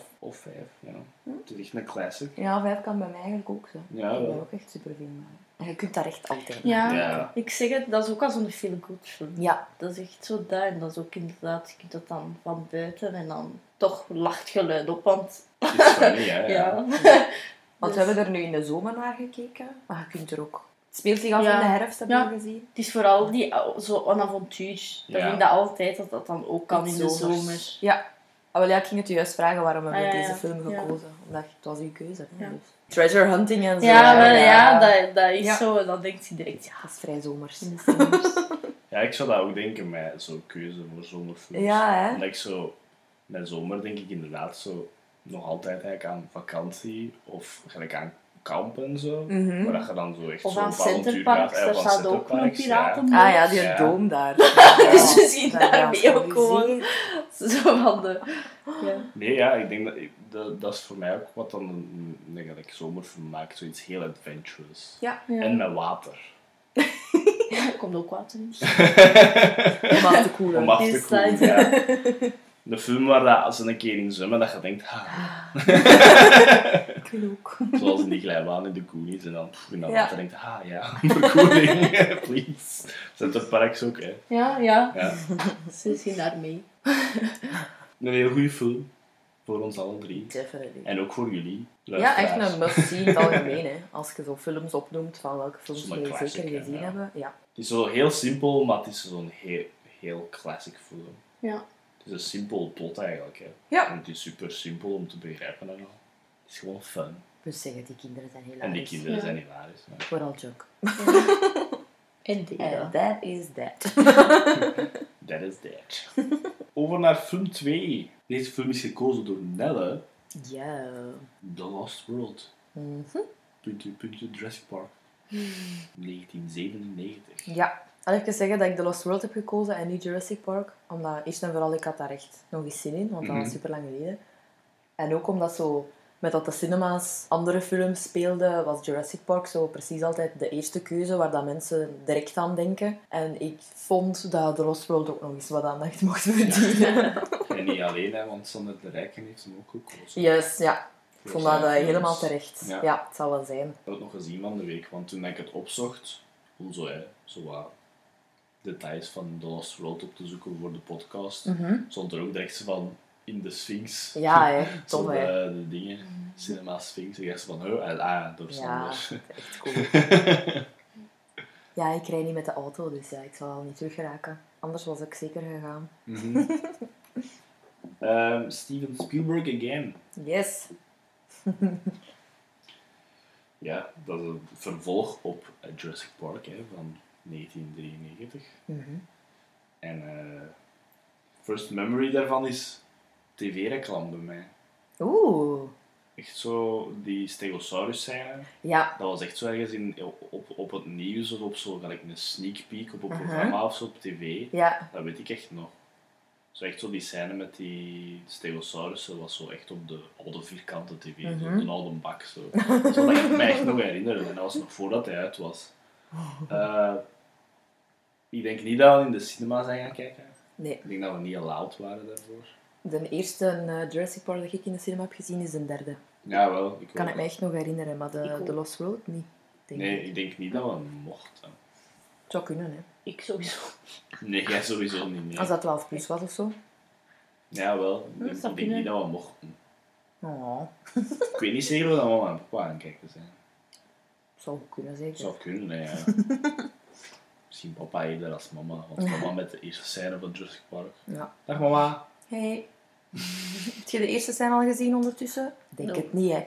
4,5 of 5. Ja. Hm? Het is echt een classic. Ja, 5 kan bij mij eigenlijk ook zo. Ja, ik ben wel. ook echt super veel naar. En je kunt daar echt altijd Ja. naar Ja. kijken. Ik zeg het, dat is ook al zo'n feel-good film. Ja. Dat is echt zo dat. En dat is ook inderdaad, je kunt dat dan van buiten en dan toch lacht geluid op. Want Het is funny, hè. *laughs* ja. Ja. *laughs* Want Dus- we hebben er nu in de zomer naar gekeken. Maar je kunt er ook... Het speelt zich af Ja. in de herfst, heb je Ja. gezien. Het is vooral die, zo een avontuur. Dat Ja. vind ik dat altijd, dat dat dan ook kan in de Zomers. zomer. Ja. Ah, wel, ja, ik ging het u juist vragen waarom hebben we Ah, ja, deze film Ja. gekozen. Omdat het was uw keuze. Dus. Treasure hunting en zo. Ja, wel, ja, dat, dat is Ja. zo. Dan denkt hij direct, ja, Dat is vrij zomers. *laughs* Ja, ik zou dat ook denken met zo'n keuze voor zomerfilms. Ja, hè? Omdat ik zo, met zomer denk ik inderdaad zo nog altijd eigenlijk aan vakantie of gelijk aan kamp en zo. Mhm. Maar dat je dan zo echt Of zo aan Centerparks, gaat. daar van staat ook een ja. piraten. Ah ja, die Ja. doom daar. *laughs* Dus je daarmee al ook gewoon. *laughs* Zo van de... Ja. Nee, ja, ik denk dat, ik- dat, dat is voor mij ook wat dan een, zomerfilm maakt. Zoiets heel adventurous. Ja, Ja. En met water. *laughs* Ja, er komt ook water in. om af te koelen. Om af te koelen, ja. De film waar dat, als ze een keer in zwemmen, dat je denkt, ah, Ik wil ook. *laughs* zoals in die glijbaan in de Goonies, en dan dat Ja. water denkt, ah ja, *laughs* verkoeling, *laughs* please. Centerparks ook, hè. Ja, ja. Ja. Ze zien daar mee. Een heel goede film. Voor ons alle drie. Definitely. En ook voor jullie. Ja, echt een must-see in het algemeen. Hè. Als je zo films opnoemt van welke films we zeker gezien ja. hebben. Ja. Het is zo heel simpel, maar het is zo'n heel, heel classic film. Ja. Het is een simpel plot eigenlijk. Hè. Ja. En het is super simpel om te begrijpen en al. Het is gewoon fun. Dus zeggen, die kinderen zijn hilarisch. En die kinderen Ja. zijn hilarisch. hè. Vooral Chuck. En that is that. *laughs* That is that. Over naar film 2. Deze film is gekozen door Nelle. Ja. The Lost World. Mhm. puntje, puntje, Jurassic Park. *laughs* 1997. Ja. Al even zeggen dat ik The Lost World heb gekozen en niet Jurassic Park. Omdat, eerst en vooral, ik had daar echt nog eens zin in, want dat was Mhm. super lang geleden. En ook omdat zo, met dat de cinema's andere films speelden, was Jurassic Park zo precies altijd de eerste keuze waar dat mensen direct aan denken. En ik vond dat The Lost World ook nog eens wat aandacht *laughs* mocht verdienen. *laughs* En niet alleen, hè, want Sander de Rijken heeft hem ook gekozen. Yes, ja. Ik vond dat eh, helemaal terecht. Ja. Ja. het zal wel zijn. Ik heb het nog gezien van de week, want toen ik het opzocht, om zo, hè, zo wat details van The Lost World op te zoeken voor de podcast, stond er ook direct van in de Sphinx. Ja, hè. *laughs* Zo tof de, hè. de dingen, Cinema Sphinx. Ik dacht van, huh, ah, ja, door Ja, Sander. echt *laughs* cool. Ja, ik rij niet met de auto, dus ja, ik zal al niet terug geraken. Anders was ik zeker gegaan. Mhm. *laughs* Ehm, Steven Spielberg again. Yes. Ja, dat is een vervolg op Jurassic Park hè, van 1993. Mhm. En eh, first memory daarvan is tv-reclame bij mij. Oeh. Echt zo, die stegosaurus scène, Ja. dat was echt zo ergens in, op, op het nieuws of op zo, gelijk een sneak peek op een Mhm. programma of zo op tv. Ja. Dat weet ik echt nog. Zo echt zo die scène met die stegosaurussen was zo echt op de oude vierkante tv, zo Mhm. op de oude bak. Zo. Dat zal ik me echt nog herinneren. En dat was nog voordat hij uit was. *laughs* Eh, ik denk niet dat we in de cinema zijn gaan kijken. Nee. Ik denk dat we niet allowed waren daarvoor. De eerste eh, Jurassic Park dat ik in de cinema heb gezien is de derde. Ja, wel. Ik Kan ik me echt nog herinneren, maar de, Lost World niet. Denk Nee, ik. denk niet dat we mochten. Het zou kunnen, hè. Ik sowieso. Nee, jij sowieso niet. Nee. Als dat 12 plus was of zo. Ja, wel. Ik Dat denk, zou ik denk niet dat we mochten. Oh, Ik weet niet zeker of dat mama en papa aan het kijken zijn. Zou kunnen, zeker. Zou kunnen, ja. *laughs* Misschien papa eerder als mama. Want mama *laughs* met de eerste scène van Jurassic Park. Ja. Dag mama. Hey. *laughs* heb je de eerste scène al gezien ondertussen? Denk No. het niet, hè.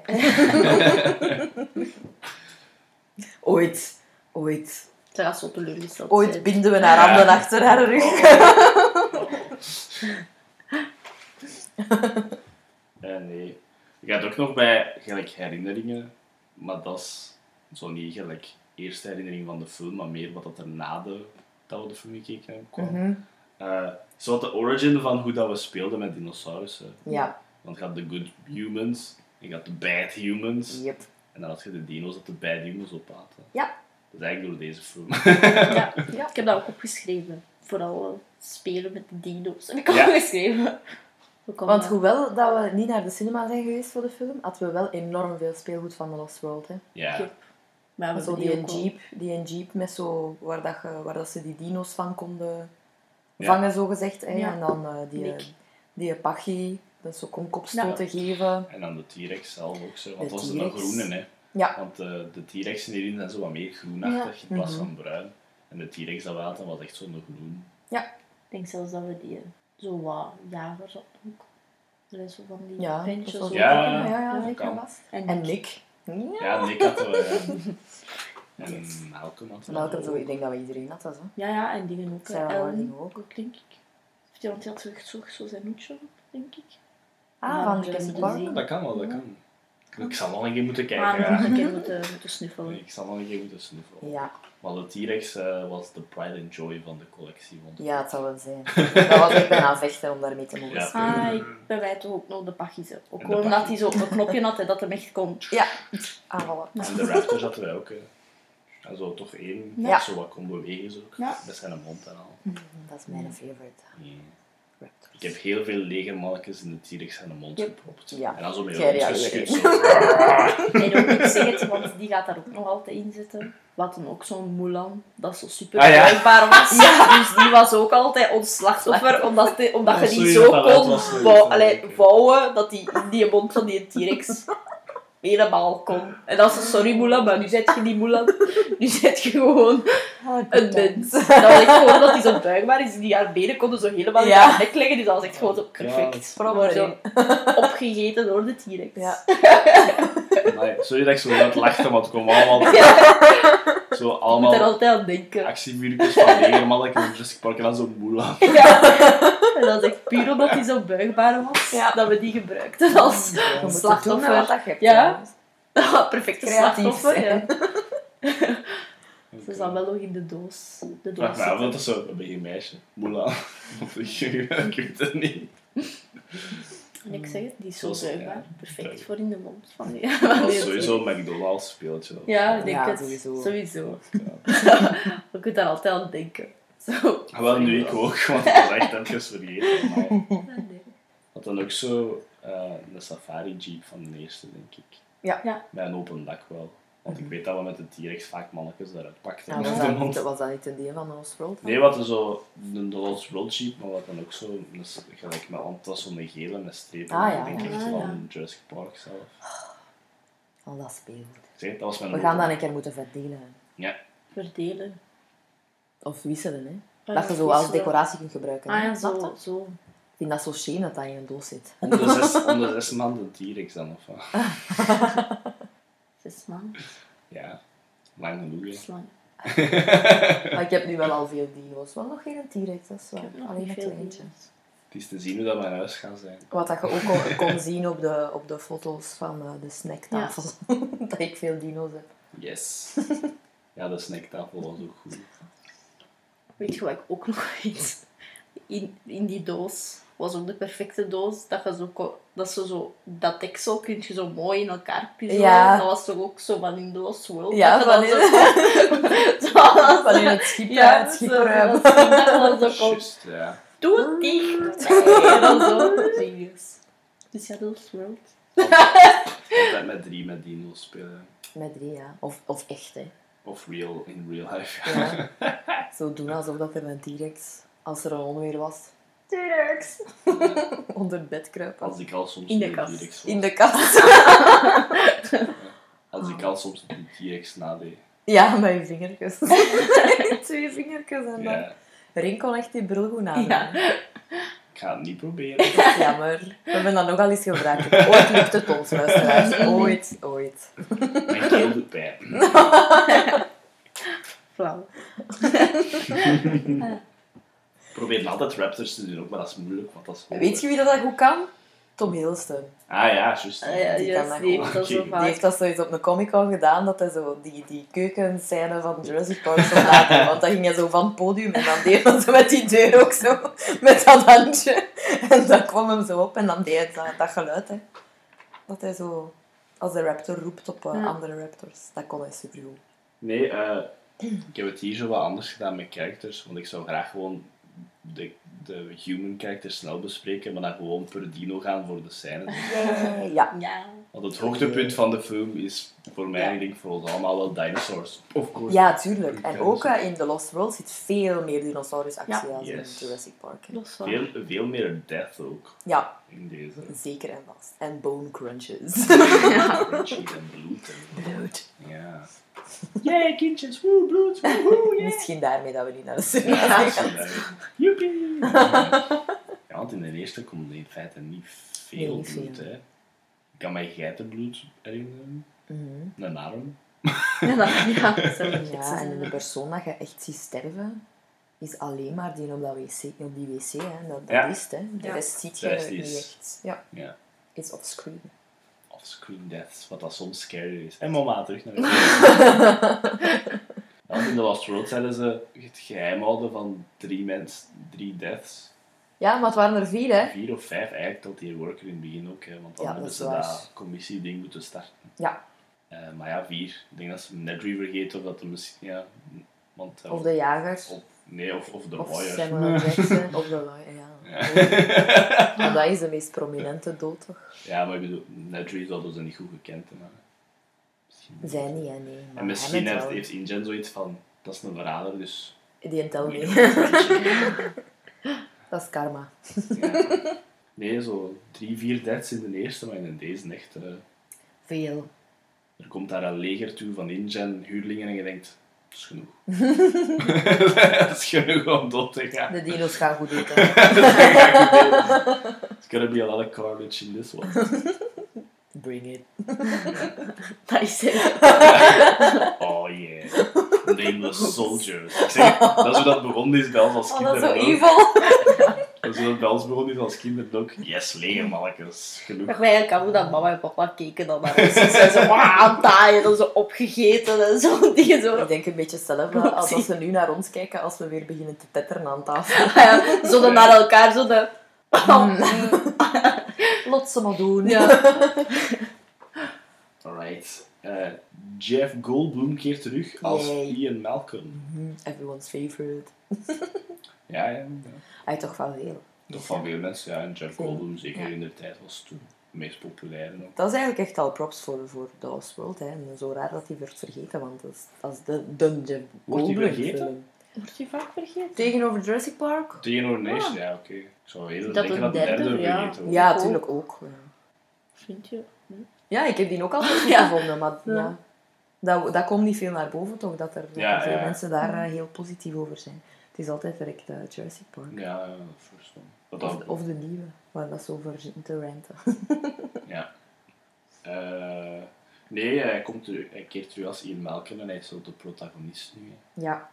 Ooit. Ooit. Ze gaat zo teleurgesteld Ooit zijn. binden we haar Ja. handen achter haar rug. Ja, nee. Ik had ook nog bij gelijk herinneringen. Maar dat is zo niet gelijk eerste herinnering van de film, maar meer wat dat er na de, dat we de film gekeken hebben kwam. Zo wat de origin van hoe dat we speelden met dinosaurussen. Ja. Want je had de good humans, en je had de bad humans. Yep. En dan had je de dino's dat de bad humans opaten. Ja. Dat is eigenlijk door deze film. *laughs* Ja, Ja. ik heb dat ook opgeschreven. Vooral spelen met de dino's. Heb ik Ja. opgeschreven. Want dat? hoewel dat we niet naar de cinema zijn geweest voor de film, hadden we wel enorm veel speelgoed van The Lost World. Hè. ja. Yep. Maar Zo die, een jeep, die een jeep met zo, waar, dat je, waar dat ze die dino's van konden Ja. vangen, zo gezegd. Hè. Ja. En dan eh, die, Nick. die Pachy, dat zo kon kopstoten geven. En dan de T-Rex zelf ook zo. Want De dat was T-Rex. groene, hè. Ja. Want eh, de T-Rexen hierin zijn zo wat meer groenachtig in plaats Mhm. van bruin. En de T-Rex dat we hadden was echt zo'n groen. Ik denk zelfs dat we die eh, zo wat jagers hadden ook. Er is zo van die Ja, zo. Ja, ja, ja, ja, zeker kan. vast. En, En Nick. Ja. Ja, Nick hadden we. Ja. En Malcolm. Welke ook. zo, ik denk dat we iedereen dat was. Hè. Ja, ja, en dingen ook. Sarah Ellen Harding ook. denk ik. Of die, want die had zo echt zo, zo zijn hoedje op, denk ik. Ah, van Jurassic we Park. Dat kan wel, dat kan. Ik zal nog een keer moeten kijken. Maar ja. nog *laughs* een keer moeten, moeten snuffelen. Ik zal nog een keer moeten snuffelen. Ja. Maar de T-Rex eh, was de pride and joy van de collectie. Vond ik. ja, het zou wel zijn. dat was echt bijna vechten om daarmee te mogen Ja. spelen. Ah, ik bij wij toch ook nog de pachjes. Ook gewoon omdat hij zo een knopje had en dat hem echt kon. Ja, aanvallen. En de Raptors hadden wij ook. eh. En zo toch één, Ja. zo wat kon bewegen zo. Ja. Met zijn mond en al. Dat is mijn favorite. Ja. Ik heb heel veel legermannetjes in de T-Rex zijn mond Yep. gepropt. Ja. En dan zo met Jij rond reageert. geschud. Zo. *laughs* En ook niet zeggen, want die gaat daar ook nog altijd in zitten. Wat dan ook zo'n Mulan, dat zo super Ah, ja. was. *laughs* Dus die was ook altijd ons slachtoffer, omdat, die, omdat je die zo kon vouwen, dat die in die mond van die T-Rex helemaal kon. En dat is sorry Mulan, maar nu zet je niet Mulan. *laughs* Nu zet je gewoon een mens. Dat was echt gewoon dat hij zo buigbaar is. Die haar benen konden zo helemaal in haar nek leggen. Dus dat was echt gewoon zo perfect. Ja, zo opgegeten door de T-Rex. Ja. *laughs* Nee, sorry dat ik zo net lachte, want het kwam allemaal... Zo Je moet er allemaal altijd aan denken. actievuurtjes van legermannetjes in Jurassic Park en dan zo Mulan. Ja. En dat is echt puur omdat hij zo buigbaar was, Ja. dat we die gebruikten als Je met slachtoffer. wat dat je hebt, Ja. Ah, *laughs* perfecte Creatief slachtoffer. zijn. Ja. *laughs* Ze zat wel nog in de doos. De doos Vraag dat is zo een beetje meisje. Moela. Of ik, ik weet het niet. En ik zeg het, die is zo zuigbaar. ja, Perfect duidelijk. voor in de mond van die. *laughs* Dat is sowieso een McDonald's speeltje. Ja, ik denk Ja, het. sowieso. Sowieso. Ja. *laughs* Je kunt daar altijd aan denken. *laughs* Zo. Ah, Wel, nu ik ook, want ik was echt even vergeten. Maar Ja, nee. had dan ook zo eh, een safari jeep van de eerste, denk ik. Ja. Ja. Met een open dak wel. Want ik weet dat we met de T-Rex vaak mannetjes daaruit pakten. Ja, met was, dat niet, was dat niet een deel van de Lost World? Nee, wat er zo een de Lost World Jeep, maar wat dan ook zo, een s- gelijk met, was zo'n gele met strepen, Ah, ja, denk ik, ja. echt Ah, van Jurassic Park zelf. Al dat speelt. Zeg, dat was mijn We gaan dat een keer moeten verdelen. Ja, Verdelen. Of wisselen, hè. Ah, Dat je zo als decoratie kunt gebruiken. Ah ja, zo. zo. Ik vind dat zo shame dat dat in een doos zit. om de zes, om de zes maanden T-Rex dan, of wat? *laughs* Zes. Ja, lang genoeg. Slang. *laughs* Maar ik heb nu wel al veel dino's. Maar nog geen T-Rex, dat is waar. Alleen veel dino's. Het is te zien hoe dat mijn huis gaat zijn. Wat dat je ook kon, *laughs* kon zien op de, op de foto's van eh, de snacktafel. *laughs* dat ik veel dino's heb. Yes. Ja, de snacktafel was ook goed. Weet je wat ik ook nog weet? In, in die doos was ook de perfecte doos. Dat, je zo, dat, ze zo, dat deksel kun je zo mooi in elkaar puzzelen. Ja. Dat was toch ook zo van in The Lost World? Ja, dat van in- zo, *laughs* *laughs* zo, Van in het schip, Ja, het zo- schipperruim. dat was- dat ook al- Juist, ja. Doe het dicht! Nee, dan zo. Dus ja, The Lost World. Altijd met drie met dino's spelen. Met drie, ja. Of, of echt, hè. Of real, in real life. Ja. *laughs* Zo doen alsof dat er een T-Rex, als er een onweer was, T-Rex, *laughs* onder het bed kruipen. Als ik al soms In de een kast. Was. In de kast. *laughs* *laughs* Als ik al soms een T-Rex nadeed. Ja, met je vingertjes. Twee vingertjes en dan. Ja, kon echt die bril goed aan. Ja. ik ga het niet proberen. Jammer. We hebben dat nogal eens gebruikt. Ooit lukt het ons, luisteraars. Ooit, ooit. Mijn keel doet pijn. Flauw. Probeer altijd raptors te doen, ook, maar dat is moeilijk, want dat is Weet je wie dat, dat goed kan? Tom Hiddleston. Ah ja, juist. Ah, ja, Die kan dat die goed. heeft dat zo Oké. Die heeft dat zoiets op een comic al gedaan, dat hij zo die, die keukenscène van Jurassic Park zo laten. *laughs* Want dan ging hij zo van het podium en dan deed hij zo met die deur ook zo, met dat handje. En dan kwam hem zo op en dan deed hij dat, dat geluid, hè. Dat hij zo, als de raptor roept op eh, Ja. andere raptors. Dat kon hij supergoed. Nee, eh, ik heb het hier zo wat anders gedaan met characters, want ik zou graag gewoon de, de human characters snel bespreken, maar dan gewoon per dino gaan voor de scène. *laughs* Ja. Ja. Want het hoogtepunt van de film is voor mij, en ik denk voor ons allemaal wel dinosaurs. Of course. Ja, tuurlijk. En ook eh, in The Lost World zit veel meer dinosaurusactie Ja. als Yes. in Jurassic Park. Veel, veel meer death ook Ja, in deze. zeker en vast. En bone crunches. *laughs* Crunchy en bloed. En, Bloed. ja. Yay, kindjes, woe, bloed, woehoe, yeah. Misschien daarmee dat we niet naar de cinema Ja, gaan. Joepie! Ja, want in de eerste komt er in feite niet veel bloed. veel. Hè. Ik kan mij geitenbloed herinneren. Mhm. Een arm. Ja, *laughs* dat, ja, Ja, en de persoon dat je echt ziet sterven, is alleen maar die op, dat wc, op die wc. Hè. Dat, dat Ja. is het. Hè. De Ja. rest ziet je rest niet is- echt. Ja, Ja. is offscreen. Off-screen deaths, wat dat soms scary is. En mama, terug naar de *laughs* In The Lost World zeiden ze het geheim houden van drie mensen, drie deaths. Ja, maar het waren er vier, hè? Vier of vijf eigenlijk, tot die worker in het begin ook. Hè, want dan Ja, hebben dat ze waar. dat commissieding moeten starten. Ja. Eh, maar ja, vier. Ik denk dat ze Nedry vergeten of dat er misschien... Ja, want, eh, Of de jagers. of- nee, of, of de Of lawyer. Samuel *laughs* Jackson. Of de lawyer, ja. Ja. *laughs* Maar dat is de meest prominente dood, toch? ja, maar ik bedoel, Nedry zouden ze niet goed gekend hebben. Misschien- Zij niet, hè, nee. Maar En misschien heeft, heeft InGen zoiets van, dat is een verrader, dus... Die tel moet je niet. *laughs* Dat is karma. Ja. *laughs* Nee, zo drie, vier deaths in de eerste, maar in deze echt... eh, Veel. er komt daar een leger toe van InGen, huurlingen, en je denkt, dat is genoeg. *laughs* *laughs* dat is genoeg om dood te gaan. De dino's gaan goed eten. It's gonna be a lot of carnage in this one. Bring it. Dat is het. Oh yeah. Nameless soldiers. Ik zeg, dat is hoe dat begonnen is bij ons als Oh, dat kinderen. is zo evil. En zo Bels begon is als kind ook. Yes, legermannetjes. Genoeg. dacht eigenlijk aan hoe dat mama en papa keken dan naar ons. Ze zijn zo "Wah, aan het taaien en zo opgegeten en zo. *laughs* Die zo. Ik denk een beetje hetzelfde als als ze nu naar ons kijken als we weer beginnen te tetteren aan tafel. *laughs* Ja, zo dan naar elkaar zo de... *laughs* Lot ze maar doen. Ja. Alright. Eh, Jeff Goldblum keert terug als Yay. Ian Malcolm. Mhm, Everyone's favorite. Ja, ja. ja. Hij toch wel veel. Toch van veel mensen, ja. En Jeff. Goldblum, zeker Ja. in de tijd, was toen de meest populaire ook. Dat is eigenlijk echt al props voor, voor The Lost World. Hè. En zo raar dat hij werd vergeten, want dat is, dat is de, de Jeff Wordt hij vergeten? Wordt die vaak vergeten? Tegenover Jurassic Park? Tegenover Nation, ja, oké. Ik zou Dat denken een dat de derde derde, ja. vergeten wordt. Ja, natuurlijk ook. ja. Vind je? Ja, ik heb die ook altijd *laughs* goed Ja. gevonden, maar Ja. ja. dat, dat komt niet veel naar boven, toch? Dat er, Ja, veel ja. mensen daar eh, heel positief over zijn. Het is altijd direct eh, Jurassic Park. Ja, dat Of, de nieuwe, waar dat zo over zitten te ranten. *laughs* Ja. Eh, nee, hij, komt terug, hij keert terug als Ian Malcolm en hij is zo de protagonist nu. hè. Ja,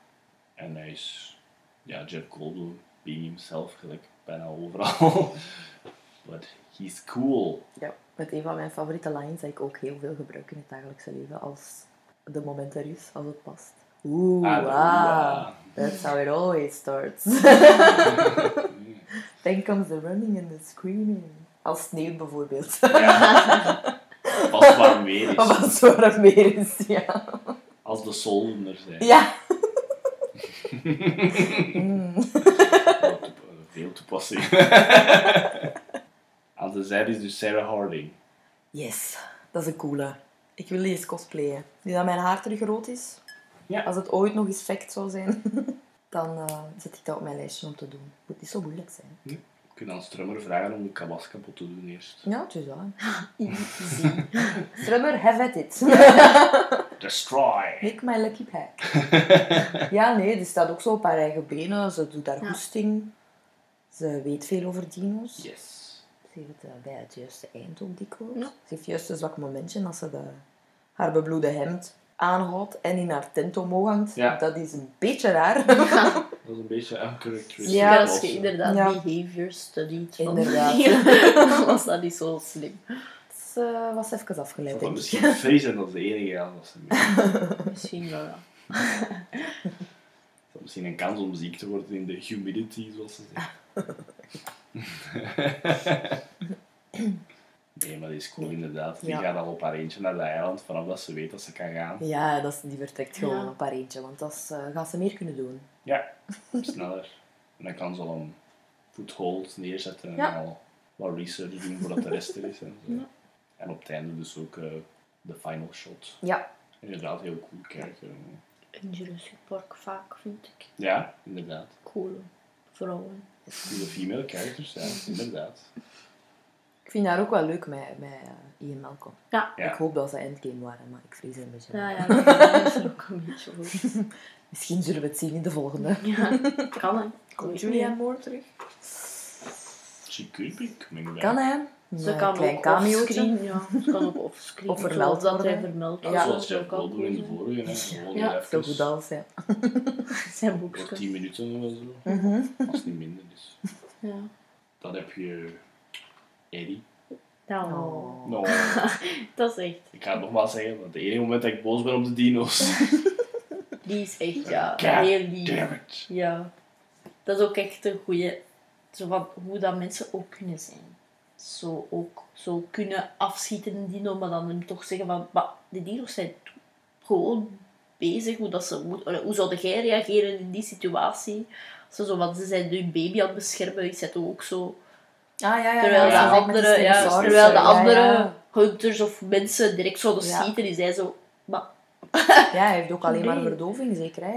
En hij is, ja, Jeff Goldblum, being himself, gelijk bijna overal. *laughs* But he's cool. ja, met een van mijn favoriete lines dat ik ook heel veel gebruik in het dagelijkse leven als de moment er is, als het past. Oeh, Ah, ah, that's how it always starts. *laughs* Then comes the running and the screaming. Als sneeuw bijvoorbeeld. Ja. *laughs* Als warm weer Of is. als het warm weer is, ja. Als de solden er zijn. Ja. Mm. Veel toepassing. *laughs* Aan de zijde is dus Sarah Harding. Yes, dat is een coole. Ik wil die eens cosplayen. Nu dat mijn haar terug rood is, Ja. als het ooit nog eens fact zou zijn, *laughs* dan eh, zet ik dat op mijn lijstje om te doen. Moet niet zo moeilijk zijn. We kunnen aan Strummer vragen om de kabas kapot te doen eerst. Ja, het is. *laughs* Easy. *laughs* Strummer, have at it. Destroy! Make my lucky pack. ja, nee, die staat ook zo op haar eigen benen. Ze doet haar Ja. hoesting. Ze weet veel over dino's. Yes. Ze heeft het eh, bij het juiste eind ook dikwijls. Ja. Ze heeft juist een zwak momentje als ze de, haar bebloede hemd aanhoudt en in haar tent omhoog hangt. Ja. Dat is een beetje raar. *laughs* Dat is een beetje uncharacteristic. Ja, Ja, als je inderdaad Ja. behavior studiet van Inderdaad. *laughs* *laughs* was dat niet zo slim. Het eh, was even afgeleid, dat denk ik. misschien feest zijn dat is de enige ja, dat ze mee. Misschien wel, ja. Dat misschien een kans om ziek te worden in de humidity, zoals ze zeggen. Nee, maar die is cool inderdaad. Die Ja. gaat al op haar eentje naar de eiland vanaf dat ze weet dat ze kan gaan. Ja, dat is, die vertrekt gewoon Ja. op haar eentje, want dat is, eh, gaat ze meer kunnen doen. Ja, *laughs* sneller. En dan kan ze al een foothold neerzetten en al wat research doen voordat de rest er is. En, *laughs* zo. Ja. en op het einde dus ook eh, de final shot. Ja, Inderdaad, heel cool kijken. In Jurassic Park vaak, vind ik. Ja, inderdaad. Coole vrouwen. Coole female characters, ja, *laughs* inderdaad. Ik vind haar ook wel leuk met, met eh, Ian Malcolm. Ja. Ja. Ik hoop dat ze endgame waren, maar ik vrees er een beetje. Ja, ja, dat is er ook een beetje. *laughs* Misschien zullen we het zien in de volgende. Ja, kan hè. *laughs* Komt niet. Moore terug? She could be coming back. Kan hè? Ze Een kan klein ook offscreen, ja. Ze kan ook offscreen. *laughs* Of vermeld dat hij vermeld Ja. Zoals zou Jeff ook al Goldblum in de vorige. Hè. Ja. Zo goed als, ja. zijn. Boekjes. 10 minuten of zo. Mhm. Als het niet minder is. Ja. Dan heb je Eddie. Nou, Oh. Nou, *laughs* dat is echt... ik ga het nogmaals zeggen, want het enige moment dat ik boos ben op de dino's. *laughs* Die is echt, ja, God heel lief. Damn it. Ja. Dat is ook echt een goeie... Zo van hoe dat mensen ook kunnen zijn. Zo ook zo kunnen afschieten in dino, maar dan hem toch zeggen van... Maar de dino's zijn gewoon bezig. Hoe, dat ze, hoe, hoe zou jij reageren in die situatie? Zo, zo, want ze zijn hun baby aan het beschermen. Is het ook zo... Ah, ja, ja. Terwijl, ja, de, die andere, ja, terwijl de ja, andere Ja, hunters of mensen direct zouden Ja. schieten, is hij zo... Maar, *laughs* Ja, hij heeft ook alleen maar verdoving, zeker hè?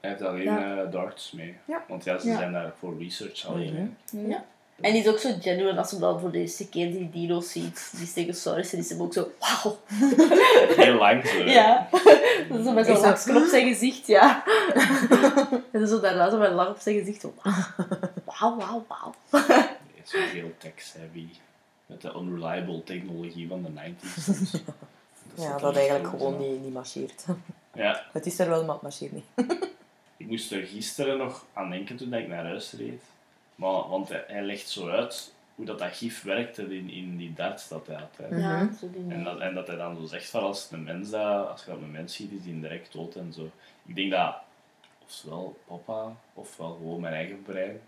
Hij heeft alleen Ja. eh, darts mee. Ja. Want ja, ze Ja. zijn daar voor research alleen. Mhm. ja. En die is ook zo genuine als ze dan voor de eerste keer die dino's ziet, die stegosaurus, en is hem ook zo... Wauw! *laughs* Heel lang zo. hè. Ja. zo met zo'n lachje op zijn gezicht, ja. *laughs* en zo daarna zo met een lach op zijn gezicht, zo... Wauw, wauw, wauw. Het is wel heel tech-savvy. Met de unreliable technologie van de 90s. soms. *laughs* Ja, dat eigenlijk gewoon niet, niet marcheert. Ja, *laughs* Het is er wel, maar het marcheert niet. *laughs* ik moest er gisteren nog aan denken toen ik naar huis reed. Maar, want hij, hij legt zo uit hoe dat, dat gif werkte in, in die darts dat hij had. hè. Ja, Mhm. En, dat, en dat hij dan zo zegt van als, een mens dat, als je dat een mens ziet, is die direct dood en zo. Ik denk dat ofwel papa, ofwel gewoon mijn eigen brein,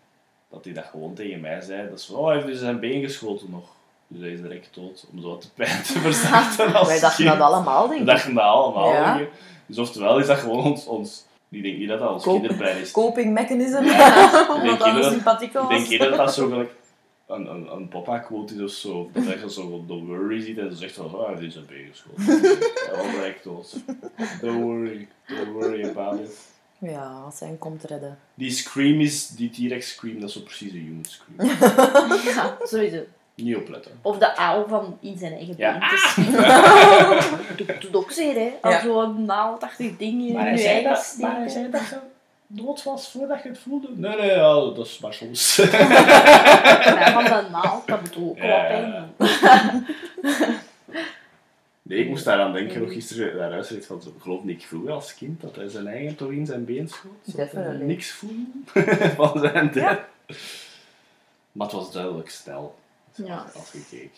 dat hij dat gewoon tegen mij zei. Dat is van, oh, hij heeft dus zijn been geschoten nog. Dus hij is direct dood, om zo wat de *laughs* pijn te verzachten. *laughs* als Wij dachten kind. dat allemaal, We denk ik. dachten dat allemaal. Ja. denk ik. Dus oftewel is dat gewoon ons... ons ik denk niet dat dat ons kinderbrein is. Coping mechanism. Ja. *laughs* Omdat dat je dat- sympathiek Ik was. denk eerder dat dat zo gelijk een, een, een papa-quote is of zo. Dat je zo de worry ziet en ze zegt van, oh, hij heeft zijn been geschoten. Hij was direct dood. Don't worry, don't worry about it. Ja, als hij hem komt redden. Die scream is, die T-Rex scream, dat is zo precies een human scream. *laughs* Ja, sowieso. Niet opletten. Of de aal van in zijn eigen Ja. been te schieten. *laughs* Doet doet ook zeer, hè. Als Ja. zo'n naaldachtig ding in Maar hij, je zei eigen dat, maar hij zei dat je dood was voordat je het voelde. Nee, nee, ja, dat is maar soms. *laughs* Ja, van de naald, dat moet ook wel pijn doen. Nee, ik moest daaraan denken nog gisteren naar huis reed van zo, geloof ik vroeger als kind dat hij zijn eigen toch in zijn been schoot. Hij Definitely. niks voelde *laughs* van zijn dad. Maar het was duidelijk snel. Ja. Als je keek.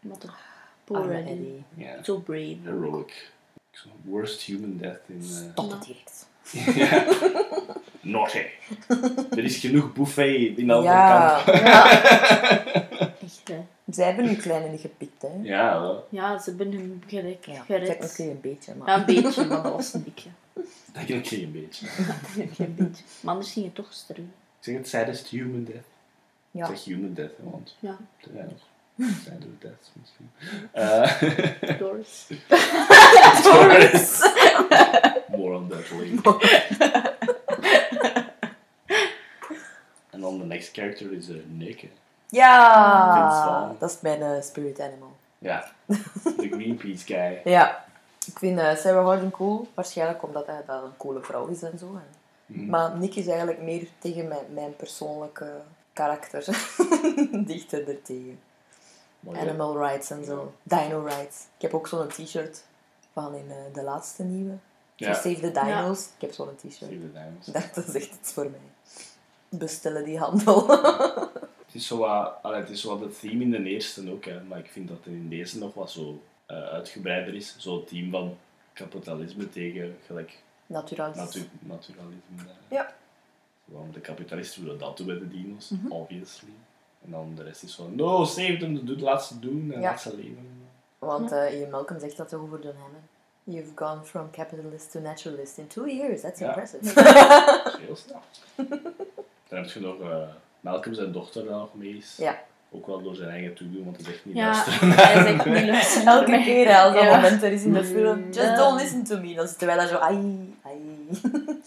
Maar toch, poor Eddie. Ja. Zo brave. Heroic. Worst human death in... eh, Stop het direct. ja. Naughty. Er is genoeg buffet in elk Ja, kamp. Ja. *laughs* Zij hebben nu kleine niet gepikt, hè. Ja, wel. Ja, ze hebben hem gelijk Ja, gered. nog een beetje, maar... Ja, een beetje, maar dat was een dikje. *laughs* dat denk ik een beetje. *laughs* Geen beetje. Maar anders ging het toch sterven. Ik zeg het saddest human death. Ja. Ik zeg human death, want... Ja, Ja, sadder death misschien. Eh, *laughs* Doris. Doris. More on that later. En dan de next character is uh, Nick. Ja, dat is mijn eh, spirit animal. Ja, *laughs* de Greenpeace guy. Ja, ik vind eh, Sarah Harding cool. Waarschijnlijk omdat hij dat een coole vrouw is en zo. En- Mhm. Maar Nick is eigenlijk meer tegen mijn, mijn persoonlijke karakter. Dichter ertegen. Ja, Animal rights en zo. Dino rights. Ik heb ook zo'n t-shirt van in eh, de laatste nieuwe. Ja. Save the Dinos. Ik heb zo'n t-shirt. Save the. Ik dacht, *laughs* dat is echt iets voor mij. Bestellen die handel. *laughs* Het is zo wat, allee, het is zo wat het theme in de eerste ook, hè, maar ik vind dat het in deze nog wat zo eh, uitgebreider is. Zo'n team van kapitalisme tegen gelijk natu naturalisme. Ja. Want de kapitalisten willen dat doen bij de dino's, obviously. En dan de rest is van, no, save them, doe, laat ze doen en Ja. laat ze leven. Want eh Ian Malcolm zegt dat over Don Hammond. You've gone from capitalist to naturalist in two years. That's Ja. impressive. *laughs* *laughs* Heel snel. Dan heb je nog eh, Malcolm, zijn dochter, daar nog mee is. Ja. Ook wel door zijn eigen toedoen, want hij zegt niet Ja, luisteren. hij zegt niet *laughs* luisteren. Elke keer als dat Ja. moment er is in de film. Just don't listen to me. Dan zitten wij daar zo. Ai, ai. *laughs*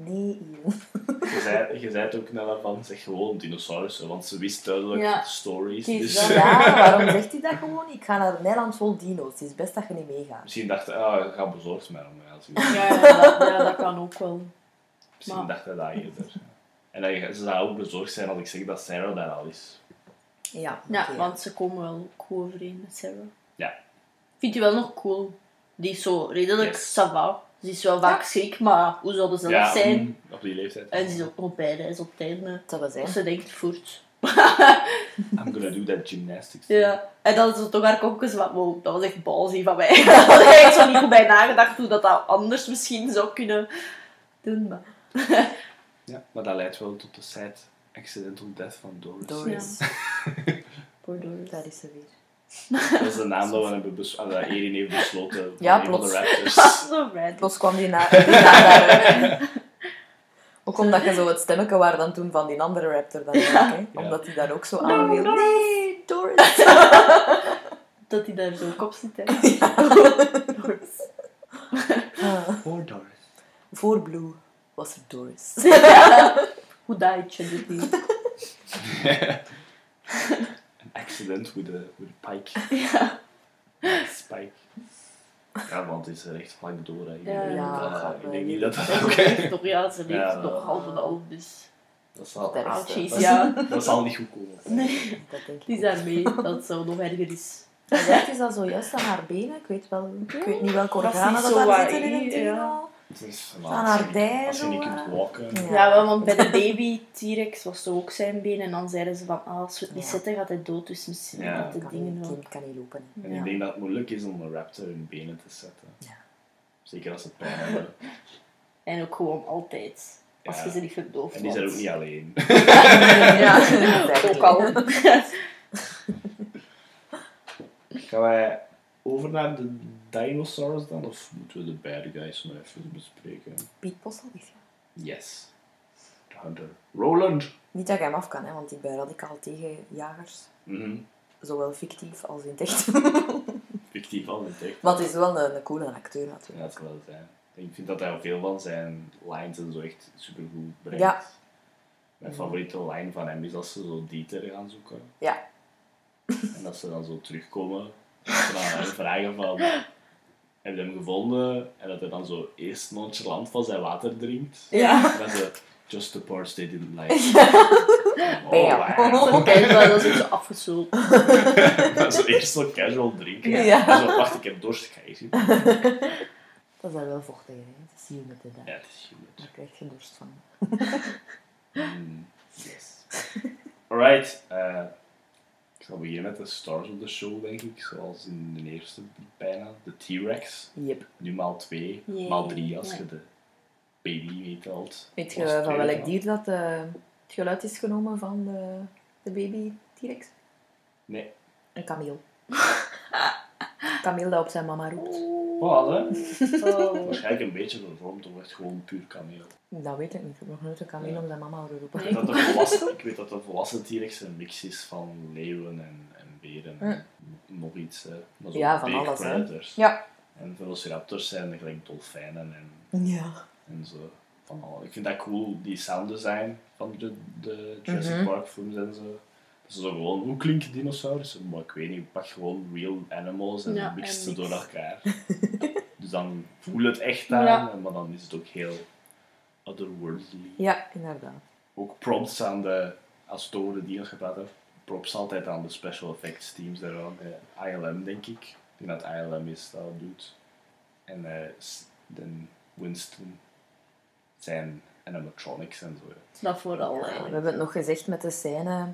Nee, Ian. Je zei, je zei het ook net van, zeg gewoon dinosaurussen, want ze wist duidelijk Ja. stories. Dus. Ja, *laughs* waarom zegt hij dat gewoon? Ik ga naar een eiland vol dino's. Het is best dat je niet meegaat. misschien dacht hij, ah, ik ga bezorgd met hem. Ja, ja, dat, ja, dat kan ook wel. Misschien Maar- dacht hij dat eerder. En ze zou ook bezorgd zijn als ik zeg dat Sarah daar al is. Ja, Ja, want ze komen wel goed overeen met Sarah. Ja. Vind je wel nog cool? Die is zo redelijk Yes. ça va. Ze is wel vaak schrik, maar hoe zou ze zelf Ja, zijn? mm, op die leeftijd. En ze is ook nog bij reis op het einde. Dat was ze denkt, voert. *laughs* I'm gonna do that gymnastics. Ja. En dan is ze toch haar kokjes van, wow, dat was echt balzie van mij. *laughs* Daar had ik echt zo niet goed bij nagedacht hoe dat, dat anders misschien zou kunnen doen. Maar... Ja, maar dat leidt wel tot de sad accidental death van Doris. Doris. *laughs* Poor Doris. Daar is ze weer. Dat is de naam dat we hebben bes- ah, dat Erin heeft besloten *laughs* voor Ja, van de plots. *laughs* Plots kwam die na, die naam daaruit. Ook omdat je zo het stemmetje waar dan toen van die andere raptor dan ook, hè? Omdat hij daar ook zo aan wil. Nee, Doris. Dat hij daar zo ook op zit. Hè. Doris. Ah. Voor Doris. Voor Blue was er Doris. Hoe died je dit niet? An accident with a, with a pike. Ja. Spike. Ja, want het is er echt vlak door. Hè. Ik Ja, denk ja, dat- gaat ik denk niet. dat dat ook... leeft nog, ja, ze leeft Ja. nog half en half, dus... Dat zal, Dat is- dat, ja. dat zal niet goed komen. Nee, Dat denk die ik. is daarmee, dat het zo nog erger is. Echt is dat zojuist aan haar benen. Ik weet, wel, ik weet niet welke Dat is organen dat zo daar waar, zitten in het ja. Dino. Het is Van als haar je niet- dij Als je zo, niet kunt walken. Ja. Wel, want bij de baby T-Rex was het ook zijn been. En dan zeiden ze van, ah, als we het niet Ja. zetten, gaat hij dood. Dus misschien Ja. dat de Kan dingen kind kan niet lopen. En Ja. ik denk dat het moeilijk is om een raptor in benen te zetten. Ja. Zeker als ze pijn hebben. *laughs* En ook gewoon altijd. Als Ja. je ze niet verdooft. En die zijn ook niet alleen. *laughs* Ja. *laughs* Ook al. Gaan wij over naar de dinosaurs dan? Of moeten we de bad guys nog even bespreken? Piet Postel is ja. Yes. De hunter. Roland. Niet dat ik hem af kan, hè, want ik ben radicaal tegen jagers. Mhm. Zowel fictief als in het echt. *laughs* Fictief al in tech. maar het is wel een, een coole acteur Ja, natuurlijk. dat zal wel zijn. Ik vind dat hij veel van zijn lines en zo echt supergoed brengt. Ja. Mijn favoriete line van hem is als ze zo Dieter gaan zoeken. Ja. En dat ze dan zo terugkomen. En dan vragen van... Heb je hem gevonden? En dat hij dan zo eerst nonchalant van zijn water drinkt. Ja. En dan ze... Just the parts they didn't like. Oh, Bam. wow. Oké, maar *laughs* dat is ook zo afgesloten. Dat ze eerst zo casual drinken. Ja. En zo, wacht, ik heb dorst, ga je zien. *laughs* Dat is wel wel vochtig, hè. Je met de dag. Ja, het is humid. Daar krijg je dorst van. Mm, yes. Alright. eh ik zal beginnen met de stars of the show, denk ik. Zoals in de eerste bijna. De T-Rex. Yep. Nu maal 2, Yay. maal 3 als je de baby meetelt. Weet je van welk dier dat eh, het geluid is genomen van de, de baby T-Rex? Nee. Een kameel. *laughs* kameel dat op zijn mama roept. Wat, hè? Oh. Waarschijnlijk een beetje vervormd, of echt gewoon puur kameel. Dat weet ik niet. Ik heb nog nooit een kameel zijn mama horen roepen. *laughs* Ik weet dat de volwassen, ik weet dat de volwassen T-Rex een mix is van leeuwen en, en beren en nog iets. Hè. Maar zo Ja, van alles, hè. predators. Ja. En velociraptors zijn gelijk dolfijnen en Ja. en zo. Van al. Ik vind dat cool, die sound design van de, de Jurassic Mhm. Park films en zo. Zo gewoon, hoe klinken dinosaurussen? Maar ik weet niet, pak gewoon real animals en Ja, mix ze door elkaar. *laughs* dus dan voel het echt aan, Ja. maar dan is het ook heel otherworldly. Ja, inderdaad. Ook props aan de, als we het over de dino's gepraat hebben, props altijd aan de special effects teams daar aan. eh, ILM denk ik. Ik denk dat ILM is dat doet. En eh, Winston zijn animatronics en zo. ja. Dat vooral We eigenlijk. hebben het nog gezegd met de scène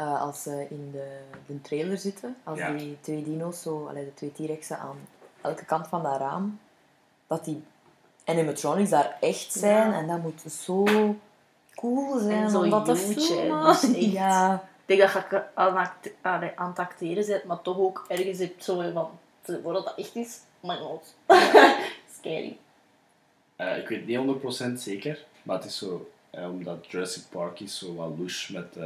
eh, als ze in de, de trailer zitten. Als Ja. die twee dino's, zo, allee, de twee T-rexen aan elke kant van dat raam. Dat die animatronics daar echt zijn. Ja. En dat moet zo cool zijn En zo om dat te filmen. Dus echt. Ja. Ik denk dat je aan, act- aan, aan het acteren bent, maar toch ook ergens hebt zo van, voordat dat echt is, oh my god. *laughs* Scary. Eh, ik weet niet 100% zeker, maar het is zo, eh, omdat Jurassic Park is zo wat louche met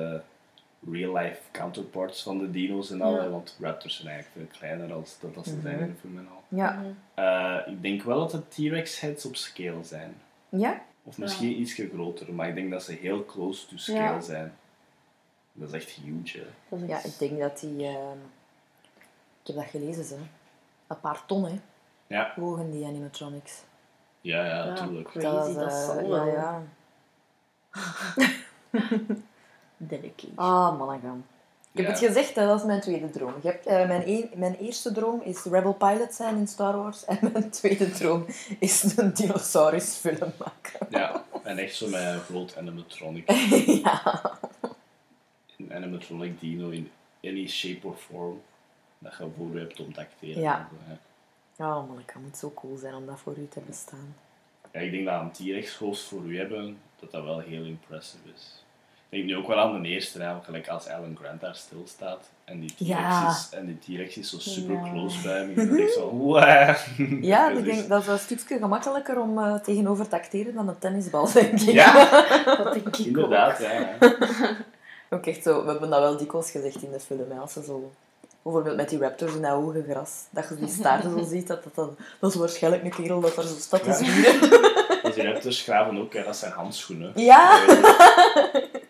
real-life counterparts van de dino's en al, Ja. want raptors zijn eigenlijk veel kleiner als dat, dat ze zijn Mhm. in de film en al. Ja. Eh, ik denk wel dat de T-Rex heads op scale zijn. Ja? Of misschien ietsje groter, maar ik denk dat ze heel close to scale Ja. zijn. Dat is echt huge, hè. Dat is Ja, ik denk dat die... ehm, ik heb dat gelezen, ze. Een paar ton, hè. Ja. Wogen die animatronics. Ja, ja, Ja, natuurlijk. Crazy, dat eh, zal ja, wel. ja. *laughs* *laughs* Delicate. Ah, mannegam. Ik heb Ja. het gezegd, hè, dat is mijn tweede droom. Je hebt, eh, mijn, een- mijn eerste droom is Rebel Pilot zijn in Star Wars. *laughs* En mijn tweede droom is een dinosaurusfilm maken. Ja, en echt zo met een groot animatronic. *laughs* ja. Een animatronic dino in any shape or form. Dat je voor je hebt om te acteren. Ja. Oh, manneke, het moet zo cool zijn om dat voor u te bestaan. Ja, ik denk dat een T-Rex host voor u hebben, dat dat wel heel impressive is. Ik denk nu ook wel aan de eerste, hè, gelijk als Alan Grant daar stilstaat en die T-Rex Ja. is, en die T-Rex is zo super Ja. close bij hem. En dan denk ik zo, wow. *laughs* Ja, Dat ik is- *laughs* denk dat is een stukje gemakkelijker om eh, tegenover te acteren dan een tennisbal, *laughs* denk ik. Ja, Dat denk ik inderdaad. Ja, ja. Ook echt zo, we hebben dat wel dikwijls gezegd in de film, hè, als ze zo... Bijvoorbeeld met die raptors in dat hoge gras, dat je die staarten zo ziet, dat, dat, dat, dat is waarschijnlijk een kerel dat er zo staat te Ja. zwieren. Dus die raptors graven ook, hè, dat zijn handschoenen. Ja!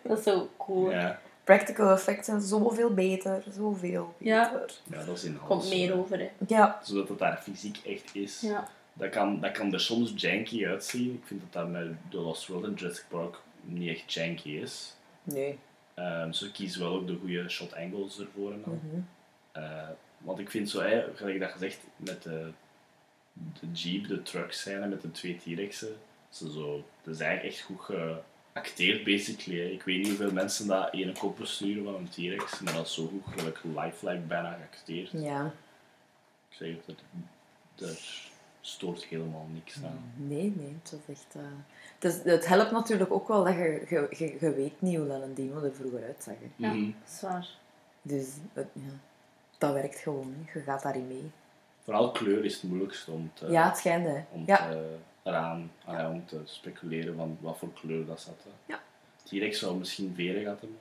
Dat is zo cool. Ja, Practical effects zijn zoveel beter, zoveel Ja. beter. ja, dat is in Komt meer over, hè. Ja, Zodat het daar fysiek echt is. Ja. Dat, kan, dat kan er soms janky uitzien. Ik vind dat dat met The Lost World en Jurassic Park niet echt janky is. nee. Ehm, ze kiezen wel ook de goede shot angles ervoor en al. Mhm. Eh, want ik vind zo, hè, gelijk dat gezegd met de de jeep, de truck scène met de twee T-Rexen. Ze zo, dat is eigenlijk echt goed geacteerd, basically. hè. Ik weet niet hoeveel mensen dat ene kop besturen van een T-Rex, maar dat is zo goed gelijk lifelike bijna geacteerd. Ja. Ik zeg het, er stoort helemaal niks aan. Nee, nee, het is echt... eh, Het, is, het helpt natuurlijk ook wel dat je, je, je, je weet niet hoe dat een dino er vroeger uitzag. hè. Ja, Mhm. dat is waar. Dus het- ja, dat werkt gewoon. Hè. Je gaat daarin mee. Vooral kleur is het moeilijkste om te, Ja, het schijnt, hè. om, Ja. te, eraan, ja, om te speculeren van wat voor kleur dat zat. Ja. T-Rex zou misschien veren gehad hebben.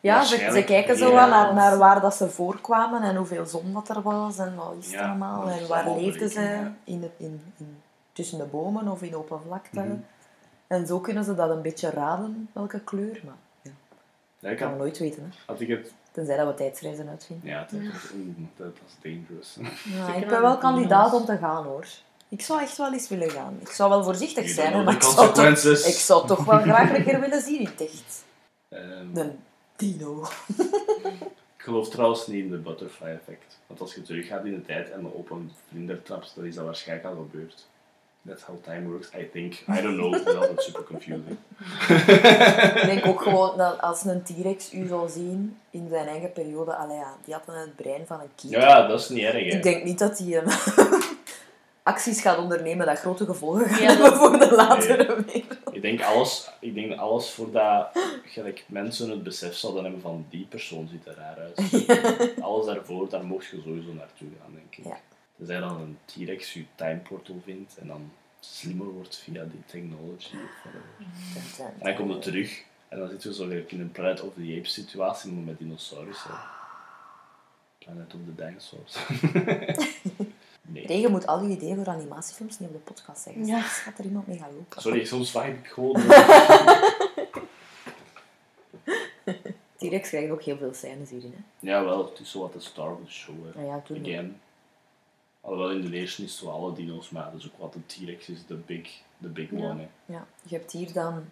Ja, ze, ze kijken zo wel naar, naar waar dat ze voorkwamen en hoeveel zon dat er was en wat is het Ja, allemaal. En is waar leefden ze? In, het- in, in, tussen de bomen of in open vlakte. Mhm. En zo kunnen ze dat een beetje raden, welke kleur. Maar ja, Ja, ik had, nooit weten. Hè. had ik het... Tenzij dat we tijdsreizen uitvinden. Ja, dat, was- oeh, dat was dangerous. Ja, ik ben wel kandidaat om te gaan hoor. Ik zou echt wel eens willen gaan. Ik zou wel voorzichtig zijn, maar ik zou, toch, consequences. ik zou toch wel *laughs* graag een keer willen zien in het echt. Ehm, Een dino. Ik geloof trouwens niet in de butterfly effect. Want als je teruggaat in de tijd en op een vlinder trapt, dan is dat waarschijnlijk al gebeurd. That's how time works, I think. I don't know. Het is altijd super confusing. Ik denk ook gewoon dat als een T-Rex u zou zien in zijn eigen periode, allee ja, die had dan het brein van een kier. Ja, dat is niet erg, hè. Ik denk niet dat hij een acties gaat ondernemen dat grote gevolgen gaan Ja, hebben voor de latere wereld. Ik denk alles, ik denk alles voordat gelijk, mensen het besef zouden hebben van die persoon ziet er raar uit. *laughs* Alles daarvoor, daar mocht je sowieso naartoe gaan, denk ik. Ja. Tenzij dan een T-Rex je time portal vindt en dan slimmer wordt via die technology. Of whatever. En dan komt het terug en dan zitten we zo in een Planet of the Apes situatie, maar met dinosaurussen. Planet of the Dinosaurs. *laughs* *laughs* nee. Regen moet al je ideeën voor animatiefilms niet op de podcast zeggen. Ja. Anders gaat er iemand mee gaan lopen. Sorry, soms vibe ik gewoon. *laughs* T-Rex krijgt ook heel veel scènes hierin. Hè? ja, wel, het is zo wat de star of the show. Hè. Ja, toen Again. Alhoewel in de eerste is het zo alle dino's, maar dat is ook wat de T-Rex is, de big, the big Ja. one. Hè. Ja, je hebt hier dan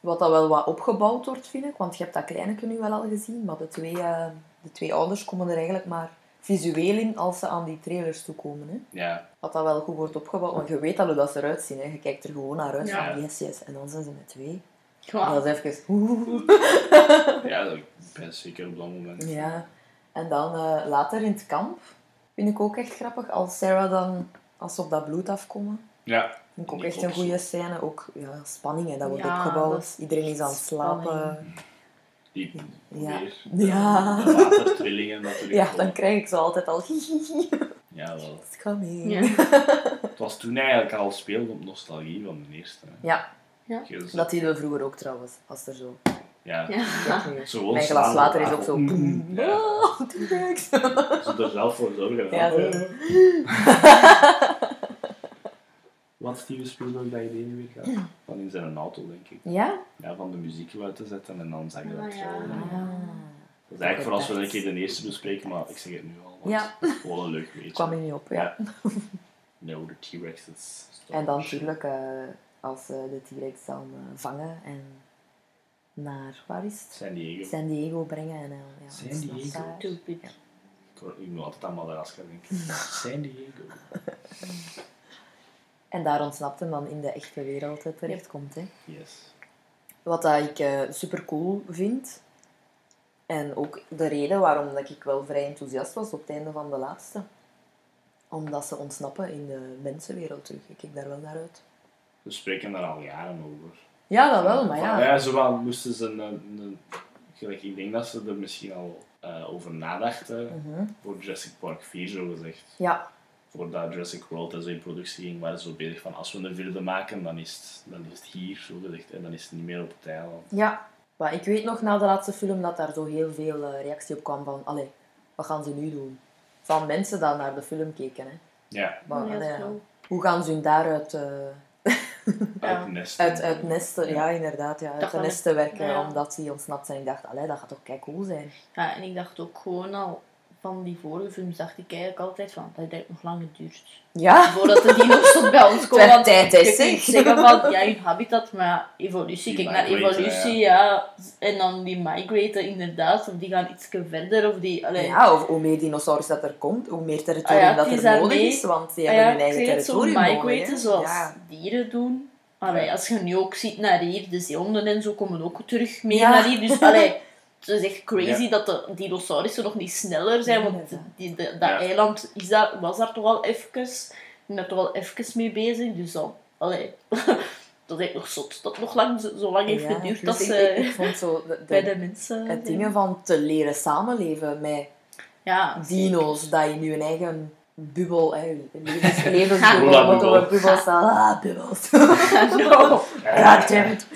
wat dat wel wat opgebouwd wordt, vind ik. Want je hebt dat kleineke nu wel al gezien, maar de twee, eh, de twee ouders komen er eigenlijk maar visueel in als ze aan die trailers toekomen. Hè. Ja, Dat dat wel goed wordt opgebouwd, want je weet al hoe dat ze eruit zien. Hè. Je kijkt er gewoon naar uit Ja. van yes, yes. En dan zijn ze met twee. Ja. Dat is even... oeh. ja, dat- ik ben zeker op dat moment. Ja. En dan eh, later in het kamp vind ik ook echt grappig. Als Sarah dan, als ze op dat bloed afkomen. Ja, Vind ik ook echt een goede scène. Ook ja, spanning, hè, dat wordt Ja, opgebouwd. dat is Iedereen is aan het slapen. spanning. Die Ja. weer. Ja. De watertrillingen natuurlijk. Ja, dan krijg ik zo altijd al... *laughs* Ja, wel. It's coming. Ja. *laughs* Het was toen eigenlijk al speelde op nostalgie van de eerste. hè. Ja, Ja. Dus- dat deden we vroeger ook trouwens. Als er zo... ja. Ja. Zo gewoon Mijn glas water is tafel. ook zo... Mm, boem. Ja. Oh, T-Rex. Ze er zelf voor zorgen. Ja, eh. *laughs* Wat Steven Spielberg dat idee nu weer gaat? Van in zijn *clears throat* auto, denk ik. Ja? Ja, van de muziek uit te zetten en dan zag je dat Ah, zo. ja. Ah. Dat is eigenlijk voor als we een keer de eerste bespreken, maar ik zeg het nu al. Want Ja. het is gewoon een leuk weetje. kwam er niet op, ja. *laughs* No, de T-Rex is... En dan natuurlijk, eh, als ze de T-Rex dan eh, vangen en naar, waar is het? San Diego. San Diego brengen. En, eh, ja, San Diego. Stupid. Ik hoor- Ik moet altijd aan Madagaskar denken. San Diego. *laughs* En daar ontsnapt hem dan in de echte wereld terechtkomt. Hè. Yes. Wat dat ik eh, super cool vind. En ook de reden waarom dat ik wel vrij enthousiast was op het einde van de laatste. Omdat ze ontsnappen in de mensenwereld terug. Ik kijk daar wel naar uit. We spreken daar al jaren over. Ja, dat wel, maar ja. ja, zowel moesten ze een, een, gelijk, Ik denk dat ze er misschien al eh, over nadachten Mhm. voor Jurassic Park 4, zo gezegd. Ja, Voordat Jurassic World en zo in productie ging, waren ze zo bezig van als we een vierde maken, dan is het, dan is het hier, zo gezegd. En dan is het niet meer op het eiland. ja. Maar ik weet nog na de laatste film dat daar zo heel veel eh, reactie op kwam van... Allee, wat gaan ze nu doen? Van mensen die naar de film keken. Hè. Ja, Maar, Ja, allee, hoe gaan ze hun daaruit... eh, Ja. *laughs* uit *laughs* nesten. Uit, uit nesten, ja, inderdaad. Ja, uit Dat de nesten werken, ja. omdat die ontsnapt zijn. Ik dacht, allee, dat gaat toch kei cool zijn. Ja, en ik dacht ook gewoon al van die vorige films dacht ik eigenlijk altijd van, dat heeft nog lang geduurd. Ja. Voordat de dino's tot bij ons *laughs* komen. Want tijd, kunt zeg. zeggen van, ja, hun habitat, maar evolutie. Die Kijk naar evolutie, ja. En dan die migraten inderdaad, of die gaan iets verder, of die... Allee, Ja, of hoe meer dinosaurus dat er komt, hoe meer territorium Ah ja, dat het er is nodig mee. is, want die Ah hebben ja, hun eigen ik zeg het, zo territorium nodig. migraten zoals Ja. dieren doen. Allee, als je nu ook ziet naar hier, de zeehonden en zo komen ook terug mee Ja. naar hier. Dus allee, *laughs* het is echt crazy Ja. dat de dinosaurussen nog niet sneller zijn, want die, de- dat Ja. eiland is daar, was daar toch al even, daar toch al even mee bezig. Dus dan, allee, *laughs* dat is echt nog zot. Dat het nog lang, zo, lang heeft Ja, geduurd dus dat ik, ze ik, ik vond zo de, de- bij de mensen... het dingen van te leren samenleven met Ja, dino's, dat je nu een eigen bubbel, hè, je levens, levensbubbel, *laughs* wat bubbel. over bubbels staat. Ah, bubbels. *laughs* no. Goddammit.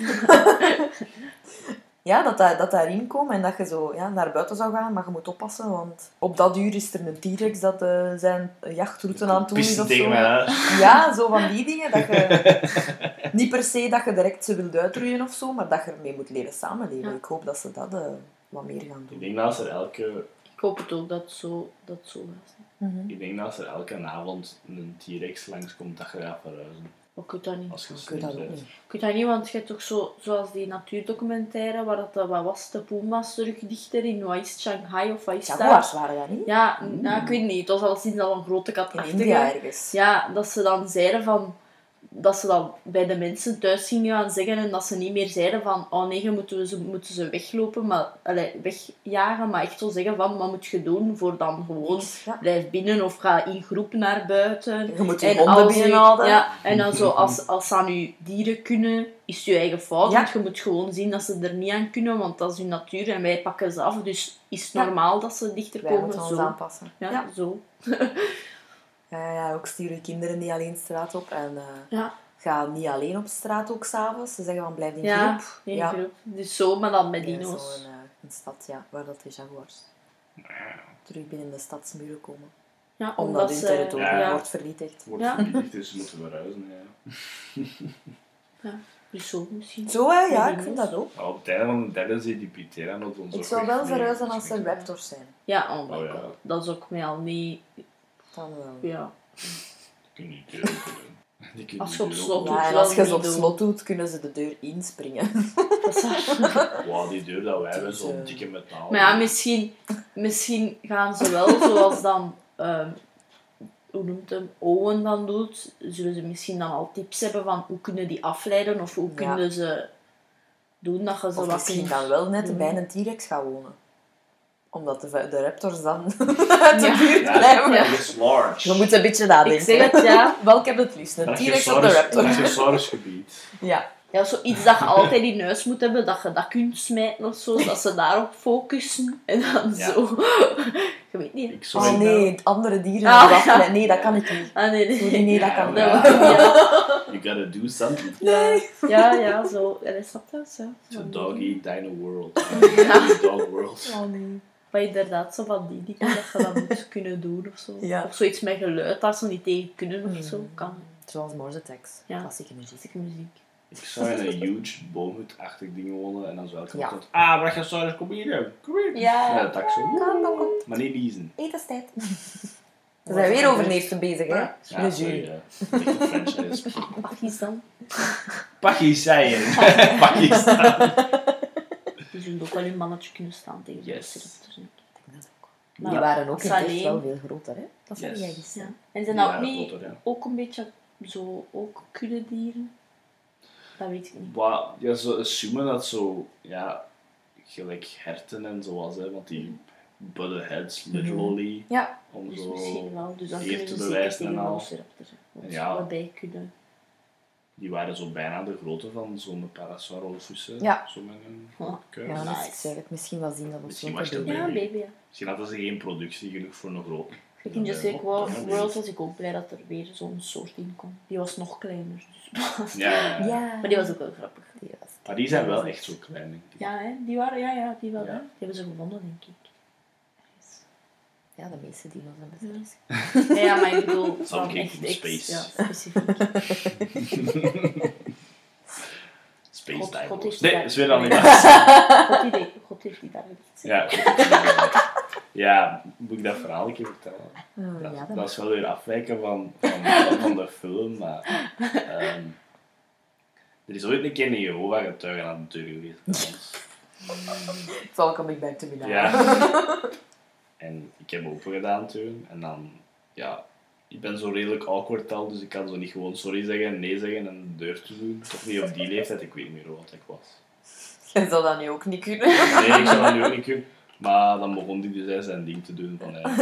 Ja, dat, dat, dat daarin komt en dat je zo ja, naar buiten zou gaan, maar je moet oppassen, want op dat uur is er een T-Rex dat eh, zijn jachtroute aan het doen is of tegen zo. Ja, zo van die dingen. Dat je, *laughs* niet per se dat je direct ze wilt uitroeien of zo, maar dat je ermee moet leren samenleven. Ja. Ik hoop dat ze dat eh, wat meer gaan Ik doen. denk dat ze er elke, Ik hoop het ook dat het zo, dat het zo gaat. zijn. ik denk dat ze er elke avond een T-Rex langskomt dat je gaat verhuizen. Maar ik weet dat niet. Als je Ik weet dat niet. Dat niet, want je hebt toch zo, zoals die natuurdocumentaire, waar dat, wat was, de Puma's terugdichter in, wat is Shanghai of wat is dat? Jaguars waren dat niet? Ja, nou, ik weet niet, het was al sinds al een grote In katachtige. India ergens. Ja, dat ze dan zeiden van... Dat ze dan bij de mensen thuis gingen gaan zeggen en dat ze niet meer zeiden van oh nee, je moeten, we ze, moeten ze weglopen, maar, allee, wegjagen, maar echt zo zeggen van wat moet je doen voor dan gewoon Ja. blijf binnen of ga in groep naar buiten. Je moet je En honden binnenhouden. Ja, en dan zo, als, als ze aan je dieren kunnen, is je eigen fout. Ja. Want je moet gewoon zien dat ze er niet aan kunnen, want dat is hun natuur en wij pakken ze af. Dus is het Ja. normaal dat ze dichter Wij komen. Zo. aanpassen. Ja. zo. *laughs* Ja, ja, ook stuur je kinderen niet alleen straat op. En eh, Ja, ga niet alleen op straat ook s'avonds. Ze zeggen van blijf in ja groep. in Ja. groep. Dus zo, maar dan met Ja, dino's. Zo'n eh, een stad, ja, waar dat de jaguars Ja, terug binnen de stadsmuren komen. Ja, Omdat hun ze... territorium Ja. wordt vernietigd. wordt Ja. vernietigd, dus ze moeten verhuizen. Ja. Dus zo misschien. Zo hè, ja, ik vind dat ook. Maar op het einde van de derde zie die Pteranodons Ik ook zou wel mee. verhuizen als Dus er ik- raptors zijn. Ja, oh, my Oh, ja. god. Dat is ook mij al niet... Dan wel. Ja. Die kunnen niet deur open doen. Die kunnen Als je niet op slot open Ja, doet, en als je ze op slot doet, kunnen ze de deur inspringen. Dat is waar. *laughs* doen. Wow, die deur dat wij hebben, Dus, zo'n eh, dikke metaal. Maar ja, misschien, misschien gaan ze wel, zoals dan, ehm, hoe noemt hem, Owen dan doet, zullen ze misschien dan al tips hebben van hoe kunnen die afleiden of hoe Ja. kunnen ze doen dat je ze Of wat misschien dan wel net bij een T-Rex gaan wonen. Omdat de, de raptors dan *laughs* uit de Ja. buurt Ja, blijven. Ja. dat is large. Je moet een beetje nadenken. Ik zeg het, ja. *laughs* Welke heb het liefst? Een T-Rex of de raptor? Brachiosaurusgebied. *laughs* Ja. Ja, zoiets dat je altijd in huis moet hebben, dat je dat kunt smijten of zo, dat ze daarop focussen en dan Ja. zo... Je weet niet. Oh nee, andere dieren Ah, ja. Nee, Nee, dat kan ik niet. Ah, nee, nee. Sorry, nee, dat kan Ja, niet. You gotta do something. Ja, ja, ja, zo. En is dat zo? It's a dog eat dino world. Ja. Dog world. Oh nee. Maar inderdaad, zo van die dingen dat je dat *laughs* moet kunnen doen of zo. Ja. Of zoiets met geluid, daar ze niet tegen kunnen of zo. Kan. Zoals Morse tekst. Ja. Klassieke muziek. Klassieke muziek. Ik zou in een huge boomhut-achtig ding wonen en dan zou ik Ja. altijd... Ah, Brachiosaurus, kom hier. Kom hier. Ja. Ja, dat zo... Kom, kom, kom. Maar niet niezen. Etenstijd. *laughs* We zijn weer over neeften bezig, hè? Ja, sorry. ja. Franchise. Pakistan. Pakistan. *laughs* Pakistan. Die zullen ook wel een mannetje kunnen staan tegen de Yes. raptors, denk ik. Die Maar waren ook in het echt alleen- wel veel groter, hè? Dat Yes. jij eens Ja. zijn. En zijn dat ook niet groter, ja. ook een beetje zo ook kuddedieren? Dat weet ik niet. Wat, ja, ze assumen dat zo, ja, gelijk herten en zo was, hè, want die budden heads literally Ja. om Dus zo... misschien wel. Dus dan kunnen te ze zeker bewijzen tegen en al. Ja. wat bij kunnen. Die waren zo bijna de grootte van zo'n Parasaurolophus. hè. Ja. Zo met een Oh. kuis. Ja, dus Nice. ik zeg het misschien wel zien dat we Misschien zo was te het doen. Ja, baby. baby. Ja. Misschien hadden ze geen productie genoeg voor een groot. Ik in Jurassic Ja, World, World was ik ook blij dat er weer zo'n soort in kwam. Die was nog kleiner. Dus. Ja, ja, *laughs* ja. Ja. Maar die was ook wel grappig. Die was- Maar die zijn wel echt zo klein, denk ik. Ja, hè? die waren, ja, ja, die wel. Die hebben ze gevonden, denk ik. Ja, de meeste dino's hebben ze. Ja, *laughs* ja, maar ik bedoel, Some echt, space. ja, *laughs* specifiek. *laughs* Space God- God heeft Nee, dat is weer dan Nee. niet. God, idee. God heeft die daar. Ja, Ja, moet ik dat verhaal een keer vertellen? Oh, Dat, ja, dat dat is wel weer afwijken van, van, van de film, maar... ehm, er is ooit een keer een Jehovah-getuige aan de deur geweest bij. Zal back to me now. Ja. En ik heb open gedaan toen. En dan, ja, ik ben zo redelijk awkward al, dus ik kan zo niet gewoon sorry zeggen en nee zeggen en de deur te doen. Toch niet op die leeftijd, ik weet niet meer oud ik was. Je zou dat nu ook niet kunnen. Nee, ik zou dat nu ook niet kunnen. Maar dan begon hij dus zijn ding te doen van eh,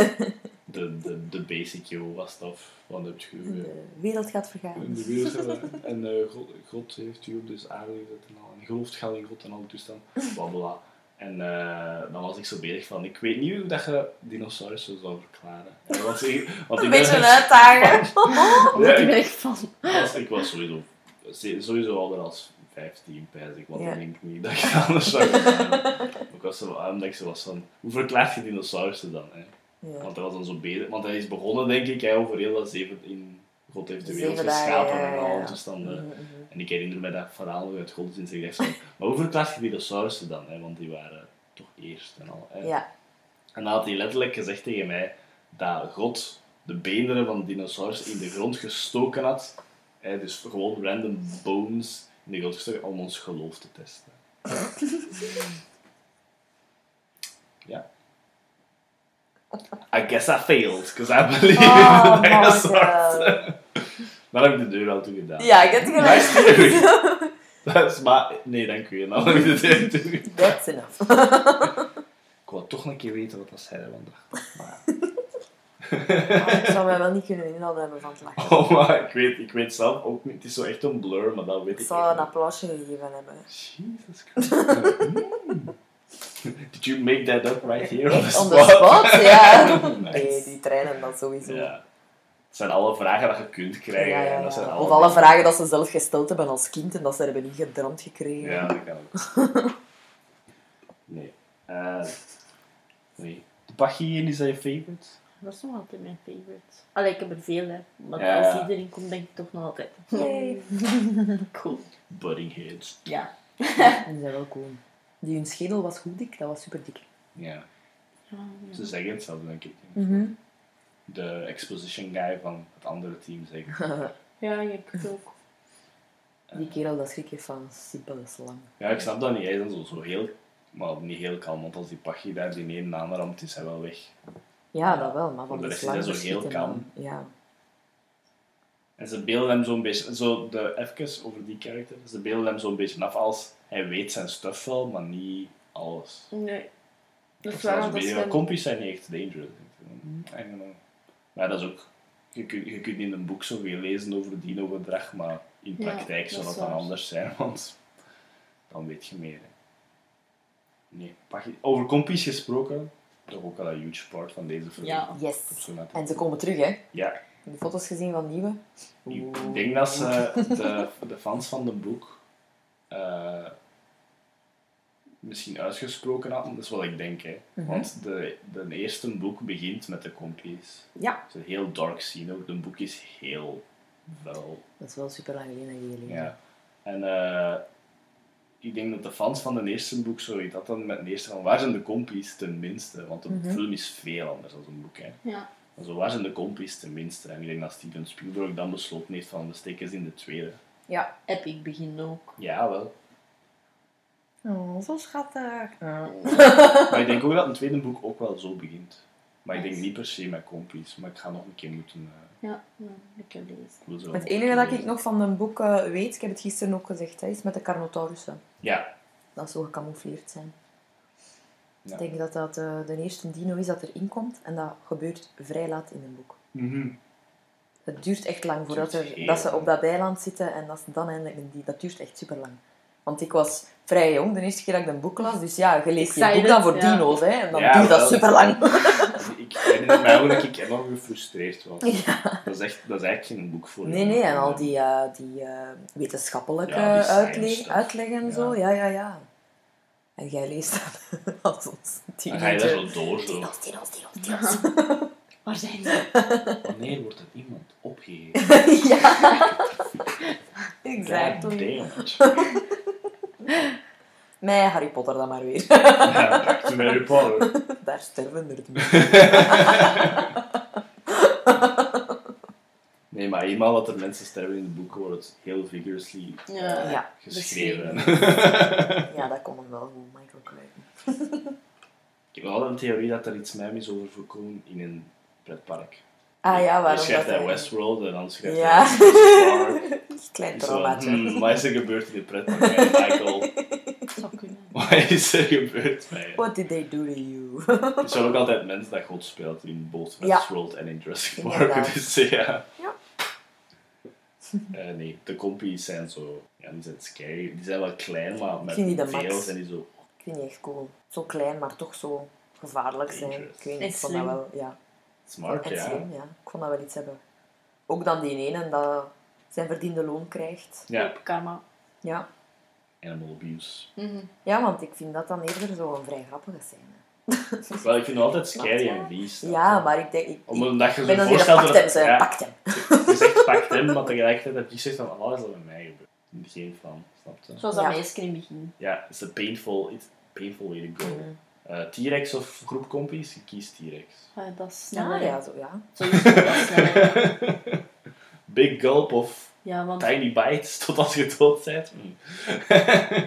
de, de, de basic Jehovah stuff. Wat heb je... eh, De wereld gaat vergaan. de wereld. En eh, God, God heeft u op deze aarde gezet en al. En gelooft gaat in God en al die toestand. Bla bla. En eh, dan was ik zo bezig van, ik weet niet hoe dat je dinosaurussen zou verklaren. En want ik, want Een ik beetje een uitdagen. *laughs* Ja, ik van... was, ik was sowieso, sowieso ouder als 15, pijs ik. Want Ja. ik denk niet dat ik *laughs* anders zou. Ik was zo, ik zo was van, hoe verklaart je dinosaurussen dan? Hè? Ja. Want hij was dan zo bezig. Want hij is begonnen, denk ik, hè, over heel dat zeven in God heeft de wereld geschapen en al ja. die toestanden. Mhm, mhm. En ik herinner me dat verhaal uit godsdienst. Ik dacht van, maar hoe verklaart je dinosaurussen dan? Hè? Want die waren toch eerst en al. Hè? Ja. En dan had hij letterlijk gezegd tegen mij dat God de beenderen van de dinosaurus in de grond gestoken had. Hè? Dus gewoon random bones in de grond gestoken om ons geloof te testen. *laughs* ja. I guess I failed, because I believe Oh, in *laughs* the dinosaurs. *laughs* Dan heb ik de deur al toe gedaan. Ja, ik heb het gelijk. *laughs* Dat is maar... Nee, dank u. En dan heb ik de deur toe gedaan. That's enough. Ik wou toch een keer weten wat dat zei vandaag. Maar... Maar ik zou mij wel niet kunnen inhouden hebben van het lachen. Oh, maar ik weet, ik weet zelf ook niet. Het is zo echt een blur, maar dat weet Ik ik zou een applausje gegeven hebben. Jesus Christ. Mm. *laughs* Did you make that up right here on the On spot? the spot, ja. Nice. Nee, die trainen dat sowieso. Ja. Het zijn alle vragen dat je kunt krijgen. Ja, ja, en dat zijn alle Of alle vragen dat ze zelf gesteld hebben als kind en dat ze hebben niet gedroomd gekregen. Ja, dat kan ook. *laughs* Nee. Eh nee. De Bachien, is dat je favorite? Dat is nog altijd mijn favorite. Allee, ik heb er veel, hè. Maar Ja, als iedereen komt, denk ik toch nog altijd. Yay. *laughs* cool. Budding heads. Ja. *laughs* Die zijn wel cool. Die hun schedel was goed dik, dat was super dik. Ja. Ja. Ze zeggen hetzelfde, denk ik. Mhm. De exposition guy van het andere team zegt. *laughs* Ja, ik heb het ook. Die kerel, dat schrik je van simpele slang. Ja, ik snap dat niet. Hij is dan zo, zo heel, maar niet heel kalm, want als die pachie daar die ene aanramt, is hij wel weg. Ja, dat wel, maar van de rest is hij zo heel kalm. Ja. En ze beelden hem zo'n beetje, zo de, even over die karakter, ze beelden hem zo'n beetje af als hij weet zijn stuff wel, maar niet alles. Nee. Dat is waar, een dat beetje, Kompies zijn niet echt dangerous. I don't know. Maar dat is ook, je, kunt- je kunt in een boek zoveel lezen over dino-gedrag, maar in Ja, praktijk is dat dan anders zijn, *laughs* want dan weet je meer. hè. Nee, over Kompies gesproken, toch ook wel een huge part van deze film. Ja. Yes. En ze komen terug, hè. Ja, De foto's gezien van nieuwe. ik denk dat ze de, de fans van de boek eh, misschien uitgesproken hadden, dat is wat ik denk. Hè. Mhm. Want de, de eerste boek begint met de Kompies. Ja. Het is een heel dark scene ook. De boek is heel vuil. Dat is wel super lang geleden dat gelezen Ja. En eh, ik denk dat de fans van de eerste boek zoiets dat dan met de eerste van waar zijn de kompies tenminste? Want de Mhm. film is veel anders dan een boek. Hè. Ja. Maar zo, waar zijn de kompies tenminste? En ik denk dat Steven Spielberg dan besloten heeft van de stekers in de tweede. Ja. Epic begint ook. Ja, wel. Oh, zo schattig. Maar ik denk ook dat een tweede boek ook wel zo begint. Maar ik denk niet per se met kompies. Maar ik ga nog een keer moeten... eh, Ja, ja ik heb deze. ik wil zo Het enige dat ik nog van een boek eh, weet, ik heb het gisteren ook gezegd, hè, is met de Carnotaurussen. Ja. Dat zo gecamoufleerd zijn. Ja. Ik denk dat dat eh, de eerste dino is dat erin komt en dat gebeurt vrij laat in een boek. Mhm. Het duurt echt lang voordat er, dat ze op dat eiland zitten en dat ze dan eindelijk een die. Dat duurt echt super lang. Want ik was vrij jong de eerste keer dat ik een boek las, dus ja, je leest je boek dan voor ja. dino's, hè, en dan Ja, duurt dat super lang. *laughs* Ik herinner mij ook dat ik enorm gefrustreerd was. Ja. Dat, is echt, dat is eigenlijk geen boek voor Nee, nee, en al die, eh, die eh, wetenschappelijke Ja, die science uitleg, uitleggen en Ja. zo, ja, ja, ja. En jij leest dat *laughs* als ons Dan ga je daar teenager. zo door. Zo. Dino's, dino's, dino's, dino's. *laughs* Waar zijn ze? Wanneer wordt er iemand opgegeven? ja, it. Met Harry Potter dan maar weer. Ja, Harry Potter. *laughs* daar sterven er meeste. *laughs* Nee, maar eenmaal dat er mensen sterven in het boek, wordt het heel vigorously Ja. eh, Ja, geschreven. *laughs* ja, dat komt hem wel goed, Michael Crichton. Ik heb wel een theorie dat er iets mij is over voorkomen in een pretpark. Ah ja, waarom schrijft dat hij Westworld en dan schrijft Ja. hij. Klein traumaatje. hmm, *laughs* wat is er gebeurd in de Michael? Zou kunnen. Wat is er gebeurd bij hem? What did they do to you? Er zijn ook altijd mensen dat God speelt in both Ja. Westworld en in Jurassic Park. *laughs* Dus ja. Ja. Eh, nee, de compies zijn zo... Ja, die zijn scary. Die zijn wel klein, maar met veel zijn die zo... Ik vind die echt cool. Zo klein, maar toch zo gevaarlijk zijn. Ik weet niet, ik vond dat wel... Ja, Smart, ja. slim, ja. Ik vond dat wel iets hebben. Ook dan die ene dat zijn verdiende loon krijgt. Ja. Op karma. Ja. Animal abuse. Mhm. ja, want ik vind dat dan eerder zo een vrij grappige scène. *laughs* Wel, ik vind het altijd scary ja. en beest. Ja, maar ik denk... Ik, Omdat je ben zo voorstelt... pakt hem, ze ja, pakt hem. *laughs* je zegt pakt hem, maar tegelijkertijd heb je gezegd van alles dat bij mij gebeurt. Geen van, snap je? Zoals dat Ja. meisje in het begin. Ja, it's a painful, it's a painful way to go. Mhm. Eh, T-Rex of groep compies? Je kiest T-Rex. Ah, dat is sneller. Ja, ja, zo, ja. Sowieso dat is sneller. *laughs* Big gulp of Ja, want tiny bites *laughs* tot als je dood bent. *laughs* Mm.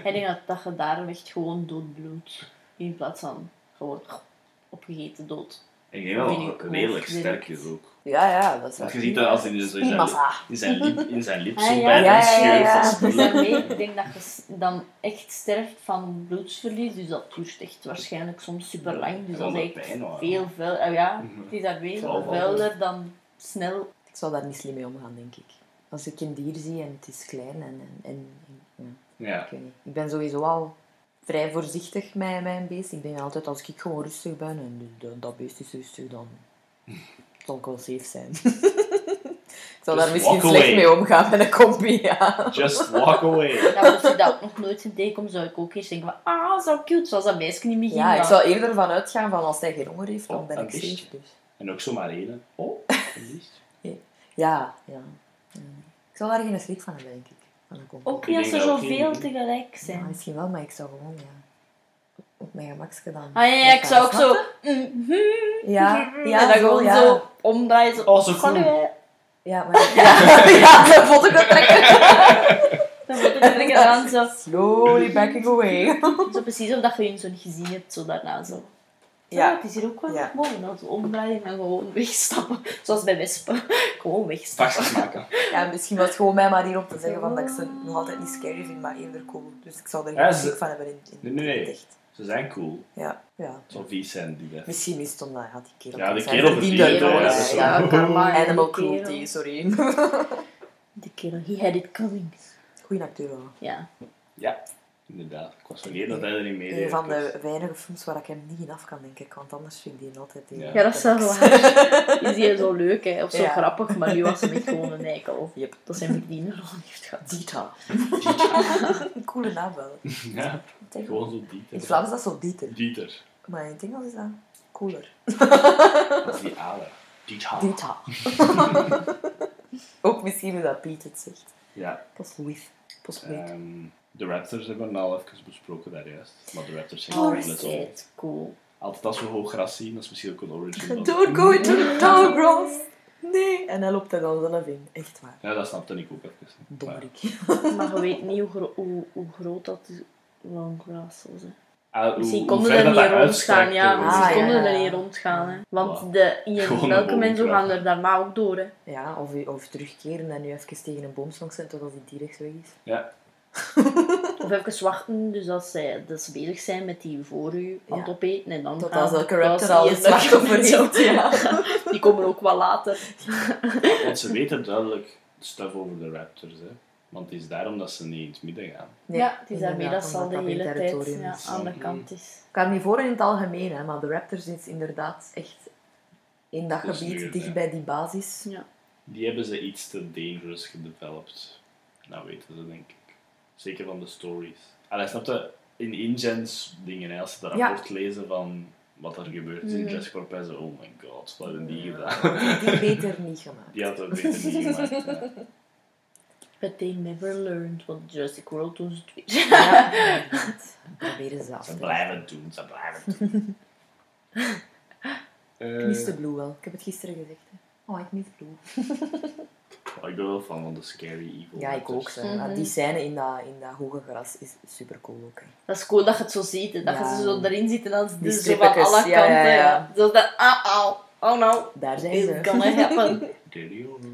ik denk dat, dat je daar echt gewoon doodbloedt. In plaats van gewoon opgegeten dood. En ik denk ik redelijk ook sterk is ook. Ja, ja, dat is Want je ziet dat als hij in zijn, in zijn lip, in zijn lip zo Ja, scheurt. ik denk dat je dan echt sterft van bloedsverlies. Dus dat duurt echt waarschijnlijk soms super lang. Dus dat is echt veel vuil. ah ja, Mhm. het is van- vuiler dan snel. Ik zou daar niet slim mee omgaan, denk ik. Als ik een dier zie en het is klein en... en, en, ja, Ja. ik weet niet. Ik ben sowieso al vrij voorzichtig met mijn beest. Ik denk altijd, als ik gewoon rustig ben en dat, dat beest is rustig, dan *laughs* zal ik wel safe zijn. *laughs* ik zal daar misschien slecht away. mee omgaan met een compie, ja. Just walk away. *laughs* Ja, als je dat ook nog nooit tegenkomt, zou ik ook eerst denken van, ah, zo cute. Zoals dat meisje in het begin. Ja, ik zou eerder van uitgaan van als hij geen honger heeft, dan Oh, ben ik safe. Dus. En ook zomaar één. Oh. Ja, ja. Ja. Ik zal daar geen schrik van hebben, denk ik. Van een. Ook niet als er dat zoveel niet. tegelijk Ja, zijn. misschien wel, maar ik zou gewoon, ja. Op mijn gemak gedaan. Ah ja, ik zou ook zo... mhm. Ja, ja, en dan zo, gewoon ja. zo omdraaien. Zo, Oh, zo cool. Ja, maar... *laughs* Ja, ja *laughs* dat vond *laughs* ik wel trekken. Dan moet ik er aan zo... Slowly backing away. Zo precies of dat je in zo'n gezien hebt, zo daarna zo. Ja. Ja, het is hier ook wel Ja. mooi. Zo omdraaien en gewoon wegstappen. *laughs* Zoals bij wespen. *laughs* Gewoon wegstappen. Maken. *laughs* Ja, misschien was het gewoon mijn manier om te zeggen van dat ik ze nog altijd niet scary vind, maar eerder cool. Dus ik zou er geen schrik van hebben in, in Nee, nee, nee. in het echt. Ze zijn cool. Ja, ja. Zo vies zijn die daar. Misschien is het omdat ja, die kerel... Ja, die kerel verdiende verdient het, ja, dat Ja, karma. Animal die cruelty, sorry. Die kerel, he had it coming. Goeie acteur wel. Ja. Ja, inderdaad. Ik was vergeten dat hij erin meedeed. Een van de weinige films waar ik hem niet in af kan, denk ik. Want anders vind ik die altijd... in- Ja. Ja, dat is wel waar. *laughs* Is die zo leuk, hè? Of zo Ja. grappig, maar nu was hij echt gewoon een eikel. Yep. Dat zijn verdiende rol heeft gehad. Dieter. *laughs* Een coole naam wel. *laughs* Ja, Denk- gewoon zo In Dieter. het Vlaams is dat zo Dieter. Dieter. Maar in het Engels is dat cooler. Dat is die ader. Dieter. Dieter. Ook misschien hoe dat Piet het zegt. Ja. Pas Louis. Pas Louis. ehm, de Raptors hebben we al even besproken daar juist. Maar de Raptors zijn Oh, is het cool. Altijd als we hoog gras zien, dat is misschien ook een origin. *laughs* Don't go into the tall grass. Nee. En hij loopt er dan zelf in. Echt waar. Ja, dat snapte ik ook even. Maar- Dommerik. *laughs* Maar je weet niet hoe, gro- hoe, hoe groot dat is. Long grass zal zijn. Ah, hoe- Misschien hoe konden er dat niet rondgaan, ja. Misschien Ah, ja, konden ja, er ja. niet rondgaan, hè. Want Wow. de, in welke mensen gaan er daarna ook door, hè. Ja, of, of terugkeren en nu even tegen een boomslang zijn totdat hij direct weg is. Ja, *laughs* Of even wachten, dus als zij, dat ze bezig zijn met die voor u aan het Ja. opeten. En dan Tot gaan als de elke raptor al zo. heeft. Ja. *laughs* Die komen ook wel later. want ze weten duidelijk stuff over de Raptors. Hè. Want het is daarom dat ze niet in het midden gaan. Nee, ja, het is daarmee dat ze al de dat hele tijd territorium ja, aan de Mhm. kant is. Ik kan niet voor in het algemeen, hè, maar de Raptors is inderdaad echt in dat Dat gebied dicht bij die basis. Ja. Die hebben ze iets te dangerous gedeveloped. Nou weten ze, denk ik. Zeker van de stories. Allee, snap je? In InGens dingen, hè, als ze dat Ja. rapport lezen van wat er gebeurd is in. Jurassic Park, zijn ze, oh my god, wat hebben die gedaan? Die beter niet gemaakt. Die het beter niet gemaakt. ja. *laughs* But they never learned, want Jurassic World doen ze het weer. Ja. *laughs* Proberen ze af Ze blijven het doen, ze blijven het *laughs* doen. Eh, Ik mis de Blue wel. Ik heb het gisteren gezegd. Hè. Oh, ik mis *laughs* Blue. oh, ik ben wel fan van de Scary Evil. Ja, ik ook. Raptors. Mhm. Die scène in dat, in dat hoge gras is super cool ook. hè. Dat is cool dat je het zo ziet. hè. Dat Ja. je ze zo erin zitten en dat Die ze zo van alle kanten. ja, ja. Ja, Zo dat, ah, au, oh no, Daar zijn it's ze. gonna happen. *laughs*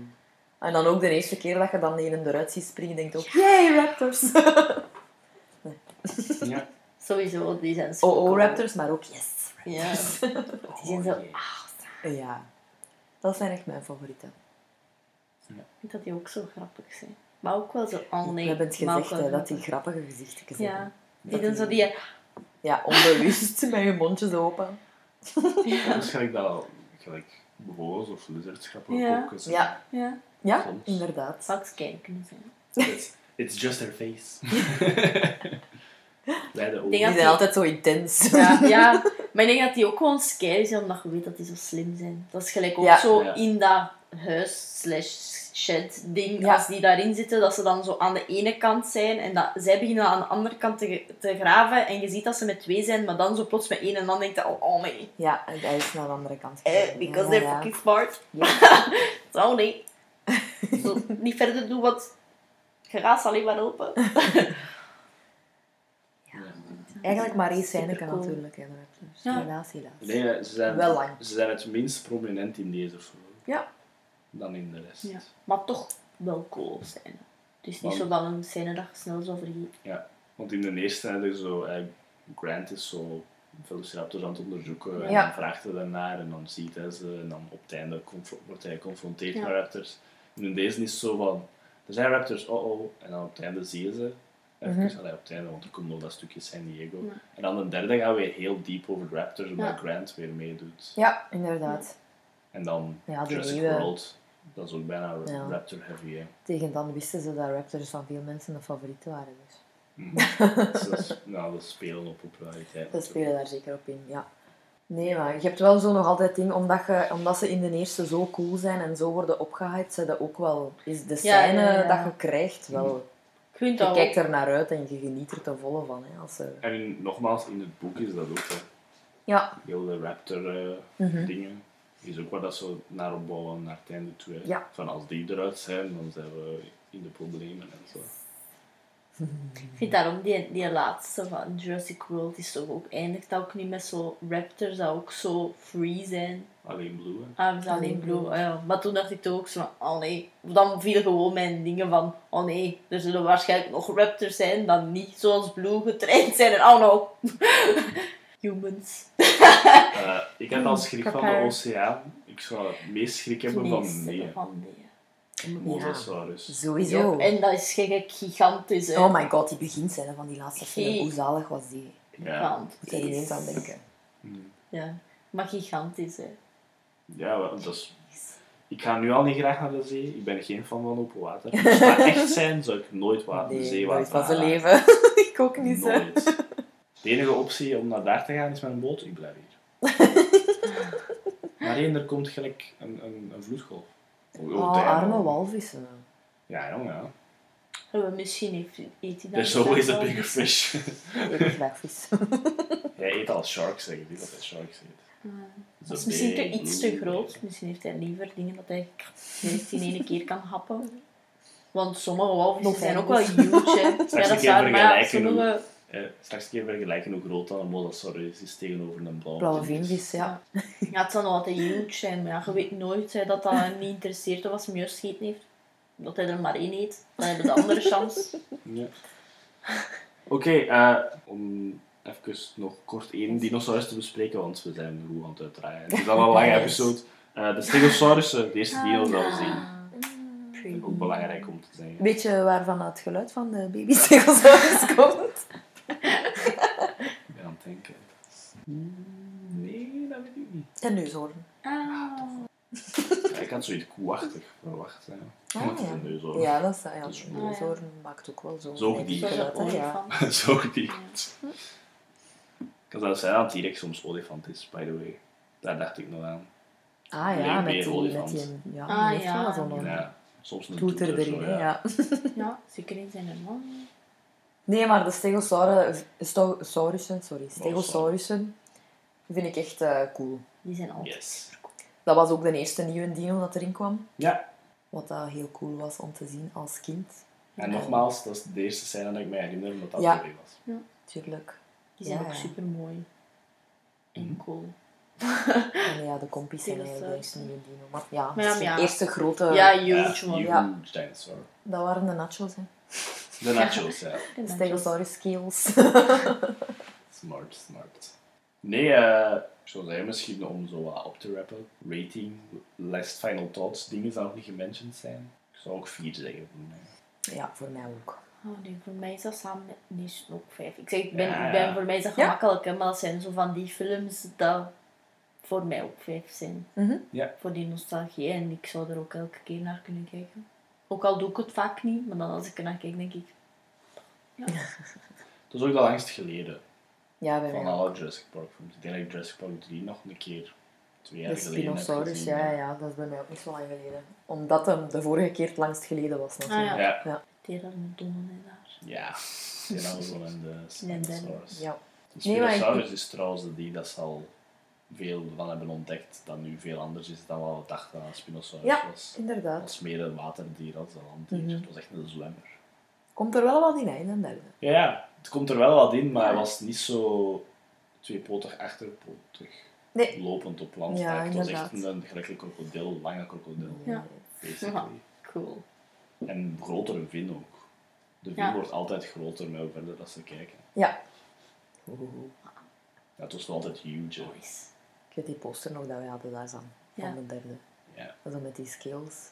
En dan ook de eerste keer dat je dan een eruit ziet springen, denk je ook, yay, raptors! *laughs* Ja. Sowieso, die zijn zo Oh, oh, raptors, maar ook yes. Ja, die zijn zo... Oh, yeah. Ja, dat zijn echt mijn favorieten. Ik vind dat die ook zo grappig zijn. Maar ook wel zo, oh nee. We hebben ook gezegd, hè, dat die grappig. grappige gezichtjes Ja, hebben. die doen zo die... Ja, onbewust *laughs* met je mondjes open. *laughs* Dat is gelijk dat, gelijk boa's of lizards grappig Ja. ook. Ja, Ja, ja Soms. inderdaad. zou ik eens kunnen zijn. It's, it's just her face. *laughs* Bij de denk Die zijn altijd zo intens. Ja, ja, maar ik denk dat die ook gewoon scary zijn, omdat je weet dat die zo slim zijn. Dat is gelijk ook Ja. zo Ja. in dat huis slash shed ding, Ja. als die daarin zitten, dat ze dan zo aan de ene kant zijn en dat zij beginnen aan de andere kant te, te graven en je ziet dat ze met twee zijn, maar dan zo plots met één en dan denkt je, oh, oh nee, Ja, en hij is naar de andere kant. eh, because Ja, they're ja. fucking smart. *laughs* Zo nee. *laughs* Zo, niet verder doen, want je raast alleen maar open. *laughs* Eigenlijk maar één scène natuurlijk, hè, de raptors. Ja. Helaas, helaas. Nee, ze zijn, Wel lang. ze zijn het minst prominent in deze film Ja. dan in de rest. Ja. Maar toch wel cool zijn. Het is niet zo dat een scène dat je snel zo vergeet. Ja, want in de eerste heb je zo, eh, Grant is zo Velociraptors aan het onderzoeken en Ja. dan vraagt hij daarnaar en dan ziet hij ze en dan op het einde wordt hij geconfronteerd Ja. met raptors. En in deze is het zo van, er zijn raptors, oh oh, en dan op het einde zie je ze. Even, Mhm. allee, op het einde, want er komt nog dat stukje San Diego. Ja. En dan de derde gaan we heel diep over de raptors, omdat Ja. Grant weer meedoet. Ja, inderdaad. En dan Ja, de Jurassic nieuwe- World, dat is ook bijna Ja. raptor heavy. Hè. Tegen dan wisten ze dat raptors van veel mensen een favoriet waren. Dus. Mhm. dus dat, is- nou, dat spelen op populariteit. Dat spelen daar zeker op in, ja. Nee, maar je hebt wel zo nog altijd ding, omdat, je, omdat ze in de eerste zo cool zijn en zo worden opgehyped, zijn dat ook wel, is de scène ja, ja. dat je krijgt wel, vind je dat kijkt ook. er naar uit en je geniet er ten volle van. Hè, als ze... En in- nogmaals, in het boek is dat ook. Hè. Ja. Heel de raptor eh, Mhm. dingen. Is ook waar dat ze naar opbouwen naar het einde toe. hè. Ja. Van als die eruit zijn, dan zijn we in de problemen en zo. Ik vind daarom die, die laatste van Jurassic World is toch ook eindigt ook niet met zo raptors dat ook zo free zijn. Alleen blue. hè. Ah, alleen Alleen blue. blue. ah ja. Maar toen dacht ik toch ook zo van, oh nee. Dan viel gewoon mijn dingen van, oh nee, er zullen waarschijnlijk nog raptors zijn dan niet zoals blue getraind zijn. En oh no. Humans. Eh, ik heb al schrik van de oceaan. Ik zou het meest schrik hebben van nee. De mosasaurus. Sowieso. Ja, en dat is gek gigantisch. Hè. Oh my god, die beginscène van die laatste film, hoe zalig was die? Ja. Moet je ineens aan denken. Hmm. Ja, maar gigantisch. Hè. Ja, wel, dat is... Ik ga nu al niet graag naar de zee. Ik ben geen fan van open water. Als het maar echt zijn, zou ik nooit wa- de Nee, zee nooit van zijn leven. *laughs* ik ook niet, hè. Nooit. De enige optie om naar daar te gaan is met een boot. Ik blijf hier. *laughs* maar één, er komt gelijk een, een, een vloedgolf. Oh, Oh, arme walvissen. Ja, jong, ja. Oh, Misschien heeft, eet hij dat There's always a bigger fish. *laughs* Vis. *laughs* Jij eet al sharks, zeg ik niet dat hij sharks eet. Dat is misschien te, iets te groot. Misschien heeft hij liever dingen dat hij in één keer kan happen. Want sommige walvissen zijn ook wel huge. Hè. *laughs* Ja, een dat is waar. Maar sommige... Eh, straks een keer vergelijken hoe groot dan een mosasaurus is tegenover een blauwe, Blauwe vinvis. ja. Ja, het zal nog altijd huge zijn. Maar ja, je weet nooit hè, dat dat hem niet interesseert of als hij meer gegeten heeft. Dat hij er maar één eet. Dan hebben de andere kans. *laughs* Ja. Oké, eh, om even nog kort één dinosaurus te bespreken, want we zijn goed aan het uitdraaien. Het is al een lange episode. Eh, de Stegosaurussen, de eerste dino's dat we zien. Pretty. Ook belangrijk om te zeggen. Weet je waarvan het geluid van de baby stegosaurus *laughs* komt? Ik ben aan het denken. Hmm, Nee, dat weet ik niet. En neushoorn. Ah. Ja, ik had zoiets koeachtig verwacht. Ja. Ah, ja. neushoorn. Ja, dat is, ja, Dus- neushoorn maakt ook wel zo'n Zoogdier. hè, ja. *laughs* Zo die. Ik kan zelfs zeggen dat T-Rex soms olifant is, by the way. Daar dacht ik nog aan. Ah Nee, ja, met die, olifant. met die ja, Ah, ja. wel Ja, soms een toeter toeter, erin, zo, hè, ja. Ja, zeker in zijn man. Nee, maar de stegosaurussen, sto- sorry, stegosaurussen, vind ik echt eh, cool. Die zijn altijd Yes. Dat was ook de eerste nieuwe dino dat erin kwam. Ja, Wat dat heel cool was om te zien als kind. en nogmaals, dat is de eerste scène dat ik me herinner dat dat Ja. was. Tuurlijk. Die zijn Ja, ook ja. super mooi. En Mhm. cool. En ja, de kompies zijn eigenlijk de eerste nieuwe dino. Maar ja, Maar ja, de maar ja. eerste grote... ja, huge Ja, man. huge Ja. dinosaur. Dat waren de nachos, hè. *laughs* De nachos, ja. En dan Stegosaurus scales. *laughs* Smart, smart. Nee, eh ik zou zeggen, misschien om zo wat op te rappen. Rating, last final thoughts, dingen die nog niet gementiond zijn. Ik zou ook vier zeggen voor mij. ja, voor mij ook. Oh nee, voor mij is dat samen met Nis ook vijf. Ik zeg, ik ben, Ja, ik ben, voor mij is dat gemakkelijk, hè, maar dat zijn zo van die films dat voor mij ook vijf zijn. Mhm. Ja. Voor die nostalgie en ik zou er ook elke keer naar kunnen kijken. Ook al doe ik het vaak niet, maar dan als ik er naar kijk, denk ik... Ja, Dat *laughs* is ook de langst geleden Ja, bij van mij alle Jurassic Park films. Ik denk dat ik Jurassic Park 3 nog een keer twee jaar De geleden heb Spinosaurus, gezien. ja, ja, dat is bij mij ook niet zo lang geleden. Omdat hem de vorige keer het langst geleden was, natuurlijk. Ah, ja. Ja, Pteranodon en daar. ja. Pteranodon *laughs* en de Spinosaurus. Ja. De Spinosaurus is trouwens de die dat ze al veel van hebben ontdekt, dat nu veel anders is dan wat we dachten aan Spinosaurus Ja. was. Het Inderdaad. was meer een waterdier als een landdier. Mhm. Het was echt een zwemmer. Komt er wel wat in, hè, in een derde. Ja, ja, het komt er wel wat in, maar Ja. hij was niet zo tweepotig, achterpotig, Nee. lopend op land. Ja, het was echt een een krokodil, lange krokodil, Ja. basically. Ja. Cool. En grotere vin ook. De vin Ja. wordt altijd groter met hoe verder dat ze kijken. Ja. Ja, het was nog altijd huge. Nice. Die poster nog dat we hadden daar van, Ja. van de derde. Ja. Zo met die scales.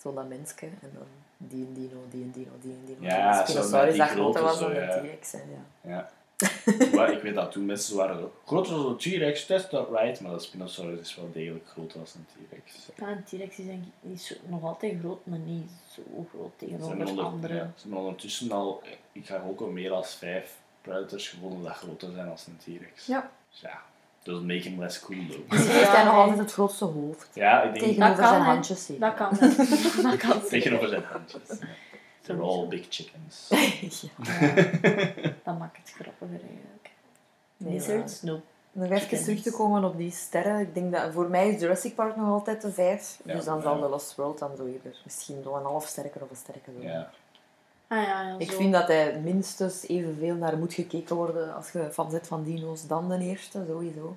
Zo dat mensje en dan die en dino, die en dino, die en dino. Ja, En zo de Spinosaurus met die dat groter grote was dan ja. T-Rex. hè, Ja. Ja. *laughs* maar ik weet dat toen mensen waren groter dan een T-Rex, test dat right, maar de Spinosaurus is wel degelijk groter als een T-Rex. Ja, een T-Rex is, denk ik, die is nog altijd groot, maar niet zo groot Ze hebben, tegenover onder, andere. ja, ze hebben ondertussen al, ik ga ook al meer dan vijf predators gevonden dat groter zijn als een T-Rex. Ja. Dus ja, doesn't make him less cool though. Misschien heeft hij nog altijd het grootste hoofd. Ja, ik denk Tegenover Dat kan, zijn handjes zeker. Dat kan. *laughs* dat kan tegenover zijn handjes. Ja. They're all big chickens. *laughs* ja. Ja, *laughs* dat maakt het grappiger eigenlijk. Nee, Lizards? No. Nog even Chickens. terug te komen op die sterren. Ik denk dat voor mij is Jurassic Park nog altijd de vijf. Ja, dus dan ja. zal The Lost World dan zo eerder misschien nog een half sterker of een sterker zijn. Ja. Ah ja, ja Ik zo. vind dat hij minstens evenveel naar moet gekeken worden als je fan bent van dino's dan de eerste, sowieso.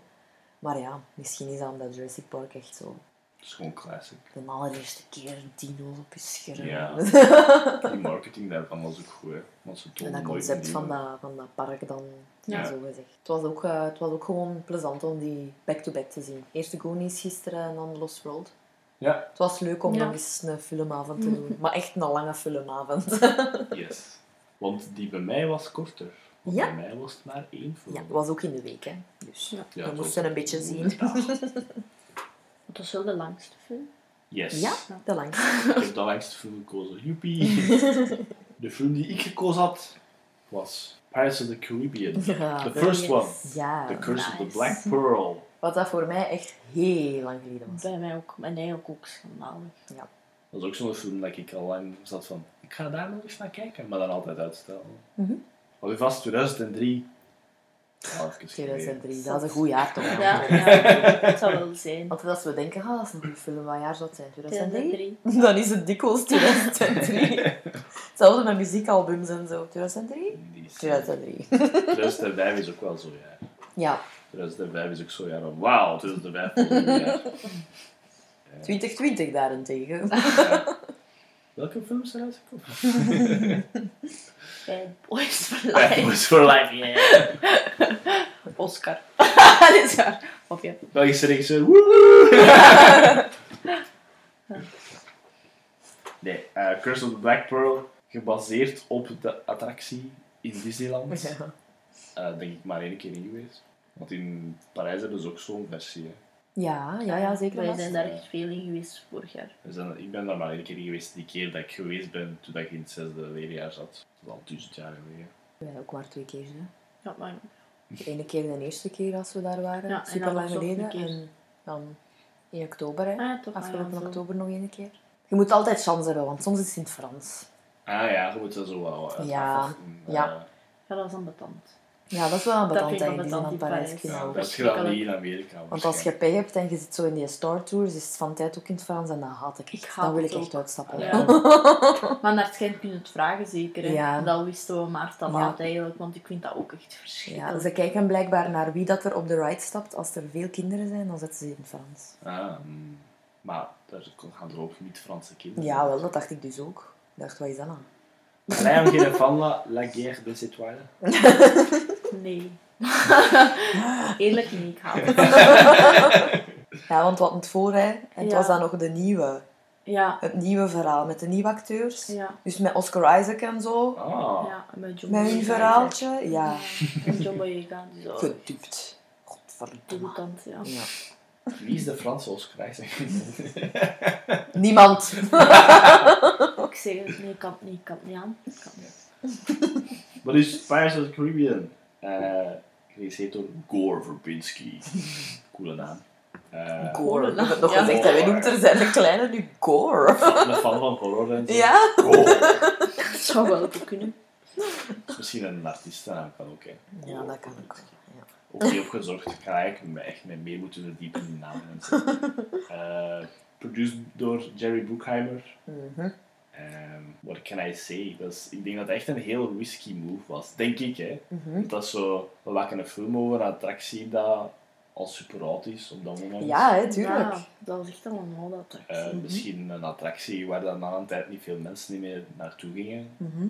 Maar ja, misschien is dat omdat Jurassic Park echt zo Het is gewoon classic. de allereerste keer dino's op je scherm. Ja. *laughs* Die marketing daarvan was ook goed, hè. Want ze en dat concept van dat, van dat park dan, Ja. zo gezegd. Het was, ook, eh, het was ook gewoon plezant om die back-to-back te zien. Eerst de Goonies gisteren en dan Lost World. Ja, Het was leuk om Ja. nog eens een filmavond te doen. Maar echt een lange filmavond. *laughs* yes. Want die bij mij was korter. Want Ja. Bij mij was het maar één film. Ja, dat was ook in de week, hè. Dus Ja. Ja, we het moesten een beetje zien. *laughs* Het was wel de langste film. Yes. Ja, de langste. Ik heb de langste film gekozen. Joepie. *laughs* de film die ik gekozen had was Pirates of the Caribbean. Ja, The de- first yes. one. Ja, The Curse of the. Black Pearl. Wat dat voor mij echt heel lang geleden was. Bij mij ook. En eigenlijk ook schandalig. Dat is ook zo'n film dat ik al lang zat van, ik ga daar nog eens naar kijken, maar dan altijd uitstellen. Wat u vast 2003. Oh, even geleden. 2003, dat is een goed jaar toch? Ja, ja, *laughs* het zou wel zijn. Altijd als we denken, ah, dat is een goede film, wat jaar zou het zijn? 2003? 2003. Dan is het dikwijls 2003. Hetzelfde met muziekalbums en zo. 2003? Die is- 2003. 2005 is ook wel zo, ja. Ja, 2005 is ook zo, ja. van, Wauw, 2005 volgend jaar. 2020 daarentegen. Ja. Welke films zijn uitgekomen? Bad Boys for *laughs* Bad Life. Boys for Life, yeah. Oscar. *laughs* Dit is waar. Of ja. Belgische regisseur! *laughs* Nee, eh, Curse of the Black Pearl, gebaseerd op de attractie in Disneyland. Ja. Eh, denk ik maar één keer in geweest. Want in Parijs hebben ze ook zo'n versie. Hè. Ja, ja, ja, zeker. Wij zijn daar echt veel in geweest vorig jaar. We zijn, ik ben daar maar één keer in geweest, die keer dat ik geweest ben toen ik in het zesde leerjaar zat. Dat is al duizend jaar geleden. Wij ook maar twee keer. Hè. Ja, maar De ene keer de eerste keer als we daar waren, Ja, en super dan lang geleden. En dan in oktober, hè. Ah, ja, toch. afgelopen ja, oktober nog één keer. Je moet altijd chance hebben, want soms is het in het Frans. Ah ja, je moet dat zo wel eh, Ja, afwachten. ja. Eh, Ja, dat is ambetant. Ja, dat is wel een Dat betant eigenlijk, die betant Parijs in kunnen Ja, houden. dat is gedaan niet in Amerika. Want als je pech hebt en je zit zo in die Star Tours, is het van tijd ook in het Frans en dat haat ik echt. Ik haat Dan wil ik echt ook. uitstappen. Ja. *laughs* Maar naar het schijnt kun je het vragen zeker. Hè? Ja. Dat wisten we maar te Ja. eigenlijk, want ik vind dat ook echt Ja, verschrikkelijk. ze kijken blijkbaar naar wie dat er op de ride stapt. Als er veel kinderen zijn, dan zetten ze in het Frans. Ah, mm. maar daar gaan er ook niet Franse kinderen. Ja, wel, dat dacht ik dus ook. Ik dacht, wat is dat nou? Wij hebben geen fan van La Guerre des Étoiles. *laughs* Nee. *laughs* Eerlijk niet, ik haat het. Ja, want wat het voor, hè. En het Ja. was dan nog de nieuwe. Ja, Het nieuwe verhaal met de nieuwe acteurs. ja, Dus met Oscar Isaac en zo. Ah, ja. Met John Met hun Boyega. verhaaltje. Ja, En John Boyega, zo gedupt. Godverdomme. ja. Ja. wie is de Franse Oscar Isaac? *laughs* Niemand. *laughs* Ik zeg het, nee, ik kan het niet, ik kan het niet aan. Wat is Pirates of the Caribbean? Eh geregisseerd door Gore Verbinski. *laughs* Coole naam. Eh, Gore. Nog Ja. gezegd. Hij noemt er zijn kleine nu Gore. een fan van horror en zo. Ja? Gore. Dat zou wel goed kunnen. is misschien een artiestennaam kan ook, hè. Ja, dat kan ook. Ja. Ook niet opgezocht. Ik ga eigenlijk me echt mee meer moeten verdiepen in die namen en zo. *laughs* Eh, produced door Jerry Bruckheimer. Mhm. Ehm, what can I say? Dat is, ik denk dat het echt een heel risky move was. Denk ik, hè. Mhm. Want Dat is zo... We maken een film over een attractie dat al super oud is op dat moment. Ja, hè, tuurlijk. Ja, dat was echt allemaal dat Eh, misschien een attractie waar dan na een tijd niet veel mensen niet meer naartoe gingen. Mhm.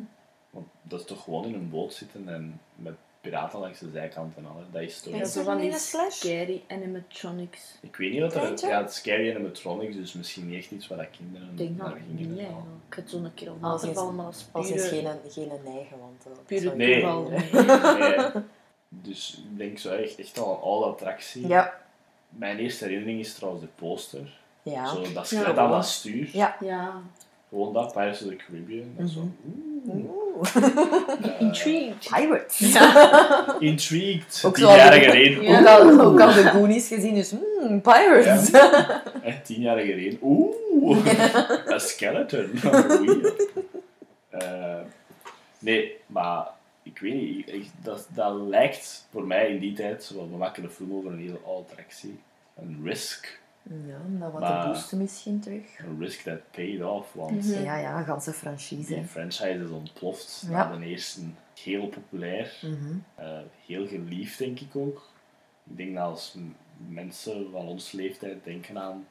Want dat is toch gewoon in een boot zitten en met piraten langs de zijkant en alles. Dat is toch... Ja, zo van die een scary animatronics. Ik weet niet wat er... Ja, het scary animatronics, dus misschien niet echt iets waar dat kinderen Ik denk dat naar gingen. Ik had zo'n keer op Als maar dat is Als is pure, geen, geen neigen, want... dat pure Nee. toeval. niet *laughs* Nee. Dus ik denk zo echt, echt al een oude attractie. Ja. Mijn eerste herinnering is trouwens de poster. Ja. Zo, dat Ja, voilà. dat stuur. Ja. Ja, Gewoon dat, Pirates of the Caribbean. Dat zo, Mhm. oeh. Eh, *laughs* intrigued. Pirates. *laughs* Intrigued. Ook Tien jaar die- geleden. Ja. Ook, al, ook al de Goonies gezien, dus hmm, pirates. *laughs* Eh, tien jaar geleden. Oeh, een skeleton. Eh, nee, maar ik weet niet. ik- dat, dat lijkt voor mij in die tijd, zoals we maken een film over een hele oude attractie, een risk. Ja, dat wat Maar- te boosten misschien terug. Een risk that paid off, want Mhm. Ja, ja, een ganse franchise. die franchise is ontploft Ja. na de eerste. Heel populair, Mhm. eh, heel geliefd denk ik ook. Ik denk dat als mensen van onze leeftijd denken aan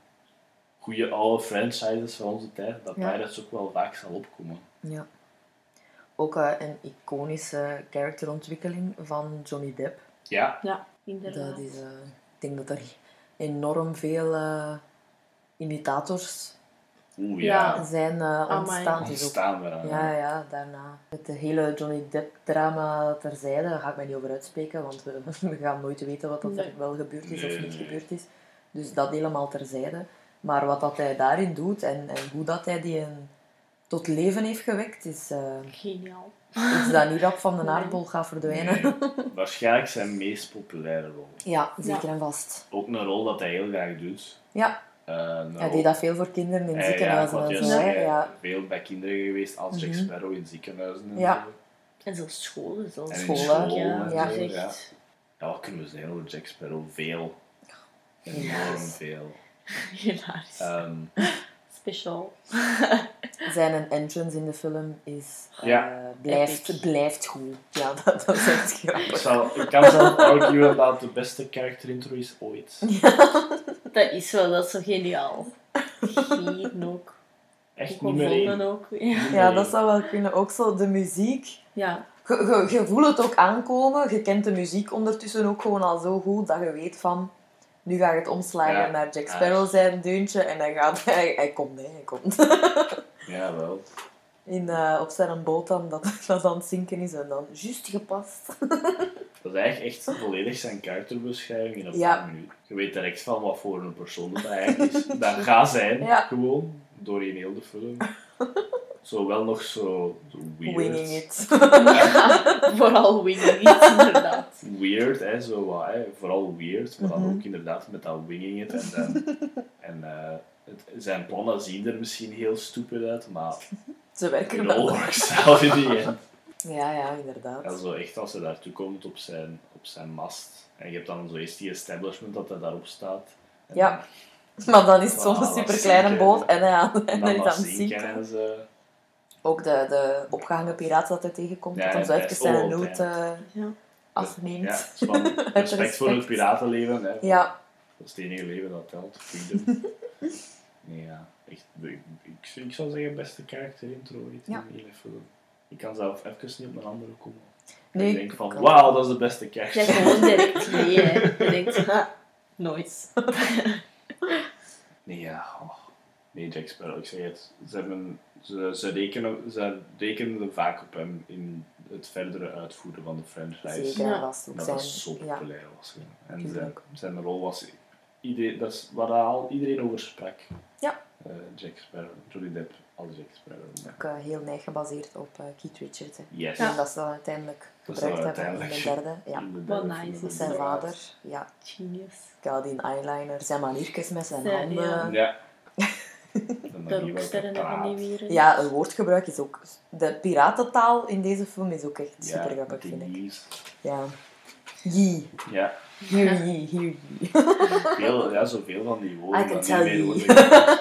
goede oude franchises van onze tijd, dat Ja. Pirates ook wel vaak zal opkomen. Ja. Ook eh, een iconische karakterontwikkeling van Johnny Depp. Ja, Ja, inderdaad. Dat is, eh, ik denk dat er enorm veel eh, imitators oeh Ja. ja. zijn eh, Amai. ontstaan. Het ook Ontstaan eraan. Ja, ja, daarna. Met de hele Johnny Depp-drama terzijde, daar ga ik mij niet over uitspreken, want we, *laughs* we gaan nooit weten wat dat er Nee. wel gebeurd is Nee, of niet nee. gebeurd is. Dus dat helemaal terzijde. Maar wat dat hij daarin doet en, en hoe dat hij die een, tot leven heeft gewekt, is eh, Geniaal. *laughs* iets dat niet rap van de aardbol gaat verdwijnen. Nee, *laughs* waarschijnlijk zijn meest populaire rol. Ja, zeker en vast. Ook een rol dat hij heel graag doet. Ja, Eh, een hij rol- deed dat veel voor kinderen in Eh, ziekenhuizen en zo. Ja. Veel bij kinderen geweest als Jack Mhm. Sparrow in ziekenhuizen en Ja. En zelfs scholen. Zelfs Scholen, school Ja, zo, ja. echt Ja, wat kunnen we zeggen over Jack Sparrow? Veel. Enorm Hilarisch. veel. *laughs* hilarisch. Ehm, Speciaal. *laughs* Zijn entrance in de film is, eh, Ja. blijft, Epic. blijft goed. Ja, *laughs* dat, dat is echt ik, grappig. zal, ik kan zelf argueren dat het de beste character intro is ooit. *laughs* Dat is wel, dat is zo geniaal. Hier ook. Echt nummer één. ook. Ja. Ja, dat zou wel kunnen. Ook zo de muziek. ja. Je, je, je voelt het ook aankomen. Je kent de muziek ondertussen ook gewoon al zo goed dat je weet van... Nu ga je het omslagen Ja. naar Jack Ja. Sparrow zijn deuntje. En dan gaat *laughs* hij... Hij komt, hè. Hij komt. *laughs* Ja, wel. In, eh, op zijn boot dan, dat, *laughs* dat aan het zinken is. En dan juist gepast. Dat is eigenlijk echt volledig zijn karakterbeschrijving in een Ja. Je weet direct van wat voor een persoon dat eigenlijk is. Dat gaat zijn, gewoon, doorheen heel de film. Zo wel nog zo weird. Winging it. *laughs* Vooral winging it, inderdaad. Weird, hè, zo wat, hè. vooral weird, maar dan Mhm. ook inderdaad met dat winging it. En, dan, *laughs* en eh, het, zijn plannen zien er misschien heel stupid uit, maar Ze werken wel. works out in the end. Ja, ja, inderdaad. Ja, zo echt als hij daartoe komt op zijn, op zijn mast. En je hebt dan zo eerst die establishment dat hij daarop staat. En Ja. Maar dan is het zo'n dat super kleine zinken. boot en, ja, en dan is dat aan het zinken zinken. en ze... Ook de, de opgehangen piraat dat hij tegenkomt, Ja, dat hem zo ja, even best zijn op eh, Ja. afneemt. Ja, van *laughs* respect voor het piratenleven. Hè. Ja, Dat is het enige leven dat telt. Freedom. *laughs* nee, ja. Echt, ik, ik, ik zou zeggen beste karakter intro ooit in Ja. de hele film. Ik kan zelf even niet op een andere komen. Nee, ik denk van, wauw, dat is de beste karakter. zegt gewoon *laughs* direct nee, hè. Je denkt, ha, nooit. Nee, ja. oh. Nee, Jack Sparrow, ik zeg het. Ze, hebben, ze, ze, rekenen, ze rekenen vaak op hem in het verdere uitvoeren van de franchise. zeker. Ja. Ook Dat zijn, dat zo ja, populair was. ja. En zijn, zijn rol was... Iedereen, dat is waar al iedereen over sprak. Ja. Eh, Jack Sparrow, Johnny Depp, als Jack Sparrow. ook eh, heel neig gebaseerd op eh, Keith Richards. Hè. Yes. En dat ze dat uiteindelijk gebruikt dan hebben in de derde. Ja. Wat nice Zijn vader, ja. Genius. Cadin eyeliner, zijn maniertjes met zijn Ja, handen. ja. Ja. Dan De rocksterren van die wereld. Ja, het woordgebruik is ook... De piratentaal in deze film is ook echt Ja, super grappig, die vind ik. Ja. Yee. Ja, ye, here ye. veel, ja, zoveel van die woorden I can dat tell niet meer you. worden gebruikt.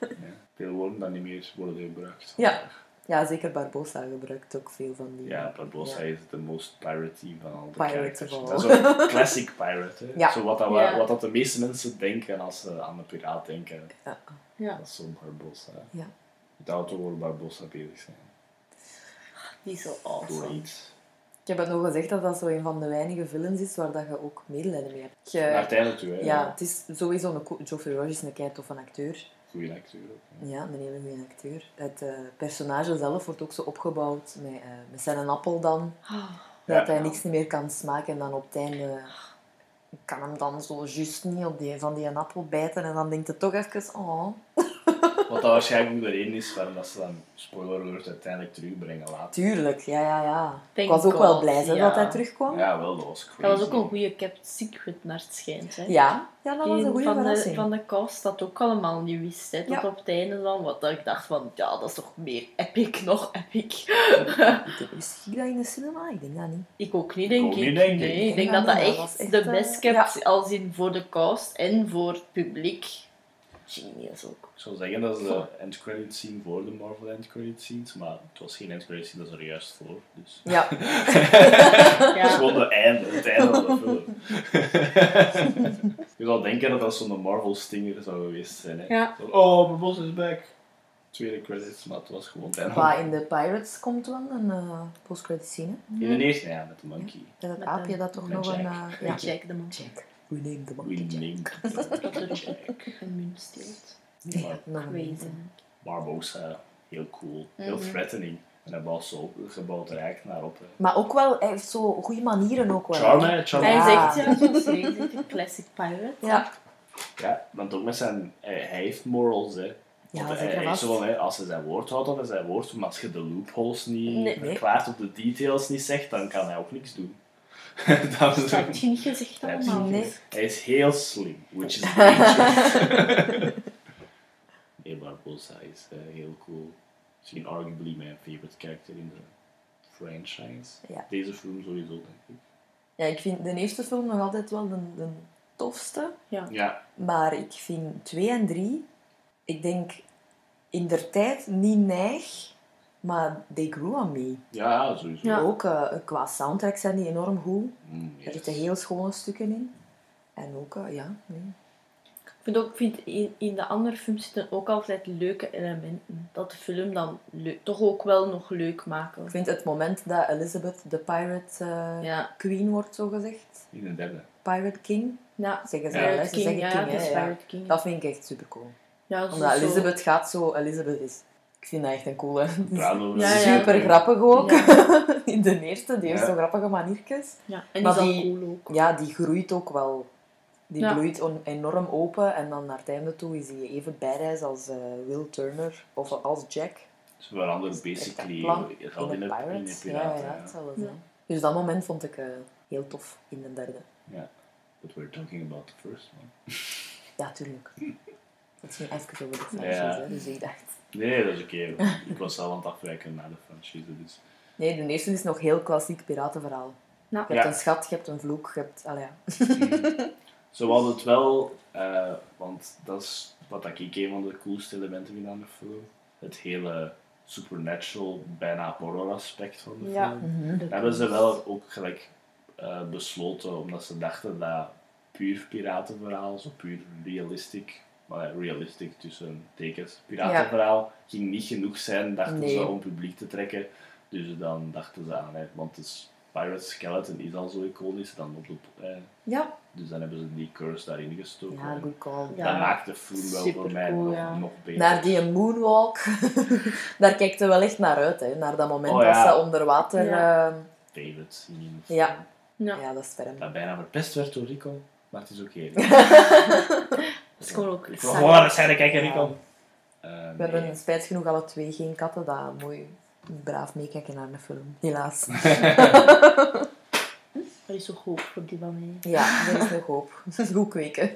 Ja, veel woorden dat niet meer worden gebruikt. Ja. Ja, zeker Barbosa gebruikt ook veel van die... Ja, Barbosa Ja. is de most piratey van al de Pirate characters. of all. Dat is een classic pirate. Hè. Ja. Zo wat, dat, we- wat dat de meeste mensen denken als ze aan een piraat denken. Ja. Ja, Dat is zo'n Barbosa. Ja. Het auto bezig zijn. is zo Door awesome. iets. Ik heb het nog gezegd dat dat zo een van de weinige films is waar dat je ook medelijden mee hebt. Je- Naar het einde toe, hè. ja, het is sowieso een... Geoffrey Rush is een kei toffe acteur. Goeie acteur ook. Ja, een hele goede acteur. Het eh, personage zelf wordt ook zo opgebouwd met, eh, met zijn appel dan. Ah, Dat Ja. hij niks meer kan smaken en dan op het einde kan hem dan zo juist niet op die, van die appel bijten en dan denkt hij toch even, oh. Wat dat waarschijnlijk ook de reden is waarom dat ze dan, spoiler alert, uiteindelijk terugbrengen later. Tuurlijk, ja, ja, ja. Thank ik was ook wel blij ja. dat hij terugkwam. Ja, Ja, wel, dat was crazy. dat was ook een goede kept secret naar het schijnt. Hè. ja, dat was een goede van, de, van de cast dat ook allemaal niet wist. Hè, tot Ja. op het einde dan. Wat ik dacht van, ja, dat is toch meer epic, nog epic. Is hij dat in de cinema? Ik denk dat niet. Ik ook niet, denk ook ik. niet, denk ik. nee, ik Ik denk dat dat echt de best eh, kept, als in voor de cast en voor het publiek. Genius ook. Ik zou zeggen dat is de end credit scene voor de Marvel end credit scenes, maar het was geen end credit scene, dat is er juist voor. Dus. Ja, *laughs* Het is gewoon de einde, het einde van de film. *laughs* Je zou denken dat dat zo'n Marvel stinger zou geweest zijn. Hè? Ja. Zo, oh, mijn boss is back. Tweede credits, maar het was gewoon het einde. maar in de Pirates komt wel een uh, post-credit scene. In de eerste, ja, met de monkey. Het Met aapje dat toch met nog een... Jack. eh, ja. ja. Jack de monkey Jack. Dat er ook een munt steelt. Maar Nog een Crazy. Barbosa, heel cool, heel Mhm. threatening. En hij was zo gebouwd rijk naar op. hè. Maar ook wel, hij heeft zo goede manieren ook wel. Charme, hè. hè, charme. Hij Ja. zegt, ja, hij een classic pirate. Ja, Ja, want ook met zijn... Hij, hij heeft morals, hè. ja hij, hij is zo van, hè, als hij zijn woord houdt, dan is zijn woord. Maar als je de loopholes niet Nee. verklaart of de details niet zegt, dan kan hij ook niks doen. *laughs* dat is Dat heb je niet gezegd Hij heeft allemaal. Nee. niet- Hij is heel slim, which is dangerous. nee, Barbosa is eh, heel cool. Misschien arguably mijn favorite character in de franchise. Ja. Deze film sowieso, denk ik. Ja, ik vind de eerste film nog altijd wel de, de tofste. Ja, Maar ik vind 2 en 3, ik denk in der tijd niet neig, maar they grew on me. ja sowieso. Ja. Ook eh, qua soundtrack zijn die enorm goed. Mm, Er zitten heel schone stukken in. En ook, eh, ja, nee. Ik vind ook, vind in, in de andere films zitten ook altijd leuke elementen. Dat de film dan toch ook wel nog leuk maken. Ik vind het moment dat Elizabeth de Pirate eh, Ja, Queen wordt, zo gezegd. In de derde. Pirate King. ja. Zeggen ze Ze King, zeggen ja, King, hè, ja. Pirate King. Dat vind ik echt super cool. Omdat zo- Elizabeth gaat zo... Elizabeth is... Ik vind dat echt een coole... Ja, *laughs* ja. Super grappig ook. Ja. *laughs* In de eerste, die heeft Ja. zo grappige maniertjes. Ja, en die Maar is al die- cool ook. Ja, die groeit ook wel. Die Ja. bloeit on- enorm open en dan naar het einde toe is hij even badass als eh, Will Turner of als Jack. Ze veranderen basically in in de in de Pirates. Ja, piraten. ja, Ja, het zal wel zijn. Dus dat moment vond ik eh, heel tof in de derde. ja. But we're talking about the first one. Ja, tuurlijk. *laughs* Het ging even over de franchise, Ja. hè, dus ik dacht... Nee, dat is oké. ik was al aan het afwijken naar de franchise, dus... Nee, de eerste is nog heel klassiek piratenverhaal. Ja. Je hebt Ja. een schat, je hebt een vloek, je hebt... Allee, ja. Zo was het wel, eh, want dat is wat ik een van de coolste elementen vind aan de film. Het hele supernatural, bijna horror aspect van de Ja. film. Dat hebben ze wel ook gelijk eh, besloten, omdat ze dachten dat puur piratenverhaal, zo puur realistic, maar realistic tussen tekens, piratenverhaal, ging niet genoeg zijn, dachten Nee. ze, om publiek te trekken. Dus dan dachten ze aan, hè, want het is, Pirate Skeleton is al zo iconisch, dan op de, eh, Ja, dus dan hebben ze die curse daarin gestoken. ja En good call. Ja. Dat maakt de film wel voor mij supercool, nog, ja. nog beter. Naar die moonwalk, *laughs* daar kijkt je wel echt naar uit. Hè. Naar dat moment Oh, ja. dat ze onder water... Ja. eh, David in Ja. Ja. ja, dat is ferm. Dat bijna verpest werd door Rico, maar het is oké. *laughs* Dat is gewoon ook Ik saai. wil gewoon naar de scène kijken, Ja. Rico. Eh, We hebben spijt genoeg alle twee geen katten dat mooi braaf meekijken naar een film. Helaas. *laughs* Er is toch hoop voor die van mij. Ja, er is nog hoop. *laughs* Goed kweken.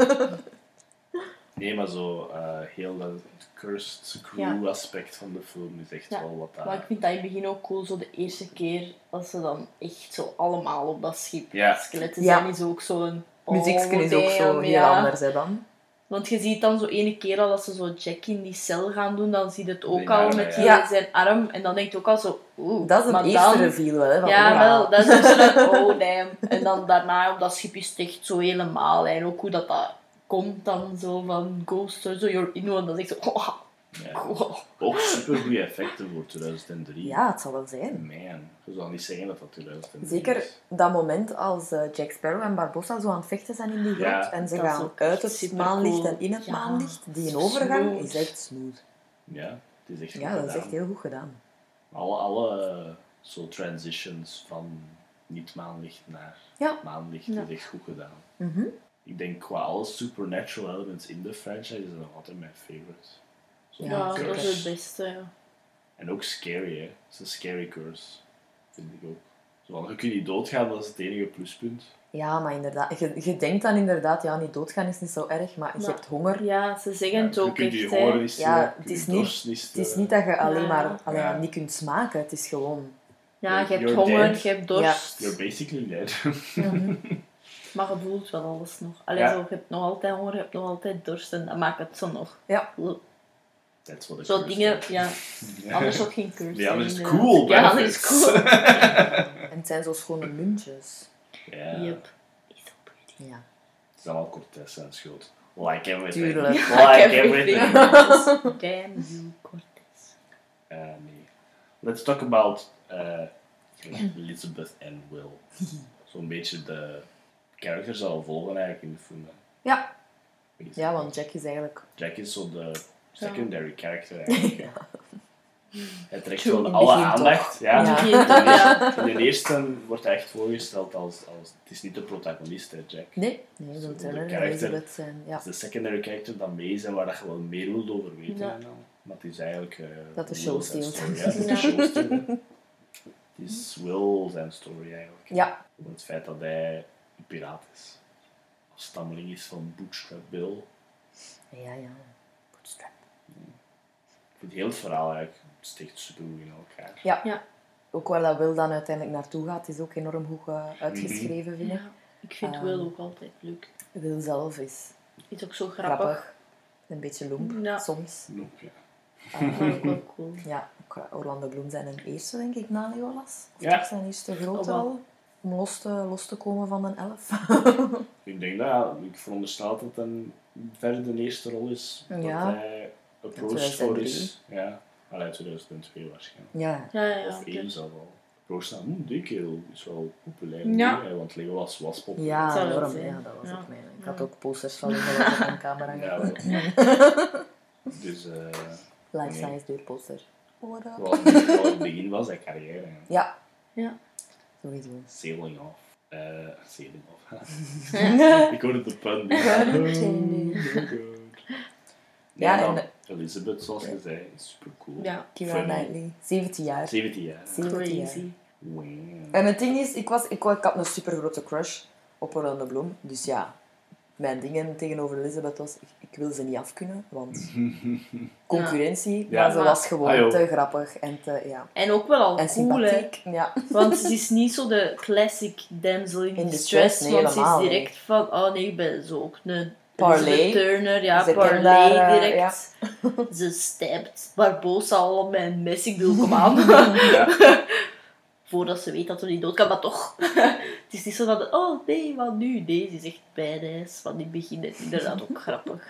Nee, maar zo eh, heel dat cursed crew aspect van de film is echt Ja, wel wat Maar ik daar... vind dat in het begin ook cool, zo de eerste keer als ze dan echt zo allemaal op dat schip Ja. skeletten Ja. zijn, is ook zo'n... Muziekje is ook zo heel ja. anders hè, dan. Want je ziet dan zo ene keer al als ze zo Jack in die cel gaan doen, dan zie je het ook Die al met ja. die, Ja. zijn arm. En dan denk je ook al zo, oeh. Dat is een eerste dan- reveal wel, hè. Van, Ja, wel. Dat is ook zo dat, oh damn. En dan daarna op dat schip is het echt zo helemaal. En ook hoe dat, dat komt dan zo van Ghost zo, you're in one. Dat is echt zo, oh, Ja. wow. Ook super goede effecten voor 2003. Ja, het zal wel zijn. Man, je zou niet zeggen dat dat 2003 Zeker is. dat moment als eh, Jack Sparrow en Barbossa zo aan het vechten zijn in die grot Ja. en ze gaan uit het maanlicht en in het Ja. maanlicht, die overgang Smooth. is echt smooth. Ja, het is echt goed Ja, dat is echt heel goed gedaan. Alle, alle eh, zo transitions van niet maanlicht naar Ja. maanlicht Ja. is echt goed gedaan. Mhm. Ik denk qua alle supernatural elements in de franchise is dat nog altijd mijn favorite. Ja, dat is het beste, ja. En ook scary, hè. Het is een scary curse, vind ik ook. Zo, want je kunt niet doodgaan, dat is het enige pluspunt. Ja, maar inderdaad, je, je denkt dan inderdaad, ja, niet doodgaan is niet zo erg, maar je Maar- hebt honger. Ja, ze zeggen het je ook kunt je echt, niet Ja, het je is niet- Het is niet dat je alleen Ja. maar allee, ja, Ja. niet kunt smaken, het is gewoon... Ja, je hebt You're honger, dead. je hebt dorst. You're basically dead. *laughs* Maar je voelt wel alles nog. Allee, Ja. zo, je hebt nog altijd honger, je hebt nog altijd dorst. En dat maakt het zo nog. Ja. That's what Zo dingen, is. ja. *laughs* Anders ook geen curse. Ja, anders is cool, Ja, anders is cool. *laughs* En het zijn zo schone muntjes. Ja, Yep. Is so pretty. Ja. het is allemaal Cortez zijn schuld. Like everything. Tuurlijk. Like *laughs* everything. Damn you, Cortez. Uh, nee. Let's talk about uh, Elizabeth en Will. Zo'n beetje de characters al volgen eigenlijk in de film. Ja. Ja, want Jack is eigenlijk... Jack is zo de secondary character *laughs* eigenlijk. Hij trekt True, gewoon alle aandacht. toch. Ja. Ja. In de eerste wordt hij echt voorgesteld als, als... Het is niet de protagonist, hè, Jack. Nee, nee, Zo wil de Turner en character. Elizabeth zijn... Ja. Het is de secondary character dat mee is en waar dat je wel meer wilt over weten. Ja. En al. Maar het is eigenlijk... eh, Dat de show zijn steelt. story. Ja, het is de show steelt. *laughs* Het is Will zijn story eigenlijk. Ja. Over het feit dat hij een piraat is. Afstammeling is van Bootstrap Bill. Ja, ja. Vind heel het verhaal eigenlijk steekt super goed in elkaar. Ja. Ja. Ook waar dat Will dan uiteindelijk naartoe gaat, is ook enorm goed eh, uitgeschreven, vind ik. Ja, ik vind Ehm. Will ook altijd leuk. Will zelf is Is ook zo grappig. grappig. Een beetje loemp, Ja. soms. Nope, ja. Maar ook wel cool. Ja, ook eh, Orlando Bloom zijn een eerste, denk ik, na Legolas. Of Ja. toch zijn eerste grote Oh, al. Om los te, los te komen van een elf. Ik denk dat, ja, ik veronderstel dat het een verder de eerste rol is. Ja. Dat hij approached voor 2003. is. Ja, allee, 2002 waarschijnlijk. ja. Ja, ja, ja. Of één zelf al. Approached naar, hm, die kerel is wel populair. Ja. hè, want Legolas was populair. Ja, wel enorm. zijn. Ja, dat was Ja. ook mijn. Ik had ook posters van Legolas op mijn hangen. Ja, wel. *laughs* Dus, eh Life Nee. size deurposter. Wat het begin was zijn carrière. Ja. Ja. Sowieso. Sailing off. Eh, sailing off. *laughs* ik hoorde de pun. Ja, ja, en en- Elizabeth, zoals je zei, super cool. Ja, Kira Knightley. 17 jaar. 17 jaar. 17 jaar. crazy. Wow. En het ding is, ik, was, ik, ik had een super grote crush op Orlando Bloom. Dus ja, mijn dingen tegenover Elizabeth was, ik, ik wil ze niet afkunnen, want *laughs* concurrentie, Ja. maar ze Maar- was gewoon Ah, te grappig en te, ja, En ook wel al en cool, hè. Ja. *laughs* Want ze is niet zo de classic damsel in, In distress. distress, nee, want ze is direct van, oh nee, ik ben zo ook een Parley. Elizabeth Turner. Ja, Ze Parley kent daar, eh, direct. *laughs* Ze stapt Barbosa al met een mes. Ik bedoel, kom aan. *laughs* Ja. Voordat ze weet dat ze niet dood kan, maar toch. *laughs* het is niet zo van, oh nee, wat nu? Nee, ze is echt badass. Van die begin is inderdaad ook grappig.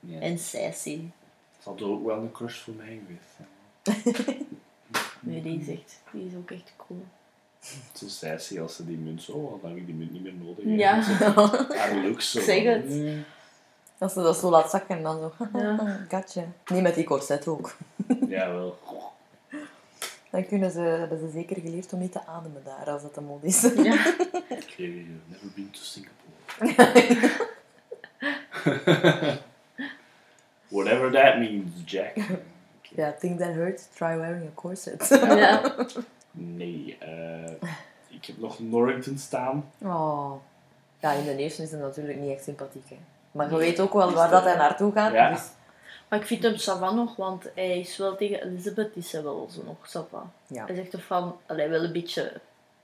Ja. En sassy. Het had ook wel een crush voor mij geweest. Nee, die is echt, die is ook echt cool. *laughs* Zo zei ze als ze die munt zo, oh, dan heb ik die munt niet meer nodig. Ja. *laughs* Haar looks zo. Ik zeg het. Nee. Als ze dat zo laat zakken en dan zo, *laughs* Ja. gotcha. Nee, met die corset ook. Jawel. Dan kunnen ze, hebben ze zeker geleerd om niet te ademen daar, als dat de mode is. Ja. Okay, never been to Singapore. Whatever that means, Jack. Ja, think that hurts, try wearing a corset. ja. Nee, eh, ik heb nog Norrington staan. Oh. Ja, in de eerste is het natuurlijk niet echt sympathiek, hè. Maar je weet ook wel waar dat hij naartoe gaat. Ja. Dus, Maar ik vind hem savan nog, want hij is wel tegen Elizabeth, is hij wel zo nog savan. ja. Hij zegt toch van, allee, wel een beetje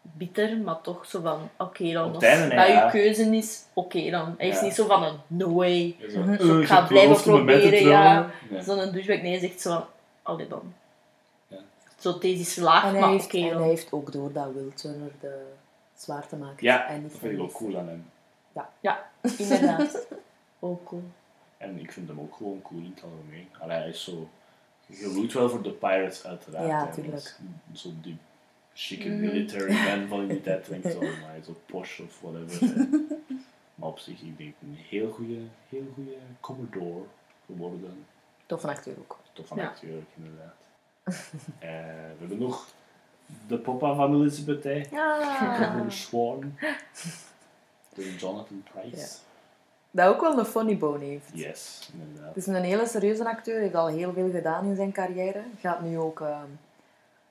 bitter, maar toch zo van, oké dan, als dat ja. je keuze is, oké dan. Hij is niet zo van een, no way, Zo, eh, ik ga blijven proberen. Ja. zo'n douchebag. Nee, hij zegt zo van, allee dan. Ja. Zo, deze laag, En, hij maar heeft, oké en hij heeft ook door dat Will Turner de zwaar te maken Ja, en niet dat vind ik ook cool aan hem. Ja, *laughs* inderdaad. Ook cool. En ik vind hem ook gewoon cool in het algemeen. Allee, hij is zo... Je root wel voor de Pirates, uiteraard. Ja, tuurlijk. Zo die chique Mhm. military man van in die tijd denkt zo, maar zo posh of whatever. *laughs* maar op zich, ik denk een heel goede, heel goede Commodore geworden. Tof een acteur ook. Tof van Ja. acteur, inderdaad. Eh, we hebben nog de papa van Elizabeth, hè. Ja. Catherine Swan. Door Jonathan Price. Dat ook wel een funny bone heeft. Yes, inderdaad. Het is een hele serieuze acteur, heeft al heel veel gedaan in zijn carrière. Gaat nu ook ehm,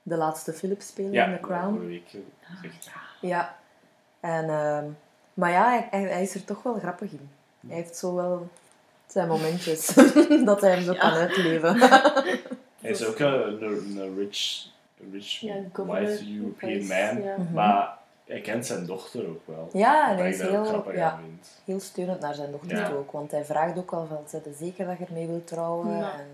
de laatste Philip spelen Ja, in The Crown. week. Ja. En, ehm, maar ja, hij, hij- hij is er toch wel grappig in. Hij heeft zo wel zijn momentjes *laughs* dat hij hem zo Ja. kan uitleven. *laughs* Hij is ook een, een, een rich, rich Ja, white. European man. Ja. Mhm. Maar hij kent zijn dochter ook wel. Ja, en hij is heel, grappig ja, heel steunend naar zijn dochter Ja. ook. Want hij vraagt ook wel van, zet zeker dat je ermee wilt trouwen? Ja. En,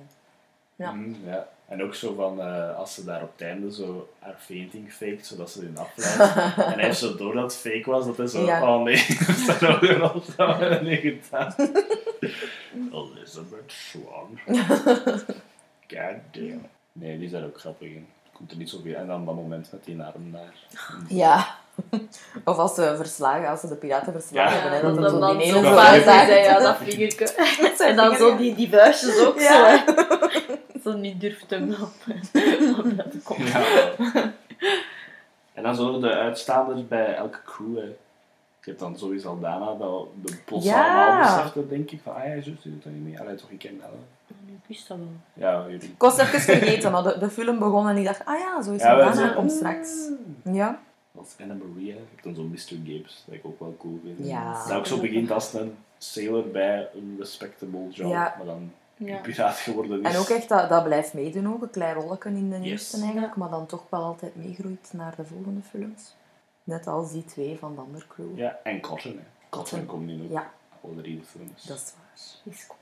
Ja. Mhm, ja. En ook zo van, eh, als ze daar op het einde zo haar fainting faked, zodat ze erin afleidt. *laughs* en hij heeft zo door dat het fake was, dat hij zo, Ja. oh nee, *laughs* dat ook weer al we niet gedaan. *laughs* Elizabeth Swan. God damn. Nee, die zijn ook grappig in. Komt er niet zoveel. En dan dat moment met die arm daar. ja. *laughs* Of als ze verslagen, als ze de piraten verslagen Ja. hebben. Hè, dat dan, dan die ene Ja, vaak ja, dat vingerke. *laughs* En dan zo die, die vuistjes ook Ja. zo. *laughs* Zo niet durft hem op. op dat komt. Ja. En dan zullen de uitstaanders bij elke crew. Hè. Je hebt dan sowieso al daarna dat de post Ja. allemaal denk ik. Van, ah ja, die doet dat niet mee. Allee, toch, ik ken dat wel. Ik wist dat wel. Ja, jullie. Ik was even vergeten, maar de, de film begon en ik dacht, ah ja, zo is Ja, het daarna, komt straks. Ja. Als Anna Maria. Ik heb dan zo'n Mr. Gibbs, dat ik ook wel cool vind. Ja. Dat ook zo begint als een sailor bij een respectable job, Ja. maar dan Ja. een piraat geworden is. En ook echt, dat, dat blijft meedoen ook, een klein rolletje in de Yes. eerste eigenlijk, maar dan toch wel altijd meegroeit naar de volgende films. Net als die twee van de andere crew. Ja, en Cotton. Hè. Cotton Cotton. komt in ook. Ja. Alle drie de films. Dat is waar. Is goed.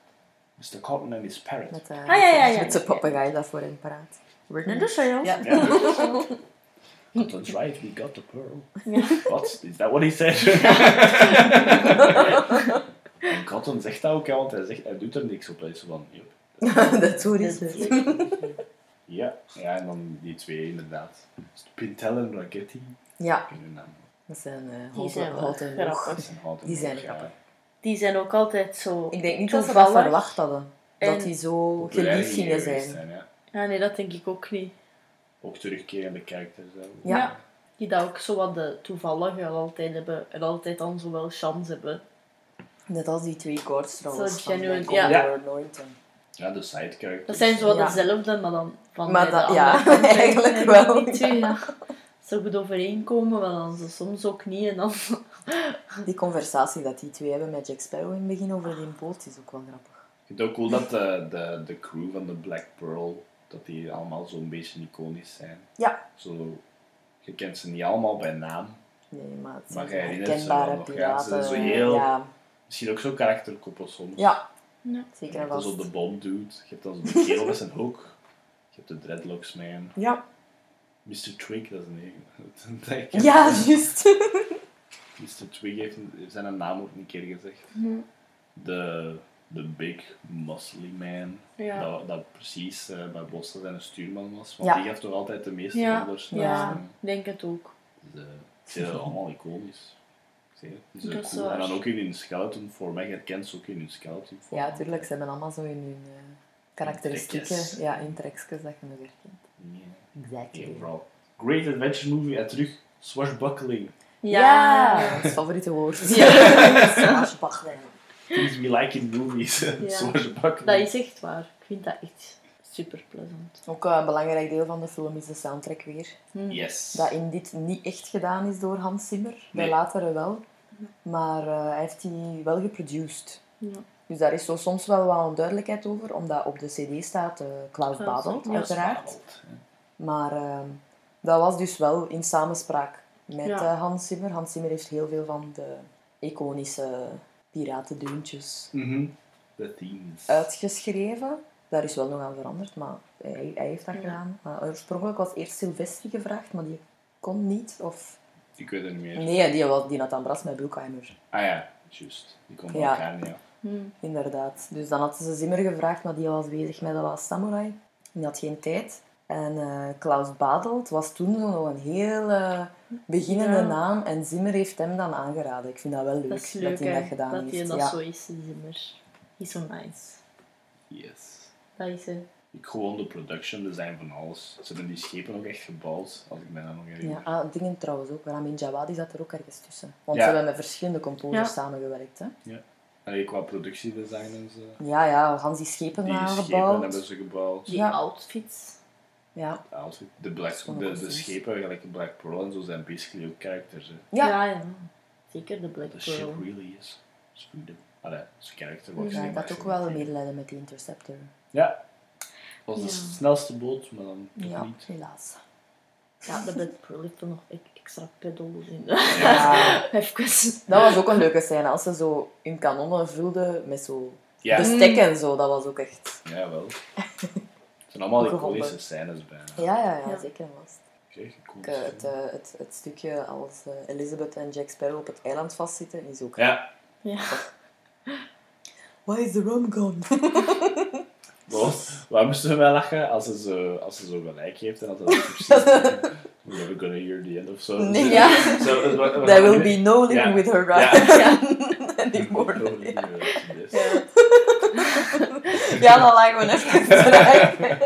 Mr. Cotton en his parrot. Met, uh, Ah, ja, ja, ja. met de papegaai dat voor hem paraat. Net de sales. Ja. Ja. Cotton's right, we got the pearl. Ja. What? Is that what he said? *laughs* en Cotton zegt dat ook, hè, want hij, zegt, hij doet er niks op. Hij is van, yep. *laughs* dat zo is het. Ja. ja, en dan die twee inderdaad. Pintel en Ragetti. Ja, dat zijn uh, Die zijn houten zijn houten Die zijn grappig. Die zijn ook altijd zo... Ik denk niet dat ze dat verwacht hadden. En- Dat die zo geliefd gingen zijn. ja. Ja, nee, dat denk ik ook niet. Ook terugkerende characters. hè. Ja. Die dat ook zo wat de toevallige altijd hebben. En altijd dan zo wel chance hebben. Net als die twee chords trouwens. Zo genuine, ja. Moore Norton. Ja, de side characters. Dat zijn zo wat Ja. dezelfde, maar dan van Maar de *laughs* dat- ja, eigenlijk Ja, wel, Die twee, ja. Zo zo goed overeenkomen, maar dan soms ook niet. En dan... Die conversatie dat die twee hebben met Jack Sparrow in het begin over die boot is ook wel grappig. Ik vind het ook cool dat de, de, de crew van de Black Pearl, dat die allemaal zo'n beetje iconisch zijn. Ja. Zo, je kent ze niet allemaal bij naam. Nee, maar het Maar zijn jij herinnert ze wel herkenbare nog, ja. Ze piraten. zijn zo heel- Ja, Misschien ook zo'n karakterkoppel soms. ja, Ja. zeker Je en hebt zo de Bond dude, je hebt dan zo de kerel met zijn hoek, je hebt de Dreadlocks man, Ja, Mr. Twig, dat is een *laughs* eigen. ja juist. *laughs* Mr. Twig heeft een- zijn naam ook een keer gezegd. Hm. De, de Big Muscly Man. Ja. Dat, dat precies eh, bij Bossen zijn stuurman was. Want Ja. die heeft toch altijd de meeste Ja, orders. ja, Dus, ik denk het ook. eh, het zijn allemaal iconisch. Je? Het is Dat cool. En dan ook in hun skeleton voor mij herkent ze ook in hun skeleton. Ja, tuurlijk. Ze hebben allemaal zo in hun eh, karakteristieken, ja, in trekjes dat je nog herkent. Ja. Exactly. Great Adventure Movie en terug swashbuckling. Ja, dat is het favoriete woord. *laughs* Ja. Swashbuckling. Things we like in movies. swashbuckling. *laughs* Dat is echt waar. Ik vind dat echt super plezant. Ook eh, een belangrijk deel van de film is de soundtrack weer. Hm. Yes. Dat in dit niet echt gedaan is door Hans Zimmer. Bij Nee. latere wel. Maar eh, hij heeft die wel geproduced. Ja. Dus daar is zo soms wel wat onduidelijkheid over, omdat op de cd staat eh, Klaus Badelt, ja. uiteraard. Badelt. Maar ehm, dat was dus wel in samenspraak met Ja. eh, Hans Zimmer. Hans Zimmer heeft heel veel van de iconische piratendeuntjes. De themes. uitgeschreven. Daar is wel nog aan veranderd, maar hij, hij heeft dat Ja. gedaan. Maar oorspronkelijk was eerst Sylvester gevraagd, maar die kon niet. Of... Ik weet het niet meer. Nee, die, was, die had aan bras met Bruckheimer. Ah ja, juist. Die bij Ja. elkaar niet af. Hm. Inderdaad. Dus dan hadden ze Zimmer gevraagd, maar die was bezig met de Last Samurai. Die had geen tijd. En eh, Klaus Badelt was toen zo nog een heel eh, beginnende Ja. naam. En Zimmer heeft hem dan aangeraden. Ik vind dat wel leuk Dat leuk, hij dat gedaan dat heeft. hij dat ja. zo is, Zimmer. Is zo nice. Yes. Dat is het. Ik gewoon de production design van alles. Ze hebben die schepen ook echt gebouwd, als ik mij dat nog herinner. Ja, ah, dingen trouwens ook. Ramin Djawadi zat er ook ergens tussen. Want Ja. ze hebben met verschillende composers Ja. samengewerkt. Hè? Allee, qua productiedesign en zo. Ja, ja, Hans die schepen Die schepen nagebouwd. hebben ze gebouwd. Die Ja. outfits. Ja. De black, de, de schepen, gelijk Black Pearl en zo, zijn basically ook characters. Hè. Ja. Ja, ja. Zeker de Black The ship Pearl. really is. is freedom. Allee, character. Ja, wat ja, ze ik had ook wel zeggen. medelijden met die Interceptor. Ja. Dat was de snelste boot, maar dan toch Ja, niet. helaas. Ja, de Black Pearl heeft er nog e- extra pedals in. Ja. *laughs* Even. Dat was ook een leuke scène, als ze zo hun kanonnen vulden met zo Ja, bestek en zo. Dat was ook echt... ja wel. *laughs* Het zijn allemaal iconische scènes bijna. Ja, ja, ja, Ja. zeker cool. Ook, eh, het, eh, het, het stukje als eh, Elizabeth en Jack Sparrow op het eiland vastzitten is ook... Ja, Ja. *laughs* Why is the rum gone? Wat? Waar moesten we wel lachen als ze zo, als ze zo gelijk heeft en als ze dat *laughs* precies We're never gonna hear the end of zo. Nee, ja. There will be no living with her Ja. right anymore. No, no, Ja. no, yes. Ja. Dan lagen we even *laughs* terug.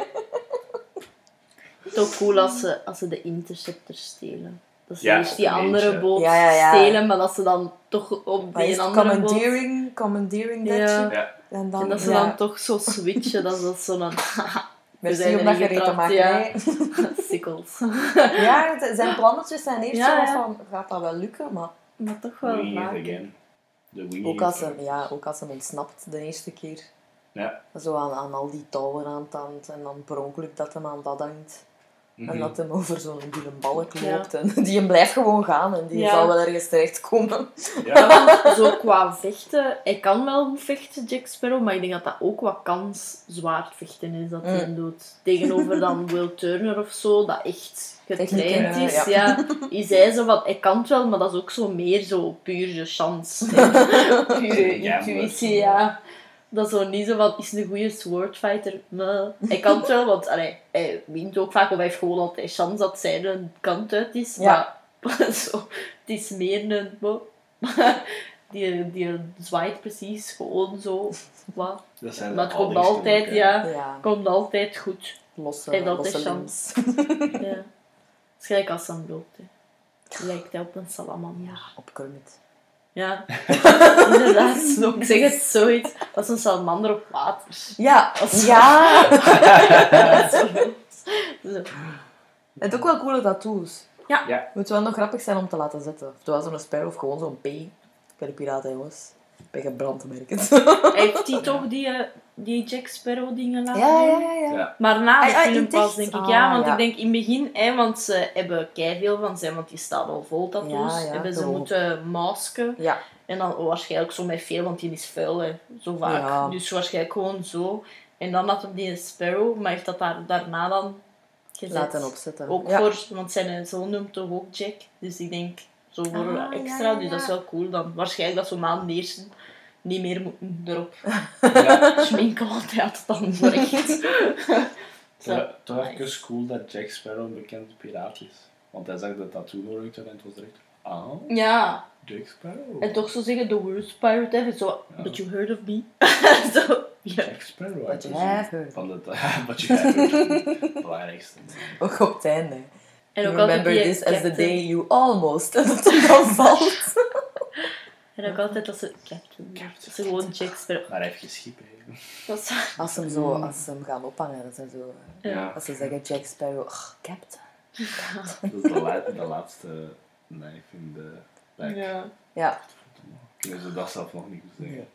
Het is ook cool als ze, als ze de Interceptor stelen. Dat ze Ja, eerst die op een andere eentje. boot Ja, ja, ja. stelen, maar dat ze dan toch op Hij die is andere boot... commandeering, commandeering that Ja. ship. Ja. En dan, En dat ze dan toch zo switchen, dat ze zo dan... *laughs* merci om dat gereden te maken. ja. *laughs* Sikkels. Ja, het- zijn plannetjes zijn eerst Ja, zo ja. van, gaat dat wel lukken? Maar Maar toch wel ook als, hem, ja, ook als hem ontsnapt de eerste keer. Ja. Zo aan, aan al die touwen aan het hand en dan per ongeluk dat hem aan dat hangt. En Mhm. dat hem over zo'n die balk Ja. loopt. En *laughs* die hem blijft gewoon gaan en die Ja. zal wel ergens terechtkomen. Ja. Zo qua vechten, hij kan wel goed vechten, Jack Sparrow, maar ik denk dat dat ook wat kans zwaard vechten is dat hij Mm. doet. Tegenover dan Will Turner of zo, dat echt getraind is. ja. Ja. Is hij zo van, hij kan het wel, maar dat is ook zo meer zo puur de chance. *laughs* Pure intuïtie, ja. Dat is zo niet zo van, is een goede swordfighter? Nee. Hij kan het wel, want allee, hij wint ook vaak, of hij heeft gewoon altijd chance dat zij een kant uit is. Ja. Maar *laughs* zo, het is meer een... *laughs* Die, die zwaait precies gewoon zo. Wat. Dat zijn Maar de het komt altijd, ook, ja. Ja, komt altijd goed. losse, Hij altijd losse chance. *laughs* Ja. Het is gelijk als een. Hè. Lijkt hij op een salamander. Op Kermit. Ja, *laughs* inderdaad. Ik zeg het zoiets. Als een salamander op water. Ja, Als- *laughs* ja. Zo. Zo. Het ook wel coole tattoos. Moet wel nog grappig zijn om te laten zetten. Of het was zo'n Sparrow of gewoon zo'n P. Bij de piraten, jongens. Bij gebrand merken. Heeft die toch die, eh, die Jack Sparrow dingen laten Ja, doen? ja, ja. ja. Maar na de Ah, film pas, denk ik. Ah, ja, want ja. ik denk in het begin, hè, want ze hebben veel van zijn, want die staat al vol tattoos. Ja, ja, hebben ze moeten masken. Ja. En dan waarschijnlijk zo met veel, want die is vuil, hè, zo vaak. Ja. Dus waarschijnlijk gewoon zo. En dan had hij die Sparrow, maar heeft dat daar, daarna dan gezet. Laten opzetten. Ook ja. voor, want zijn zoon noemt toch ook Jack. Dus ik denk, zo voor Ah, extra, ja, dus dat is wel cool. Dan waarschijnlijk dat zo na de eerste niet meer moeten erop *laughs* Ja. schminken, want hij had het dan voor echt. *laughs* Zo. Toch- Toch Nice. cool dat Jack Sparrow een bekende piraat is. Want hij zag de tattoo nooit en het was direct... Ah, Ja, Jack Sparrow. en toch zo zeggen, the worst pirate ever. Zo, Ja. but you heard of me? *laughs* ja. Jack Sparrow. Hè, you dat have heard. Van de... Wat je hebt heard. Het belangrijkste. Ook op het einde. En ook You remember this as the day you almost. En dat het dan valt. En ook altijd dat ze... Captain. Dat ze gewoon Jack Sparrow. Maar hij heeft geen schip, hè. Dat is... Als ze hem, zo, als ze hem gaan ophangen, dat ze zo... Ja. Ja. Als ze zeggen Jack Sparrow, "Ugh, captain. Dat is de, la- de laatste knife in de back. Ja. Ja. Kunnen ze dat zelf nog niet goed zeggen.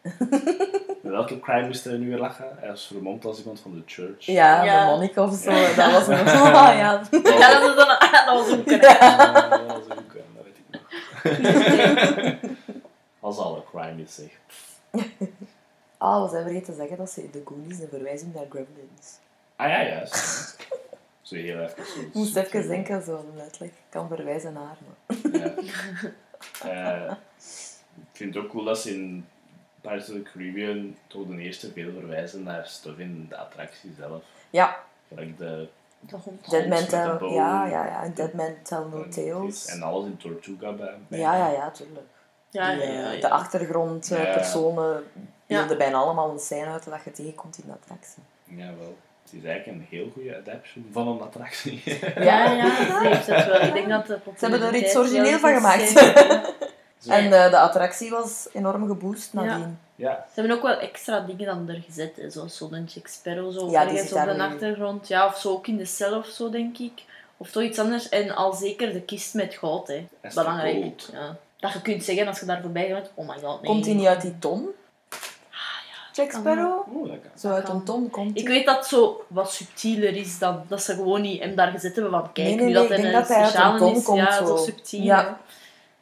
Met welke crime moest hij nu weer lachen? Hij was vermomd als iemand van de church. Ja, Ja. de monnik of zo. Dat was een... Oh, ja. Ja, dat, is dan, dat was een... Ja, dat was ook, eh, dat weet ik nog. *laughs* Als alle crime is, zeg. *laughs* Ah, we zijn vergeten te zeggen dat ze in de Goonies een verwijzing naar Gremlins. Ah ja, juist. *laughs* Zo heel even. Zo, moest even denken, zo letterlijk. Ik kan verwijzen naar. Maar... Ja. *laughs* Eh, ik vind het ook cool dat ze in Pirates of the Caribbean toch de eerste veel verwijzen naar stuff in de attractie zelf. Ja, Gelijk de. Dead Man Tell... Ja, ja, ja. Dead Man Tell No en- Tales. En alles in Tortuga bij. bij- Ja, ja, ja, tuurlijk. Ja, ja, Die, ja. eh, ja. De achtergrondpersonen Ja. beelden bijna allemaal een scène uit dat je tegenkomt in de attractie. Jawel. Het is eigenlijk een heel goede adaptation van een attractie. Ja, *laughs* ja, het wel. Ik denk dat de Ze hebben er iets origineel wel van gemaakt. eh. *laughs* En eh, de attractie was enorm geboost nadien. ja, Ze hebben ook wel extra dingen dan er gezet, hè, zoals zo'n Jack Sparrow zo Ja, ergens op de achtergrond. Ja, of zo ook in de cel of zo, denk ik. Of toch iets anders. En al zeker de kist met goud, hè. Belangrijk. Gold. Ja. Dat je kunt zeggen als je daar voorbij gaat, oh my god, nee. Komt hij niet uit die ton? Jack Kan Sparrow? Dat kan. Zo uit een ton komt Ik weet dat het zo wat subtieler is dan dat ze gewoon niet hem daar gezet hebben van kijk, Nee, nee, nu nee, dat hij een dat hij uit een speciale ton is. komt, ja, zo. zo subtiel. Ja. Ja.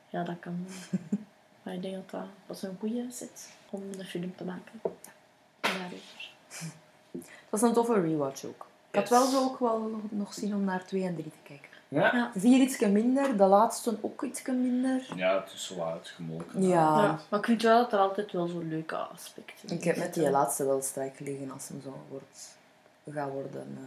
ja, dat kan *laughs* maar ik denk dat dat, dat is een goede set om een film te maken. Daarover. Het was een toffe rewatch ook. Ik had wel zo ook wel nog zin om naar 2 en 3 te kijken. Ja. Ja. Vier ietsje minder, de laatste ook ietsje minder. ja, het is zo uitgemolken. Ja. Ja, maar ik vind wel dat er altijd wel zo'n leuke aspecten Ik heb met die laatste wel strijk gelegen als hem zo wordt, gaat worden eh,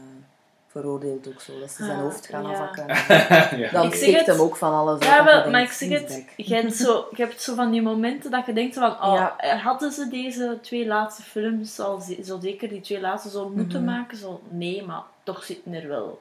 veroordeeld ook zo. Dat ze zijn Ah, hoofd gaan ja. afhakken. *laughs* ja. Dan Ik zeg stikt het. hem ook van alles. Ja, wel, maar ik zeg het, je hebt, zo, je hebt zo van die momenten dat je denkt van, oh, Ja. eh, hadden ze deze twee laatste films al zo zeker die twee laatste zo moeten Mhm. maken? Zo, nee, maar toch zitten er wel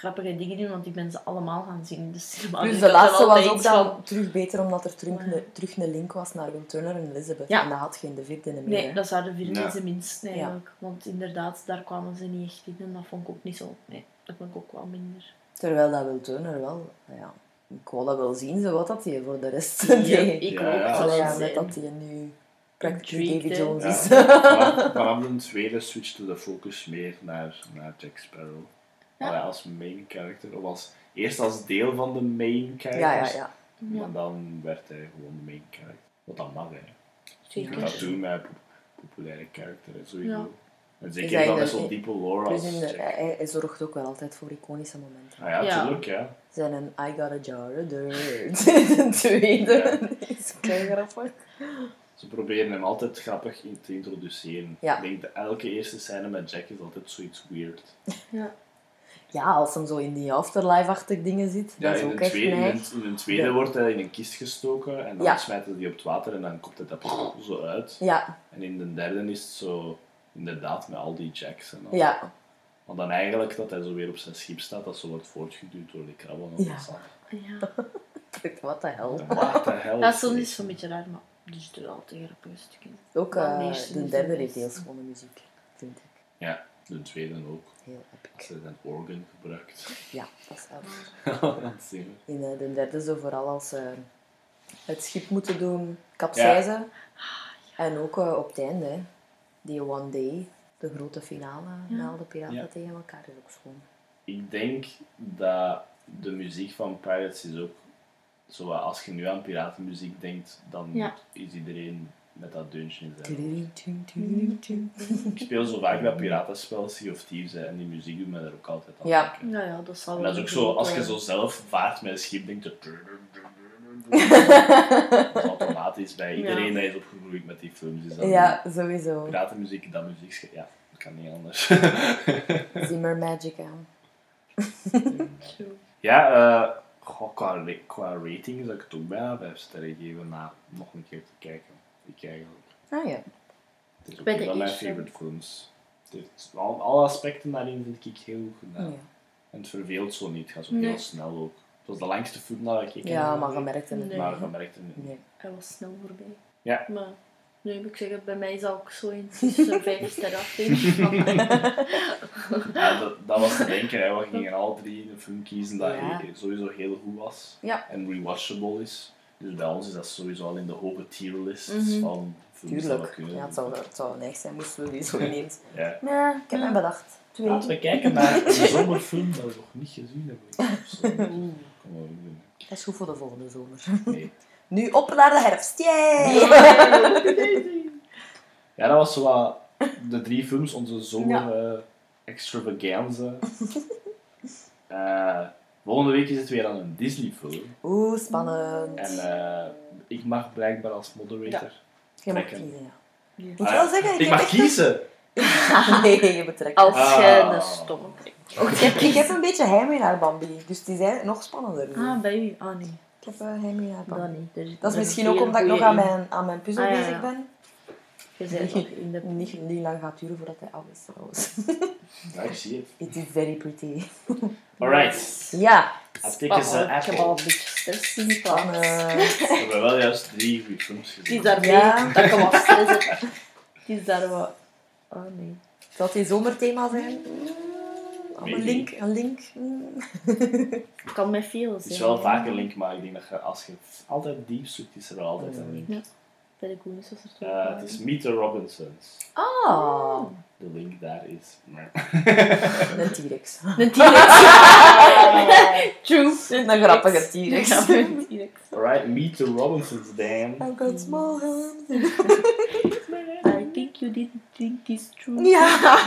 grappige dingen in, want ik ben ze allemaal gaan zien in de cinema. Dus ik de laatste was ook dan van, terug beter, omdat er terug, Ja. een, terug een link was naar Will Turner en Elizabeth. Ja. En dat had geen de vierde meer. Nee, hè. dat zou de vierde Ja. minst eigenlijk. Want inderdaad, daar kwamen ze niet echt in en dat vond ik ook niet zo. Nee, dat vond ik ook wel minder. Terwijl dat Will Turner wel... Ja, ik wou dat wel zien, zo wat dat hij voor de rest Ja, deed. ik Ja, ook. ja. zal Allee, wel ja, met dat hij nu Davy hè. Jones Ja, is. vanaf *laughs* de tweede switchte de focus meer naar, naar Jack Sparrow. Ja. Allee, als main character. Of als, eerst als deel van de main ja, characters. ja, ja. Ja, Maar dan werd hij gewoon de main character. Wat dan mag, hè. Je zeker. dat doen met pop- populaire character, hè, sowieso. Ja. En zeker hij dan de- met zo'n diepe lore als de- hij, hij zorgt ook wel altijd voor iconische momenten. Ah ja, Ja. tuurlijk, ja. Zijn een I got a jar of dirt. De tweede *laughs* is kei grappig. Ze proberen hem altijd grappig in te introduceren. Ja. Ik denk dat elke eerste scène met Jack is altijd zoiets weird. Ja. Ja, als hem zo in die afterlife-achtig dingen zit, Ja, dat is in ook een echt tweede, in een, in een tweede Ja. wordt hij in een kist gestoken en dan Ja. smijten ze die op het water en dan komt het er zo uit. Ja, En in de derde is het zo, inderdaad, met al die Jacks en al. ja. Want dan eigenlijk dat hij zo weer op zijn schip staat, dat zo wordt voortgeduwd door die krabben op Ja. het zand. Ja. Wat de *laughs* hel. Hell? Ja, soms is het zo'n beetje raar, maar dus het is altijd grappige stukken. Ook eh, de de derde de heeft heel schone muziek, vind ik. Ja, De tweede ook. Heel Als epic. ze een organ gebruikt. Ja, dat is is *laughs* zingen. In eh, de derde zo vooral als ze het schip moeten doen capseizen. En ook eh, op het einde, hè, die one day, de grote finale al de piraten Ja. tegen elkaar, is ook schoon. Ik denk dat de muziek van Pirates is ook zo als je nu aan piratenmuziek denkt, dan Ja. is iedereen met dat deuntje in. Ik speel zo vaak dat piratenspel Sea of Thieves hè, en die muziek doet me er ook altijd aan Ja. denken. Nou ja, dat zal En wel. dat is ook zo, als je grote- zo zelf vaart met een schip, denkt je... *laughs* Dat is automatisch bij iedereen dat is opgegroeid met die films. Is dat Ja, sowieso. Piratenmuziek, dat muziek, ja, dat kan niet anders. *laughs* Zimmer Magic aan. *laughs* Ja, eh, goh, qua, ra- qua rating zou ik het ook bijna 5 sterren geven na nog een keer te kijken. Ik eigenlijk. Ah ja. Het is ook een van mijn favorite films. Is- al, alle aspecten daarin vind ik heel goed gedaan. Ja. En het verveelt zo niet, het gaat zo Nee. heel snel ook. Het was de langste film dat ik Ja, maar je merkt het niet. Maar je merkte het niet. Nee. Hij was snel voorbij. Ja. Maar nu moet ik zeggen, bij mij zou ik zo in tussen *laughs* vijf sterren. Ja, dat, dat was te denken. Hè. We gingen alle drie een film kiezen dat Ja. sowieso heel goed was. Ja. En rewatchable is. Dus bij ons is dat sowieso al in de hoge tierlist Mhm. van films dat we Tuurlijk. kunnen. Ja, het zou, het zou neig zijn moesten we die zo *laughs* ineens. Ja. Nee, ik heb Ja. me bedacht. Twee. Laten we kijken naar een *laughs* zomerfilm dat we nog niet gezien hebben. *laughs* Dat is goed voor de volgende zomer. Nee. Nu op naar de herfst. Yay! Ja, dat was zo wat de drie films, onze zomer eh, extravaganza. Eh, volgende week is het weer aan een Disney film. Oeh, spannend. En eh, ik mag blijkbaar als moderator. Je mag trekken. kiezen, ja. Ja. Ik moet Ah, wel zeggen, ik, ik heb mag echt- kiezen! *laughs* nee, je betrekt. Als Ah. jij de stomme trekt. Ik heb, ik heb een beetje heimwee naar Bambi, dus is eigenlijk nog spannender. Ah, bij u? Ah, nee. Ik heb uh, heimwee naar Dat Bambi. niet. Er- Dat is er misschien ook omdat ik nog goeie aan in. mijn, aan mijn puzzel Ah, ja, bezig ja. ben. Je bent nog *laughs* in de... Niet, niet lang gaat duren voordat hij af is trouwens. Ja, ik zie het. *laughs* It is very pretty. Alright. Ja, I think it's an Oh, ik heb al een beetje stress in die. We hebben wel juist drie goede films Die gezien. is daar mee, Ja. dat ik hem wat stress Die *laughs* is daar wat... Oh nee. Zal het een zomerthema zijn? Weet Een link, een link. Mm. Het kan met veel zijn. Het is wel vaak een link, maar ik denk dat je, als je altijd diep zoekt, is er wel altijd een link. Ja. Bij de Goonies was er toch Eh, het is. Meet the Robinsons. Ah, De link daar is... *laughs* een T-Rex. Een T-Rex. *laughs* True. Een grappige T-Rex. Alright, Meet the Robinsons, Dan. I've got small hands. *laughs* I think you didn't think this true. Ja.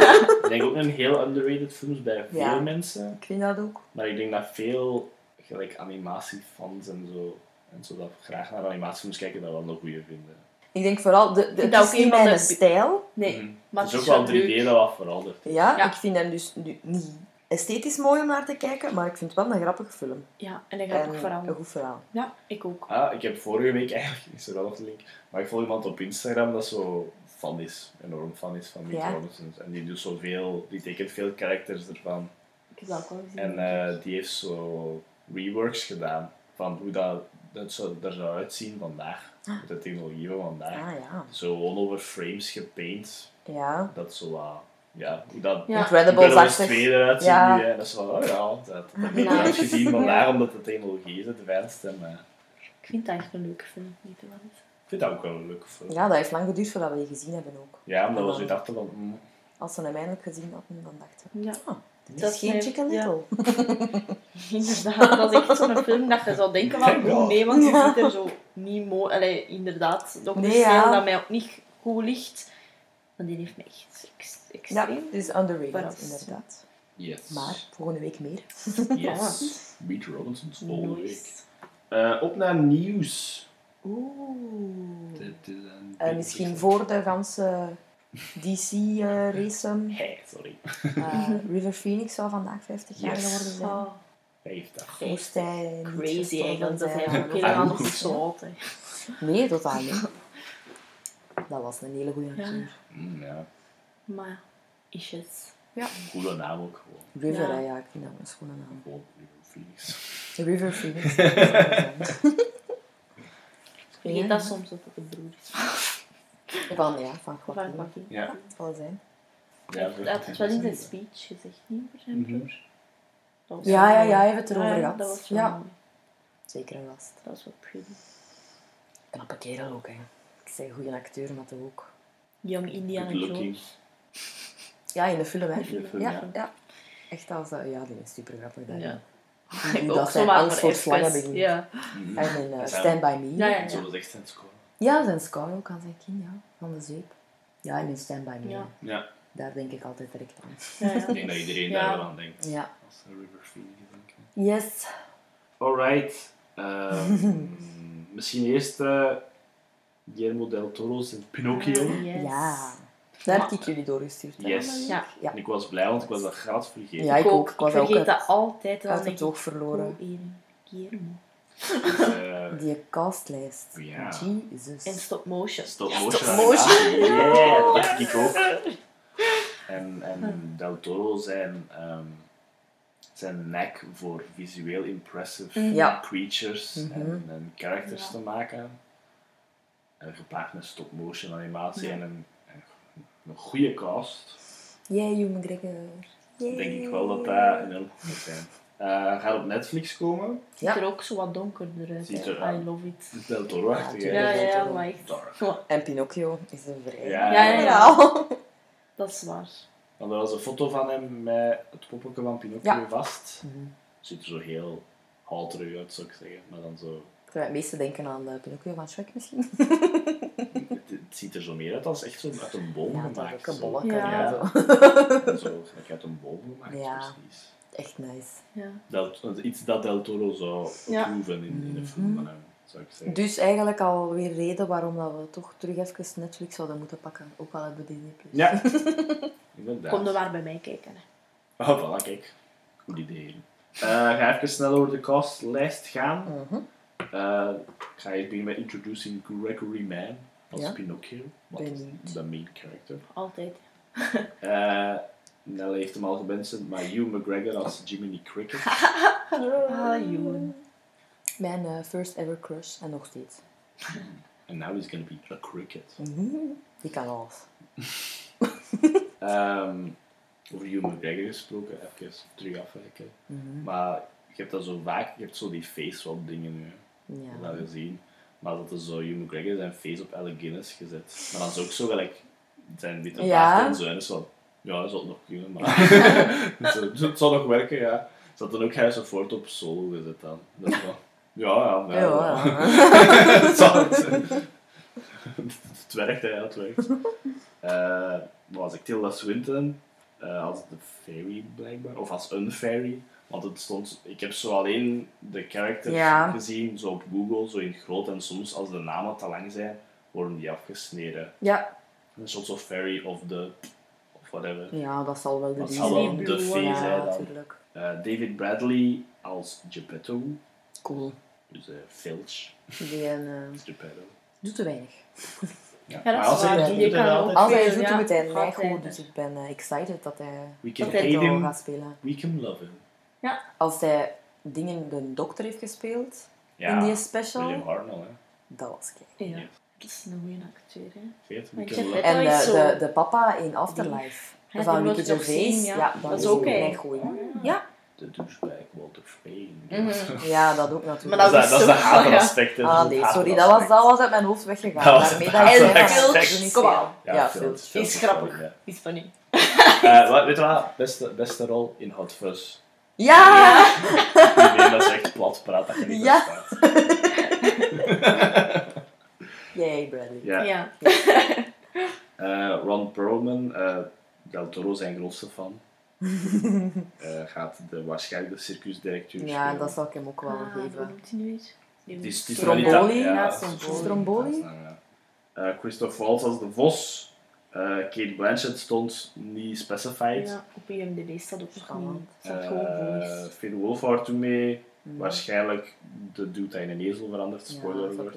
Ik denk ook een heel underrated films bij veel Ja. mensen. Ik vind dat ook. Maar ik denk dat veel gelijk animatiefans en zo, en zo dat graag naar animatiefilms kijken, dat wel een goede vinden. Ik denk vooral, de, de, het dat is niet een mijn de- stijl. Nee, Mhm. maar het is ook wel wel 3D leuk. dat wat verandert. Ja, Ja. ik vind hem dus nu niet esthetisch mooi om naar te kijken, maar ik vind het wel een grappige film. Ja, en dat gaat En ook vooral. een goed verhaal. Ja, ik ook. Ah, ik heb vorige week *laughs* eigenlijk, is er wel nog de link, maar ik volg iemand op Instagram dat zo fan is, enorm fan is van Meet Ja. En die doet zoveel, die tekent veel characters ervan. Ik heb dat ook al gezien. En eh, die heeft zo reworks gedaan van hoe dat, dat zou, er zou uitzien vandaag. Met de technologie van vandaag. Ah ja. Zo gewoon over frames gepaint. Ja. Dat zo wat, ja, hoe dat Ja. Incredibles Incredibles-achtig. 2 eruit ziet Ja. nu. Hè. Dat is wel, oh ja, dat heb ik niet Ja. uitgezien vandaag omdat de technologie is het. Maar Ik vind het echt een leuke film, niet te wel. ik vind dat ook wel een leuke film. Ja, dat heeft lang geduurd voordat we die gezien hebben ook. Ja, omdat we zo dachten van, mm, Als ze hem eindelijk gezien hadden, dan dachten we, Ja, ah, Dat is geen mijn- Chicken ja. Little. *laughs* inderdaad. Dat is echt zo'n film dat je zou denken van, Ja. oh nee, want je ziet er zo niet mooi... Allee, inderdaad, nog Nee, ja. dat mij ook niet goed ligt. Maar die heeft me echt ex Ja, extreem het is underrated, inderdaad. yes. Maar volgende week meer. Yes. *laughs* Meet Robinsons volgende week. Nice. Eh, op naar nieuws. Oeh. Dit is een Eh, misschien voor de ganse DC-race. *laughs* Hey, sorry. River Phoenix zou vandaag 50 jaar Yes. geworden zijn. Oh, 50. Moest hij crazy eigenlijk, dat zijn. hij ook Ja. helemaal nog niet zo. Nee, totaal niet. Dat was een hele goede Ja. Mm, ja, Maar, isjes. goede naam ook gewoon. River, Ja. ja, ik vind dat een schone naam. Gewoon River Phoenix. River Phoenix. het. *laughs* Ik vergeet dat soms dat het een broer is. *laughs* Van, ja, van Van Joaquin. Joaquin. Ja. Het zal zijn. Ja, Hij had het wel in zijn speech gezegd, niet voor zijn Mhm. broer. Ja, ja, ja, hij heeft het erover Ja, gehad. Dat Ja. mooi. Zeker en vast. Dat was wel pretty. Knappe kerel ook, hè. Ik zei goede acteur, maar toch ook. Young Indiana. Jones. Ja, in de film, hè. In de film, ja, ja. ja. Echt als... eh, ja, die is super grappig. daar. Ja. Die- *laughs* Ook Dat zo zijn maar angst voor slangen begint. Ja. Mhm. En in eh, Stand By Me. Ja, ja, En zo ja. was echt zijn score. Ja, zijn scar ook aan zijn kin, ja. Van de zeep. Ja, en in Stand By Me. Ja. Ja, Daar denk ik altijd direct aan. Ja, ja. *laughs* ik denk dat iedereen Ja. daar wel aan denkt. Ja. Als ze River Phoenix denken. Yes. Alright. ehm, *laughs* misschien eerst eh Guillermo del Toro's en Pinocchio. Yes. Ja. Daar heb ik jullie doorgestuurd. Yes. Ja. Ja. En ik was blij, want ik was dat graag vergeten. Ja, ik ook. Ik Ik was ook vergeet uit- dat altijd. Dan Uit denk het ik, oog verloren. Guillermo. Dus, eh, *laughs* Die castlijst. Ja. Jesus. En stop motion. Stop Ja, motion. stop motion. animatie. Yeah, dat ik ook. En, en *laughs* Del Toro zijn, ehm, zijn nek voor visueel impressive Ja. creatures en, Mhm. en characters Ja. te maken. En gepaard met stop motion animatie Ja. en een, een goede cast. Yay, Hugh McGregor. Yay. Denk ik wel dat dat enorm goed moet zijn. Eh, gaat op Netflix komen. Ziet Ja. er ook zo wat donkerder uit. Ziet er- I love it. Del Toro-achtig. Ja, hè. Ja, ja, Toro. maar echt. Dark. En Pinocchio is een vrij. Ja, Ja, ja, ja. *laughs* Dat is waar. Want er was een foto van hem met het poppetje van Pinocchio Ja. vast. Mhm. Ziet er zo heel halterig uit, zou ik zeggen. Maar dan zo... Ik zou het meeste denken aan de Pinocchio van Shrek misschien. *laughs* Het, het ziet er zo meer uit als echt zo uit een boom Ja, is gemaakt. ook een zo. bolletje. Ja. Ja. Zo. *laughs* Zo, gelijk uit een boom gemaakt, Ja. precies. Echt nice. Ja. Del, iets dat Del Toro zou Ja. approven in, in een film Mhm. van hem, zou ik zeggen. Dus eigenlijk alweer reden waarom dat we toch terug even Netflix zouden moeten pakken. Ook al hebben we Disney+. Plus. Ja, *laughs* inderdaad. Kom er maar bij mij kijken. Hè. Oh, voilà, kijk. Goed idee. Eh, ga even snel over de castlijst gaan. Mhm. Eh, ik ga eerst beginnen met Introducing Gregory Mann als Ja. Pinocchio. Wat is de main character. Altijd. Eh Nelle heeft hem al gebenst, maar Hugh McGregor als Jiminy Cricket. *laughs* Ah, Joen. Mijn eh, first ever crush en nog steeds. *laughs* And now he's gonna be a cricket. Mhm. Die kan alles. *laughs* Ehm, over Hugh McGregor gesproken, even terug afwijken. Mhm. Maar je hebt dat zo vaak, je hebt zo die face swap dingen nu. hè. Ja. wel gezien. Maar dat is zo Hugh McGregor zijn face op Alec Guinness gezet. Maar dan is ook zo gelijk zijn witte Ja. baard en zo. En is van, ja, dat zal *laughs* *laughs* het nog kunnen, maar het zal nog werken, ja. Ze had dan ook Harrison Ford op solo gezet dan. Dat is wel, ja, ja, ja. Ja, ja. *laughs* het, het, het werkt, hè, ja, het werkt. Eh, wat was ik? Tilda Swinton eh, als de fairy blijkbaar, of als een fairy. Want het stond, ik heb zo alleen de characters Ja. gezien, zo op Google, zo in groot. En soms, als de namen te lang zijn, worden die afgesneden. Ja. Een soort of fairy of de, of whatever. ja, dat zal wel de Dat die zal wel zijn. de fee Ja, zijn dan. natuurlijk. Eh, David Bradley als Geppetto, Cool. dus eh Filch Die een, als Geppetto. doet te weinig. Ja. Ja, dat maar is als hij waar. het Die doet, kan ook Als hij doet, ja. doet hij mij goed. Dus ik ben eh, excited dat hij We can Dat hij hate het him, gaat spelen. we can love him. Als hij dingen de dokter heeft gespeeld Ja, in die William special, Hartnell, hè. dat was kei. Ja. Ja. Is een goede acteur, hè. En de, zo- de, de papa in Afterlife. Ja, van die wil Ricky Gervais. ja. ja. dat, Dat is ook een goeie. Ja. de douchebag Walter. Mhm. *laughs* ja, dat ook natuurlijk. Maar Dat, dat is, dat is de zo- hateraspect. hè. ah nee, sorry, dat was, dat was uit mijn hoofd weggegaan. Dat was Daarmee dat je niet Kom veel. aan. Ja, Ja, veel- veel. veel Is grappig. veel, ja. Is funny. Eh, wat- weet je wat? Beste, beste rol in Hot Fuzz. Ja! Nee, dat is echt plat praat dat je niet Ja. *laughs* Yay, Bradley. Ja. Ja. *laughs* Eh, Ron Perlman, eh, Del Toro zijn grootste fan. *laughs* Eh, gaat de, waarschijnlijk de circusdirecteur Ja, spelen. dat zal ik hem ook wel Ah, geven. Die Stromboli? Ja, Stromboli. Stromboli? ja. Christoph Waltz als de vos. Eh, Kate Blanchett stond niet specified. Ja, op IMDb staat ook nog niet. Eh. Finn Wolfhard toen mee. Mhm. Waarschijnlijk de dude dat in een ezel verandert, Ja, spoiler zou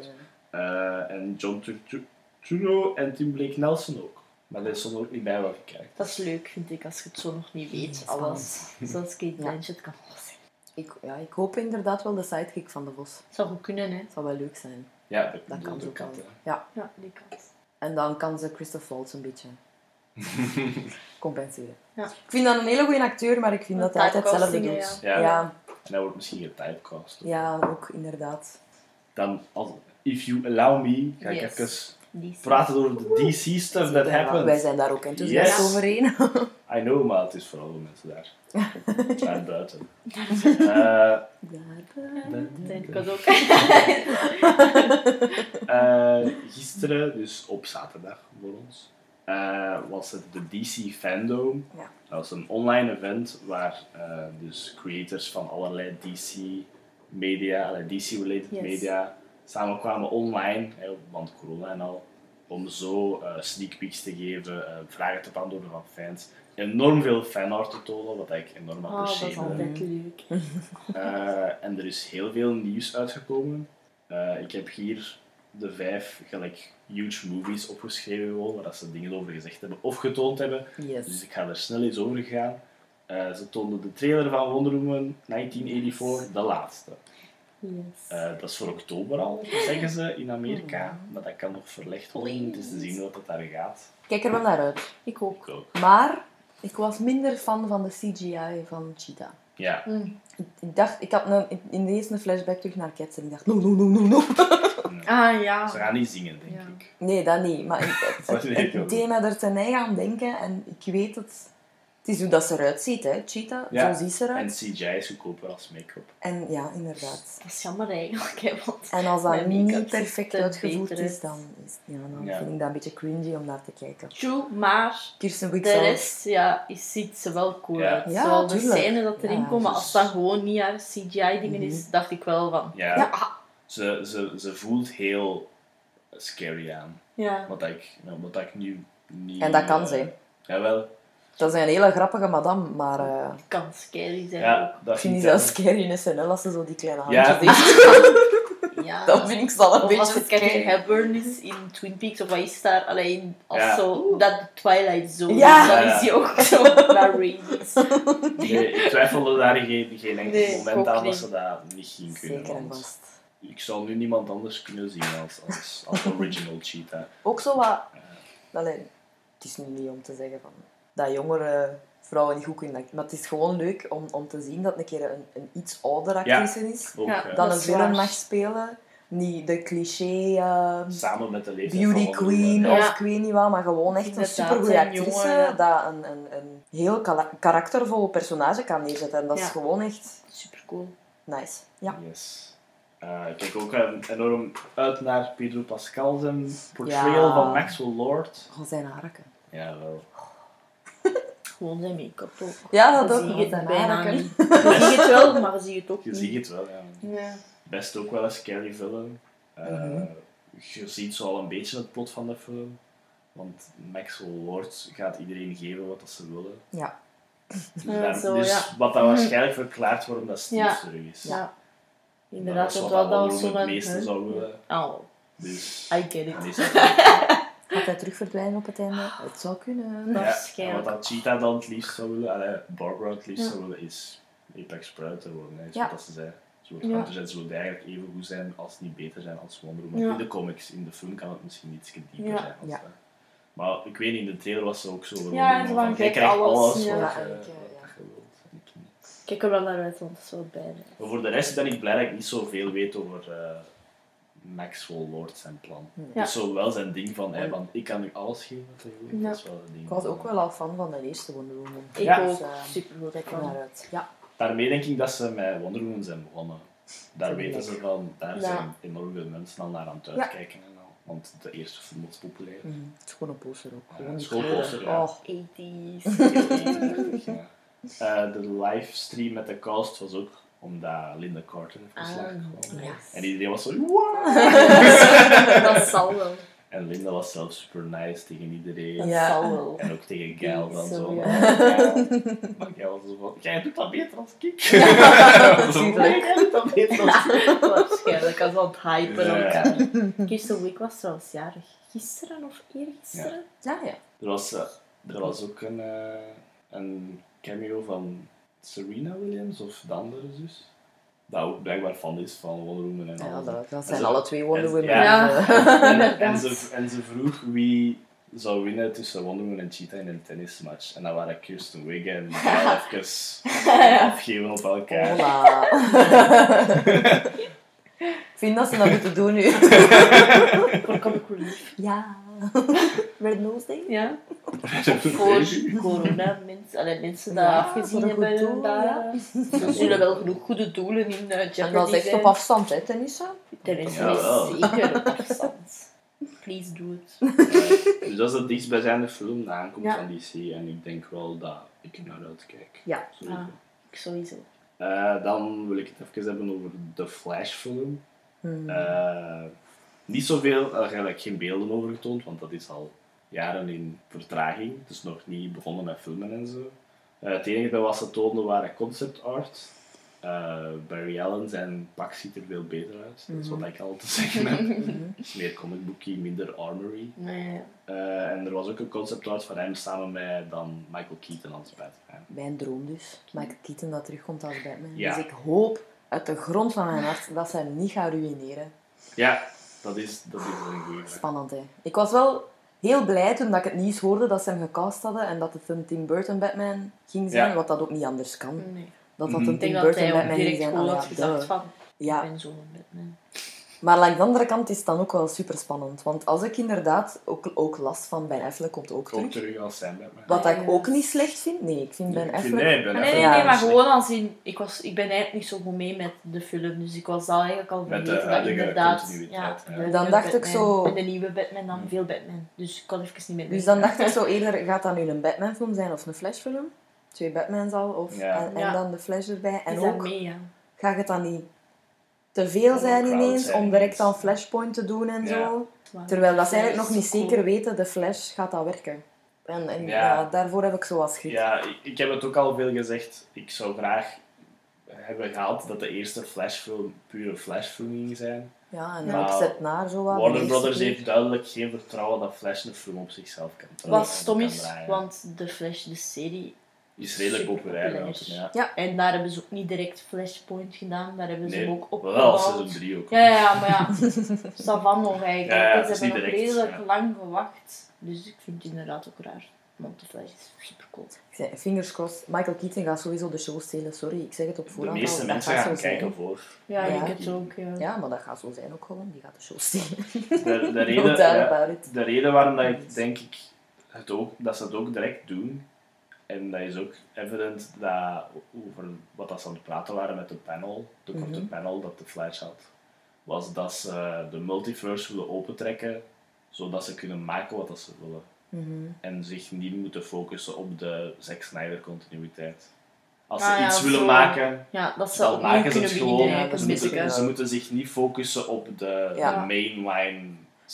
Eh, en John Turturro en Tim Blake Nelson ook. Maar dat stond er ook niet bij welke kijkt. Dat is leuk, vind ik, als je het zo nog niet weet. Ja, alles. *laughs* Zoals Kate Ja. Blanchett kan alles zijn. Ik, ja, ik hoop inderdaad wel de sidekick van de Vos. Zou goed kunnen, hè? Het zou wel leuk zijn. Ja, dat, Dat kan ook wel. Ja. Ja, die kant. En dan kan ze Christoph Waltz een beetje *laughs* compenseren. Ja. Ik vind dat een hele goede acteur, maar ik vind dat hij altijd hetzelfde doet. ja. Ja. ja. En hij wordt misschien getypecast. ook inderdaad. Dan, als, if you allow me, ga ik Yes. even praten over de DC stuff that happened. Wij zijn daar ook enthousiast Yes. over één. *laughs* *laughs* I know, maar het is vooral de mensen daar. *laughs* daar buiten. Eh, denk ik ook. eh, gisteren, dus op zaterdag voor ons, eh, was het de DC Fandom. Ja. Dat was een online event waar eh, dus creators van allerlei DC media, allerlei DC-related Yes. media, samenkwamen online, hè, want corona en al, om zo eh, sneak peeks te geven, eh, vragen te beantwoorden van fans. Enorm veel fanart te tonen, wat ik enorm Oh, dat is apprecieerde. altijd leuk. *laughs* Eh, en er is heel veel nieuws uitgekomen. Ik heb hier de vijf gelijk huge movies opgeschreven, gewoon, waar dat ze dingen over gezegd hebben of getoond hebben. Dus Yes. ik ga er snel eens over gaan. Ze toonden de trailer van Wonder Woman 1984, de laatste. Yes. Eh, dat is voor oktober al, zeggen ze in Amerika. Maar dat kan nog verlegd worden. Het is te zien wat het daar gaat. Kijk er wel naar uit. ik ook. Ik ook. Maar ik was minder fan van de CGI van Cheetah. Ja, Mm. Ik, ik dacht, ik had een, in de eerste flashback terug naar Cats en ik dacht, no, no, no, no, no. Ah ja. ze gaan niet zingen, denk Ja. ik. Nee, dat niet. Maar *laughs* het, het, het, ik deed mij er ten eigen aan denken en ik weet het. Het is hoe dat ze eruit ziet, hè, Cheetah. Ja. Zo ziet ze En eruit. CGI is goedkoper als make-up. En ja, inderdaad. Dat is jammer eigenlijk, hè, want En als dat niet perfect er uitgevoerd is, dan, is, ja, dan Ja. vind ik dat een beetje cringy om naar te kijken. true, maar Kirsten de rest ja, is, ziet ze wel cool Ja. uit. Ja, Zoals de scènes dat erin Ja, komen, dus- als dat gewoon niet haar CGI-dingen is, dacht ik wel van... Ja, Ja. Ze, ze, ze voelt heel scary aan. Ja. Wat ik, nou, wat ik nu niet... En dat kan eh, ze. Jawel. Dat is een hele grappige madame, maar eh, kan scary zijn Ja, dat ik vind die zelfs scary in SNL als ze zo die kleine Ja. handjes heeft. ook. *laughs* Ja. Dat vind ik al een Of beetje als het scary. Hepburn is in Twin Peaks, of wat is daar? Alleen als Ja. zo, dat Twilight Zone Ja. is, dan Ja. is die ook *laughs* zo naar. Nee, ik twijfelde daar geen, geen enkel Nee, moment ook aan dat ze dat niet ging kunnen. Zeker en want vast. ik zou nu niemand anders kunnen zien als, als, als *laughs* original cheetah. Ook zo wat... Allee, het is nu niet om te zeggen van, dat jongere vrouwen niet goed kunnen. Maar het is gewoon leuk om, om te zien dat een keer een, een iets oudere Ja. actrice is. Ook, Ja. eh, Dan Dat een film mag spelen. Niet de cliché eh, samen met de leeftijd beauty queen. Ja. of ik weet niet wat, maar gewoon echt een supergoeie actrice jonge- dat een, een, een heel karaktervol personage kan neerzetten. En dat is gewoon echt Super cool. nice. Ja. Yes. Eh, ik kijk ook eh, enorm uit naar Pedro Pascal zijn portrayal Ja. van Maxwell Lord. Al zijn haraken. Ja, wel. Gewoon zijn make-up ook. Ja, Dan dat zie ook. je het bijna niet. *laughs* Je ziet het wel, maar je ziet het ook Je niet. ziet het wel, ja. Ja. Best ook wel een scary film. Eh, Mhm. Je ziet zo al een beetje het plot van de film. Want Maxwell Lord gaat iedereen geven wat dat ze willen. Ja. Dus, Ja, daar- zo, dus ja. wat dat waarschijnlijk verklaart waarom dat Steve Ja. terug is. Ja. Inderdaad, dat dat, wat dat. Woman het meeste zou willen. Oh, Dus... I get it. *laughs* en is dat- Gaat hij terug verdwijnen op het einde? Het zou kunnen. Dat- Ja, Waarschijnlijk. wat dat Cheetah dan het liefst zou willen, allee, Barbara het liefst Ja. zou willen, is Apex te worden. Hè, is Ja. wat dat ze zei. Ze wordt Ja. Zijn, ze wil eigenlijk even goed zijn als niet beter zijn als Wonder Woman. Ja. In de comics, in de film kan het misschien iets dieper Ja. zijn. Als Ja. dat. Maar ik weet niet, in de trailer was ze ook zo. Ja, ze van, van, jij kijk, krijgt alles, alles, ja. wat, je- eh, je wilt. Kijk er wel naar uit, want het is wel bij. Maar voor de rest ben ik blij dat ik niet zoveel weet over eh, Maxwell Lord zijn plan. Ja. Het is zo wel zijn ding van, hè, En- van ik kan u alles geven wat je wil. Ja. Dat is wel een ding. Ik was ook wel al fan van de eerste Wonder Woman. Ik Ja. ook. Dus, Super goed. Naar uit. Ja. Daarmee denk ik dat ze met Wonder Woman zijn begonnen. Daar Dat weten ze ik. van, daar Ja. zijn enorm veel mensen al naar aan het uitkijken en al. Want de eerste film was populair. Mhm. Het is gewoon een poster ook. Ja, Gewoon een. Oh, 80s. Ja. Eh, de livestream met de cast was ook omdat Linda Carter heeft Ah, geslagen. ja. En iedereen was zo, wow! *laughs* Dat zal wel. En Linda was zelf super nice tegen iedereen. Dat Ja. zal wel. En ook tegen Gail dan Zo, ja. Ja. Maar Gail was zo van, jij doet dat beter als ik. Ja, *laughs* Zo, *laughs* nee, jij doet dat beter als ik. Waarschijnlijk als aan het hypen Ja. elkaar. Kirsten Wick was trouwens jarig. Gisteren of eergisteren? ja, ja. Er was, eh, er was ook een, eh, een cameo van Serena Williams, of de andere zus. Dat ook blijkbaar fan is van Wonder Woman en ja alles. dat, dat zijn alle twee Wonder en- Woman. ja. Ja. *laughs* En, ze, *laughs* en ze vroeg wie zou winnen tussen Wonder Woman en Cheetah in een tennismatch. En dan waren Kirsten Wiig en *laughs* even afgeven op elkaar. Hola. Ik vind dat ze dat moeten doen nu. Voor comic relief. Ja. Red Nose Day? Ja. *laughs* Voor corona mensen, allee, mensen die Ja, afgezien hebben. doel, daar, ja. Er zullen wel genoeg goede doelen in uh, Jeopardy En dat is echt op afstand, hè, tennissen? Tennis Jawel. is zeker op afstand. Please do it. Dus dat is het dichtstbijzijnde film dat aankomt Ja. van DC. En ik denk wel dat ik naar uitkijk. Ja. Sowieso. Ah, ik sowieso. Eh, dan wil ik het even hebben over de Flash-film. Hmm. Eh, niet zoveel, er eigenlijk geen beelden over getoond, want dat is al jaren in vertraging. Het is nog niet begonnen met filmen en zo. Eh, het enige dat wat ze toonden waren concept art. Eh, Barry Allen zijn pak ziet er veel beter uit. Dat is wat ik al te zeggen heb. Is meer comicbookie, minder armory. Nee, Eh, en er was ook een concept art van hem samen met dan Michael Keaton als Batman. Mijn droom dus. Michael Keaton dat terugkomt als Batman. Ja. Dus ik hoop uit de grond van mijn hart dat ze hem niet gaan ruïneren. Ja, dat is, dat is een goede vraag. Spannend, hè. Ik was wel heel blij toen dat ik het nieuws hoorde dat ze hem gecast hadden en dat het een Tim Burton Batman ging zijn, Ja. wat dat ook niet anders kan. nee. Dat dat Mhm. een Ik denk Tim dat Burton hij ook Batman ging direct zijn. gewoon Allee, had ja, gedacht van, Ja. ik ben zo'n Batman. Maar aan de andere kant is het dan ook wel super spannend. Want als ik inderdaad ook, ook last van Ben Affleck komt ook Ook terug. terug als zijn Batman. Wat Ja, ik ja. ook niet slecht vind. Nee, ik vind Ben Ik vind- Affleck... nee, Ben nee, nee, maar gewoon als in... Ik, was, ik ben eigenlijk niet zo goed mee met de film, dus ik was al eigenlijk al Met de vergeten dat inderdaad... ja. de Dan nieuwe dacht ik Batman- zo- Met de nieuwe Batman dan veel Batman. Dus ik kon even niet meer Dus dan dacht ik zo eerder, gaat dat nu een Batman-film zijn of een Flash-film? Twee Batmans al, of, Ja. en, en Ja. dan de Flash erbij. En Is ook, mee, ja. gaat het dan niet te veel zijn ineens, om direct dan Flashpoint te doen en Ja. zo? Terwijl dat ze eigenlijk nog niet zeker weten, de Flash gaat dat werken. En, en Ja. ja. daarvoor heb ik zo wat schrik. Ja, ik, ik heb het ook al veel gezegd. Ik zou graag hebben gehad dat de eerste Flash-film pure Flash-film ging zijn. Ja, en ook zet naar zo wat. Warner Brothers heeft duidelijk geen vertrouwen dat Flash een film op zichzelf kan draaien. Wat stom is, want de Flash, de serie... is redelijk populair. Ja. Ja. En daar hebben ze ook niet direct Flashpoint gedaan, daar hebben ze Nee, hem ook wel opgebouwd. seizoen 3 ook. Ja, ja, maar ja, *laughs* Savan nog eigenlijk. Ja, ze is hebben niet nog direct, redelijk ja. lang gewacht. Dus ik vind het inderdaad ook raar. Want de Flash is super cool. Ik zei, Fingers crossed. Michael Keaton gaat sowieso de show stelen. Sorry, ik zeg het op De voorhand meeste al. Dat mensen gaat gaan zo kijken voor. Ja, Ja. ik het ook. Ja. Ja, maar dat gaat zo zijn ook gewoon. Die gaat de show stelen. De, de, *laughs* reden, de reden waarom dat ik denk ik het ook, dat ze het ook direct doen, en dat is ook evident dat over wat dat ze aan het praten waren met de panel, de korte Mhm. panel dat de Flash had, was dat ze de multiverse willen opentrekken, zodat ze kunnen maken wat dat ze willen. Mhm. En zich niet moeten focussen op de Zack Snyder continuïteit. Als Ah, ze ja, iets zo. willen maken, Ja, dat ze dan maken ze het gewoon. Ze moeten, beetje. ze moeten zich niet focussen op de, de mainline.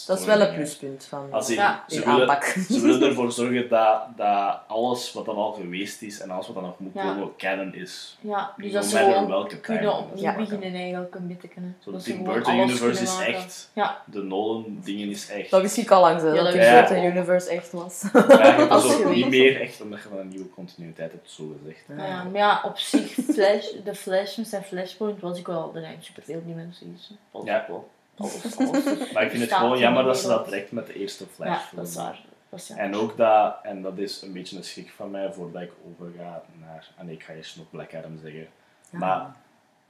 Dat is wel een pluspunt van Als in, Ja. ze, die willen, aanpak. ze willen ervoor zorgen dat, dat alles wat dan al geweest is en alles wat dan nog moet Ja. komen, canon is. Ja, dus No dat ze matter gewoon welke kunnen opnieuw ze maken. beginnen eigenlijk een beetje. Kunnen. Zo, de Dat Tim Burton universe is echt. Ja, De Nolan-dingen is echt. Dat wist ik al lang, zo, Ja, dat dat de ik Burton. Universe echt was. Eigenlijk *laughs* Als is je ook niet meer echt omdat je een nieuwe continuïteit hebt, zo gezegd. ja. ja, maar ja, op zich, Flash, de Flash met zijn Flashpoint was ik wel, zijn superveel dimensies. Alles, Ja. wel. *laughs* Maar ik vind het gewoon jammer dat ze dat direct met de eerste Flash Ja, dat is waar. Dat is. En ook dat, en dat is een beetje een schrik van mij voordat ik overga naar. En ik ga eerst nog Black Adam zeggen. Maar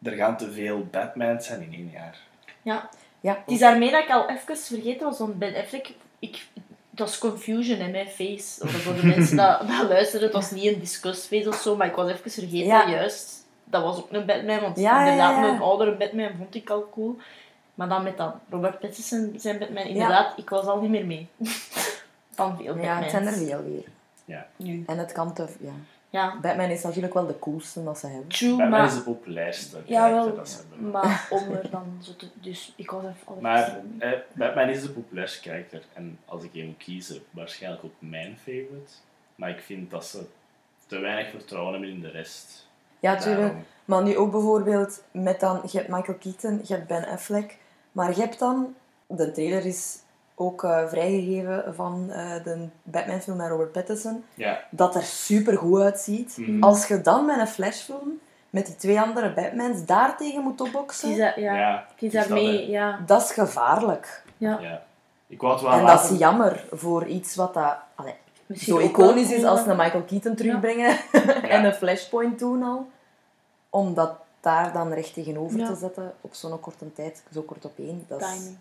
er gaan te veel Batmans zijn in één jaar. Ja, Ja, het is daarmee dat ik al even vergeten was, want Ben Affleck, ik, dat was confusion in mijn face. Of voor de mensen dat, *laughs* dat luisteren, het was niet een discussface of zo, maar ik was even vergeten, Ja. juist. Dat was ook een Batman, want Ja, ja, inderdaad, ja. een oudere Batman vond ik al cool. Maar dan met dat Robert Pattinson zijn Batman, inderdaad, ik was al niet meer mee. *laughs* Van veel ja, het zijn er veel weer. Nu. En het kan te... Ja. Ja, Batman is natuurlijk wel de coolste dat ze hebben. true, Batman maar... is de populairste Ja, karakter wel, dat ze hebben. maar *laughs* om er dan zo te... Dus ik was even... Maar eh, Batman is de populairste karakter. En als ik hem moet kiezen, waarschijnlijk ook mijn favorite. Maar ik vind dat ze te weinig vertrouwen hebben in de rest. Ja, tuurlijk. Daarom. Maar nu ook bijvoorbeeld met dan... Je hebt Michael Keaton, je hebt Ben Affleck. Maar je hebt dan... De trailer is ook eh, vrijgegeven van eh, de Batman-film met Robert Pattinson. Ja. Dat er super goed uitziet. Mhm. Als je dan met een Flashfilm met die twee andere Batmans daartegen moet opboksen, dat- ja, Ja, is dat, ja. dat is gevaarlijk. ja. Ja. Ik wou het wel En dat laten- is jammer voor iets wat dat, allee, zo iconisch is als een Michael Keaton terugbrengen *laughs* en een Flashpoint toen al. Om dat daar dan recht tegenover Ja. te zetten op zo'n korte tijd, zo kort op één. Dat is, Timing.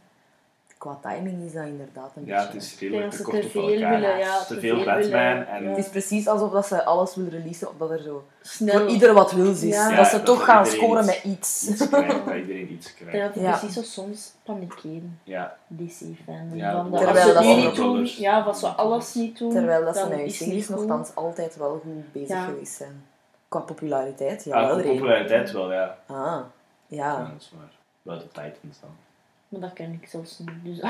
Qua timing is dat inderdaad een Ja, beetje... het is redelijk te dat kort te op veel elkaar. willen, ja, te te veel veel Batman willen, en... ja. Het is precies alsof dat ze alles willen releasen, omdat er zo Snel. voor ieder wat wil is. Ja. Dat Ja, ze dat toch er gaan scoren iets- met iets. Iets krijgt, *laughs* dat iedereen iets krijgt. dat Ja. precies zo soms panikeren, Ja, DC-fan. Ja, Terwijl dat ze niet doen, ja, als ze alles niet doen, Terwijl dat ze dan met hun is series nogthans altijd wel goed bezig Ja. geweest zijn. Qua populariteit, ja ja, wel qua populariteit wel, ja. Ah, ja. ja. dat is waar. Wel de Titans dan. Maar dat ken ik zelfs niet. Dus... *laughs*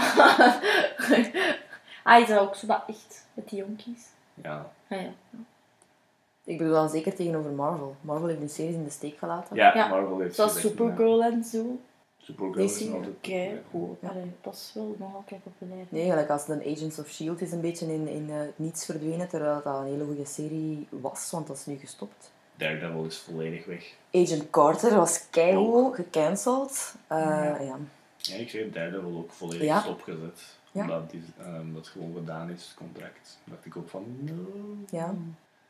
ah, is dat ook zo dat echt met die jonkies? Ja, Ah, ja. Ik bedoel dan zeker tegenover Marvel. Marvel heeft hun series in de steek gelaten. ja, Ja, Marvel heeft Zoals Supergirl en zo. Supergirl is nog altijd... Oké, ja. goed. Dat is wel nog altijd populair. Nee, gelijk als de Agents of S.H.I.E.L.D. is een beetje in, in eh, niets verdwenen, terwijl dat een hele goede serie was, want dat is nu gestopt. Daredevil is volledig weg. Agent Carter was keigoed, gecanceld. Eh, ja. Ja, ik zeg Daredevil ook volledig Ja. stopgezet. Ja. Omdat die, ehm, dat gewoon gedaan is, het contract. dacht ik ook van, no. ja.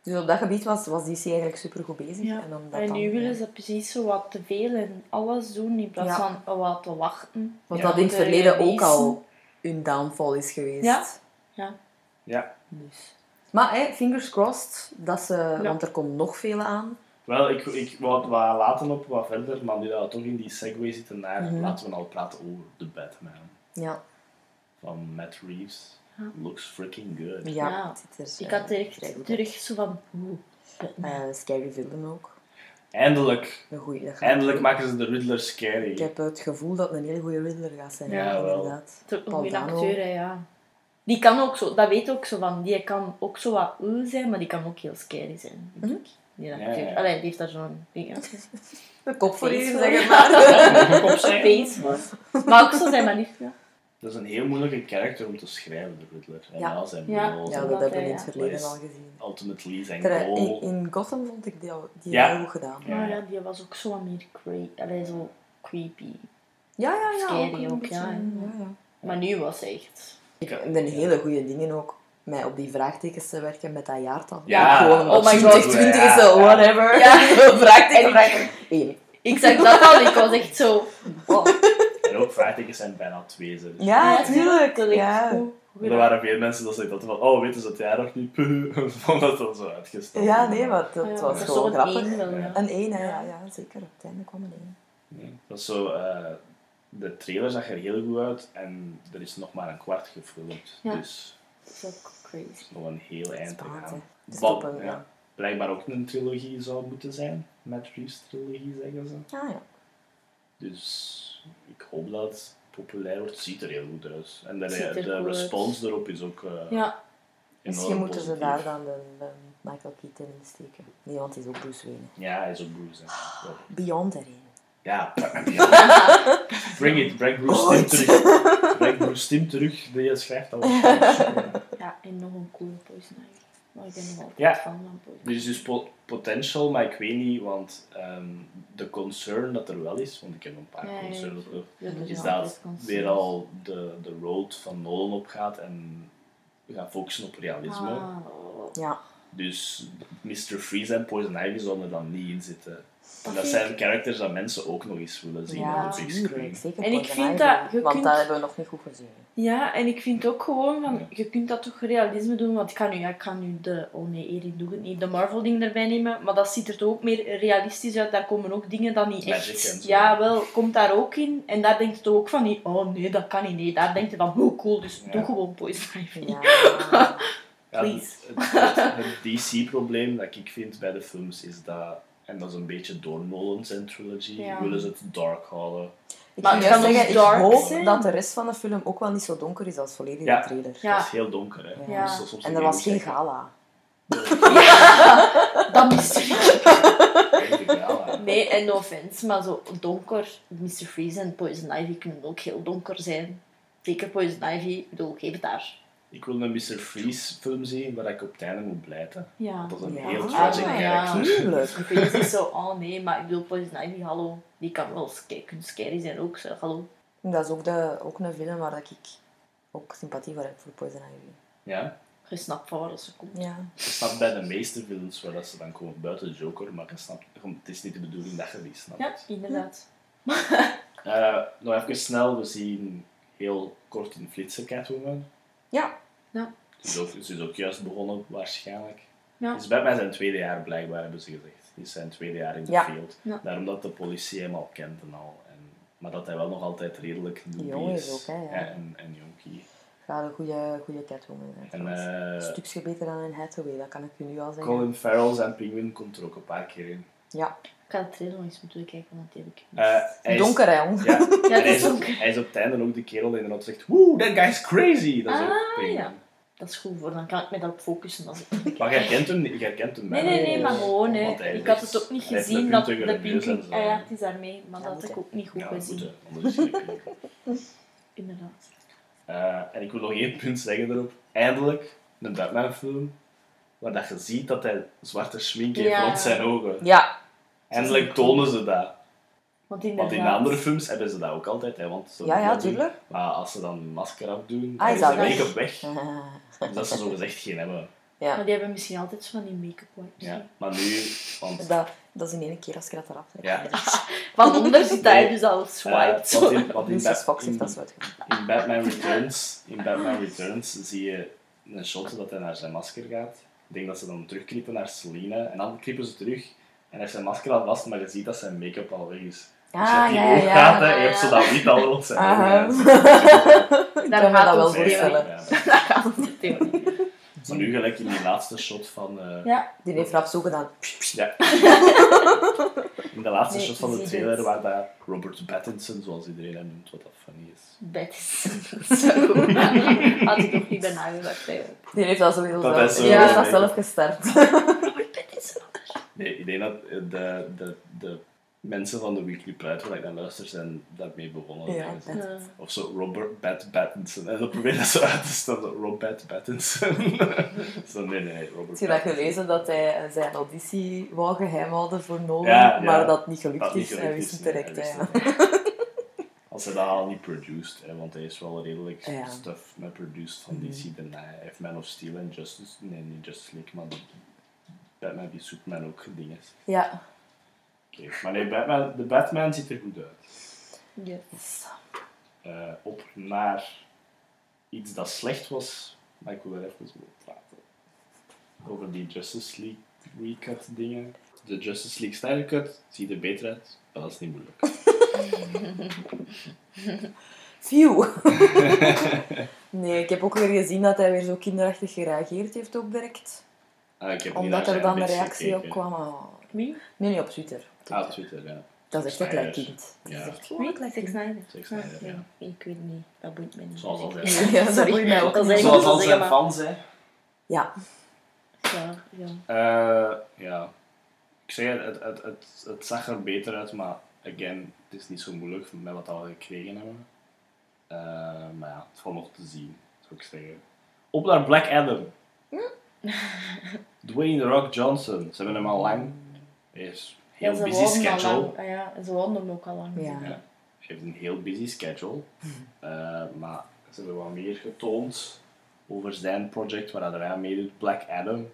Dus op dat gebied was, was DC eigenlijk super goed bezig. Ja. En, omdat En dan, nu ja. willen ze precies zo wat te veel en alles doen in plaats Ja. van wat te wachten. Want Ja. dat in het De verleden ook al hun downfall is geweest. Ja. Ja. Ja. Dus. Maar hè, fingers crossed, dat ze, want er komt nog veel aan. Wel, ik, ik wou het wat laten op wat verder, maar nu dat we toch in die segue zitten naar, Mhm. laten we al praten over The Batman. Ja, Van Matt Reeves. Ja. Looks freaking good. ja, Ja. het ziet er Ik eh, had goed terug zo van... Eh, scary villain ook. Eindelijk, Een goeie, dat gaat eindelijk goed. maken ze de Riddler scary. Ik heb het gevoel dat het een hele goede Riddler gaat zijn. Ja, Ja, wel. inderdaad. Een Paul goede Dano. acteur, ja. Die kan ook zo, dat weet ook zo van, die kan ook zo wat uh zijn, maar die kan ook heel scary zijn. ik. Die Ja, acteur. ja. Allee, die heeft daar zo'n ding. De *laughs* kop voor je, voor. zeg maar. *laughs* Opzeggen? Face voor. Maar ook zo zijn manier. Ja. Dat is een heel moeilijke karakter om te schrijven, de Riddler. En Ja. ja, zijn Ja. Ja, zijn dat dat hebben we in het verleden Dat al gezien. ultimately zijn Ter- goal. In, in Gotham vond ik die, die Ja. heel goed gedaan. Ja. Maar ja, die was ook zo wat meer crazy. Allee, zo creepy. Ja, ja, ja. Scary ook, beetje, ja. ja, ja. Maar nu was hij echt... Ik vind een hele goede dingen ook. Mij op die vraagtekens te werken met dat jaartal. Ja, gewoon oh my god. 2020 is zo, Ja, ja. whatever. Ja. *laughs* vraagteken, En- vraagteken. Ik zag dat al, ik was echt zo... Wow. En ook vraagtekens zijn bijna twee. Ze. Dus Ja, tuurlijk. Ja. Er waren veel mensen dat zeiden van, oh, weten ze het jaar nog niet? *laughs* Puh. Vond dat dan zo uitgesteld. ja, nee, maar dat Ja, was gewoon grappig. één ja. Een één, hè, ja, ja, zeker. Op het einde kwam een één. Nee, dat is zo, eh, de trailer zag er heel goed uit en er is nog maar een kwart gefilmd. Ja. Dus Dat is ook crazy. nog een heel eind te gaan. Wat, ja. Blijkbaar ook een trilogie zou moeten zijn. Matt Reeves trilogie zeggen ze. Ah, ja. Dus ik hoop dat het populair wordt. Het ziet er heel goed uit. En de, de respons erop is ook eh Ja, Misschien moeten ze daar dan de, de Michael Keaton in steken. Nee, want hij is ook Bruce Wayne. Ja, hij is ook Bruce. hè. Beyond erin. Ja, *laughs* ja. Bring it, breng Bruce Tim terug. Breng Bruce Tim terug, die je schrijft al. ja, en nog een coole Poison Ivy. Maar ik ben nog altijd Ja. fan van Poison Er is dus po- potential, maar ik weet niet, want ehm, de concern dat er wel is, want ik heb een paar concerns, ja. Dat is is dat concerns. weer al de, de road van Nolan opgaat en we gaan focussen op realisme. Ah. Ja. Dus Mr. Freeze en Poison Ivy zullen er dan niet in zitten. En dat vind zijn characters dat mensen ook nog eens willen zien Ja, op de big screen. Zeker En ik vind dat je Want kunt- dat hebben we nog niet goed gezien. Ja, en ik vind ook gewoon van, Ja. je kunt dat toch realisme doen, want ik ga nu, ja, ik ga nu de, oh nee, Erik doe het niet, de Marvel ding erbij nemen, maar dat ziet er toch ook meer realistisch uit, daar komen ook dingen dat niet Magic echt, ja wel, komt daar ook in, en daar denkt je toch ook van niet, oh nee, dat kan niet, nee, daar denkt je van, hoe cool, dus Ja. doe gewoon Poison *laughs* Ivy. Ja. *laughs* Ja, Please. het, het- het DC-probleem dat ik vind bij de films is dat, en dat is een beetje door Nolan zijn trilogy, Ja. willen ze het dark houden. Ik Maar kan zeggen, ik dark hoop zijn. dat de rest van de film ook wel niet zo donker is als volledig Ja. de trailer. Ja. Dat is heel donker, hè. Ja. Dus En er was geen zeggen. gala. *laughs* Dat mist Geen gala. Nee, en no offense, maar zo donker, Mr. Freeze en Poison Ivy kunnen ook heel donker zijn. Zeker Poison Ivy, ik bedoel, geef het daar. Ik wil een Mr. Freeze film zien waar ik op het einde moet blijten. Ja. Dat is een Ja. heel Ah, tragic ja. character. Tuurlijk. Freeze is zo, oh nee, maar ik bedoel, Poison Ivy, hallo, die kan wel kunnen scary zijn ook, zo, hallo. Dat is ook, de, ook een film waar dat ik ook sympathie voor heb voor Poison Ivy. Ja. Je snapt van waar ze komt. Ja. Je snapt bij de meeste films waar dat ze dan komen buiten Joker, maar je snapt, het is niet de bedoeling dat je die snapt. Ja, inderdaad. Eh, nog even snel, we zien heel kort een flitse Catwoman. Ja. Ze is ook, ze is ook juist begonnen, waarschijnlijk. Ja. Is bij mij zijn tweede jaar blijkbaar, hebben ze gezegd. Is zijn tweede jaar in de Ja. field. Ja. Daarom dat de politie hem al kent en al. En, maar dat hij wel nog altijd redelijk newbie Jong is is. ook, hè, ja. en, en jonkie. Ga een goede, goede Catwoman. En trouwens. eh, Een stukje beter dan in Hathaway, dat kan ik u nu al zeggen. Colin Farrell zijn Penguin komt er ook een paar keer in. Ja. Ik ga de trailer nog eens moeten kijken, want die heb ik Eh, hij is- Donker, hè, jong. Ja, *laughs* Ja, en dat hij, is is, donker. hij is op het einde ook de kerel die inderdaad zegt Woe, that guy's crazy! Dat is ook Ah, ja. Dat is goed voor, dan kan ik me daarop focussen. Als ik... Maar jij kent hem, niet- jij kent hem Nee, nee, nee, maar gewoon, hè. Hij Ik had is- het ook niet gezien dat de neus en pink... zo. Ah ja, het is daarmee, maar Ja, dat had ik ook niet goed gezien. is. *laughs* Inderdaad. Eh, en ik wil nog één punt zeggen erop. Eindelijk een Batman-film waar dat je ziet dat hij zwarte schmink heeft Ja. rond zijn ogen. Ja. Eindelijk tonen ze dat. Want Want inderdaad... in de andere films hebben ze dat ook altijd. Hè, want ze Ja, ja, tuurlijk. Maar als ze dan een masker afdoen, Ah, dan is dat de make-up weg. *laughs* Dus dat ze zo gezegd geen hebben. Ja. Maar die hebben misschien altijd zo van die make-up wipes. Ja. Maar nu, want... Dat, dat is in één keer als je dat eraf trekt. Ja. *laughs* Van onder zit hij dus al eh, swiped. want in, want in. Bat- Fox heeft in- dat zo in Batman Returns, in Batman Returns zie je een shot dat hij naar zijn masker gaat. Ik denk dat ze dan terugknippen naar Selina en dan knippen ze terug en hij heeft zijn masker al vast, maar je ziet dat zijn make-up al weg is. Dus je Ah, hebt die ja, ja, ja. je hebt zo dat wit al *laughs* rond zijn ogen. *laughs* Daar gaat dat wel voorstellen. *laughs* Gaat theorie. maar nu gelijk in die laatste shot van... eh, Ja, Die heeft rap zo gedaan. ja. In de laatste Nee, shot van de trailer het. waar dat Robert Pattinson, zoals iedereen hem noemt, wat dat funny is. goed. Had ik nog niet bij nagedacht eigenlijk. Die heeft dat zelf. zo- Die heeft dat Ja. zelf gestart. Nee, ik denk dat eh, de, de, de mensen van de Weekly Pride, waar ik naar luister, zijn daarmee begonnen. Ja, Of zo Robert Bat Pattinson. En dan dat zo uit te stellen. Robert Pattinson. *laughs* zo, nee, nee, Robert Heb je dat gelezen dat hij zijn auditie wou geheim houden voor Nolan, Ja, maar dat niet gelukt Dat niet is? Hij gelukt wist is, het nee, direct. hij wist het niet. *laughs* Als hij dat al niet produced, hè, want hij is wel redelijk stuff met produced van DC. En hij heeft Man of Steel en Justice, nee, niet Justice League, maar Batman die Superman ook dingen. Ja. Oké, maar nee, Batman, de Batman ziet er goed uit. yes. Eh, op naar iets dat slecht was, maar ik wil er even over praten. Over die Justice League recut dingen. De Justice League Snyder Cut ziet er beter uit, maar dat is niet moeilijk. *laughs* Phew. *laughs* nee, ik heb ook weer gezien dat hij weer zo kinderachtig gereageerd heeft ook direct. Ah, ik heb niet Omdat er dan een reactie op kwam. Ah. Wie? Nee, niet op Twitter. Ah, op Twitter, ja. Dat is echt een klein kind. Ja. Dat is echt Wie? gewoon een klein. Snyder. Ah, nee, Ik weet niet. Dat boeit me niet. Zoals *laughs* altijd. Ja, dat boeit mij ook Zoals al zijn fans, hè. Ja. Ja, ja. Eh, ja. Ik zeg, het, het, het, het zag er beter uit, maar again, het is niet zo moeilijk met wat we al gekregen hebben. Eh, maar ja, het valt nog te zien, zou ik zeggen. Op naar Black Adam. *laughs* Dwayne The Rock Johnson. Ze hebben hem al lang. Hij is heel Ja, busy schedule. Ah, ja, en ze wonen hem ook al lang. Ja. Ja. Hij heeft een heel busy schedule. *laughs* Eh, maar ze hebben wat meer getoond over zijn project waar hij aan meedoet. Black Adam.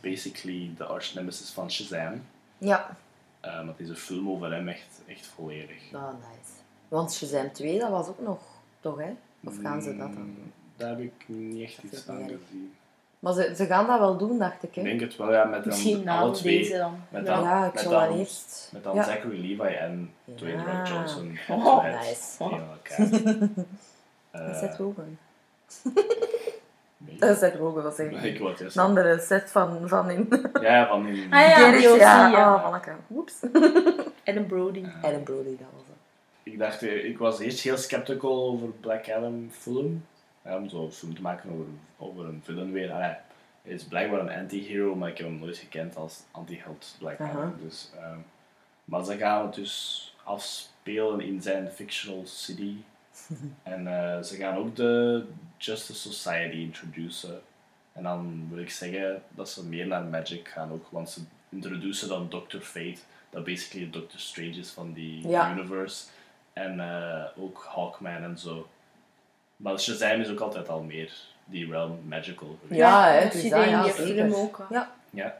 Basically de arch nemesis van Shazam. Ja. Eh, maar het is een film over hem echt, echt volledig. Ah, nice. Want Shazam 2, dat was ook nog, toch hè? Of gaan ze dat dan? Mm, Daar heb ik niet echt Dat iets erg. gezien. Maar ze, ze gaan dat wel doen, dacht ik Ik hè? denk het wel, ja, met dan Misschien na alle twee. deze dan. Met Ja. dan, Ja, ik met zal dan, dan eerst... Met dan Ja. Zachary Levi en Dwayne Rock Ja. Johnson. Oh, nice. *laughs* En Eh, Seth Rogen. nee. Uh, Seth Rogen was ik. Ik Een andere set van, van in... *laughs* Ja, van in... Ah ja, ja. ja. Oh. Oeps. *laughs* Adam Brody. Adam Brody, dat was het. Ik dacht, eh, ik was eerst heel skeptical over Black Adam film. Ja, om zo'n film te maken over, over een villain weer. Allee, hij is blijkbaar een anti-hero, maar ik heb hem nooit gekend als anti-held. Dus, ehm, maar ze gaan het dus afspelen in zijn fictional city. *laughs* en eh, ze gaan ook de Justice Society introduceren. En dan wil ik zeggen dat ze meer naar Magic gaan ook, want ze introduceren dan Doctor Fate, dat basically Doctor Strange is van die Ja. universe. En eh, ook Hawkman en zo. Maar Shazam is ook altijd al meer die realm magical. Ja, hè, dat het is dat, in ja, die film ook. Ja. Ja.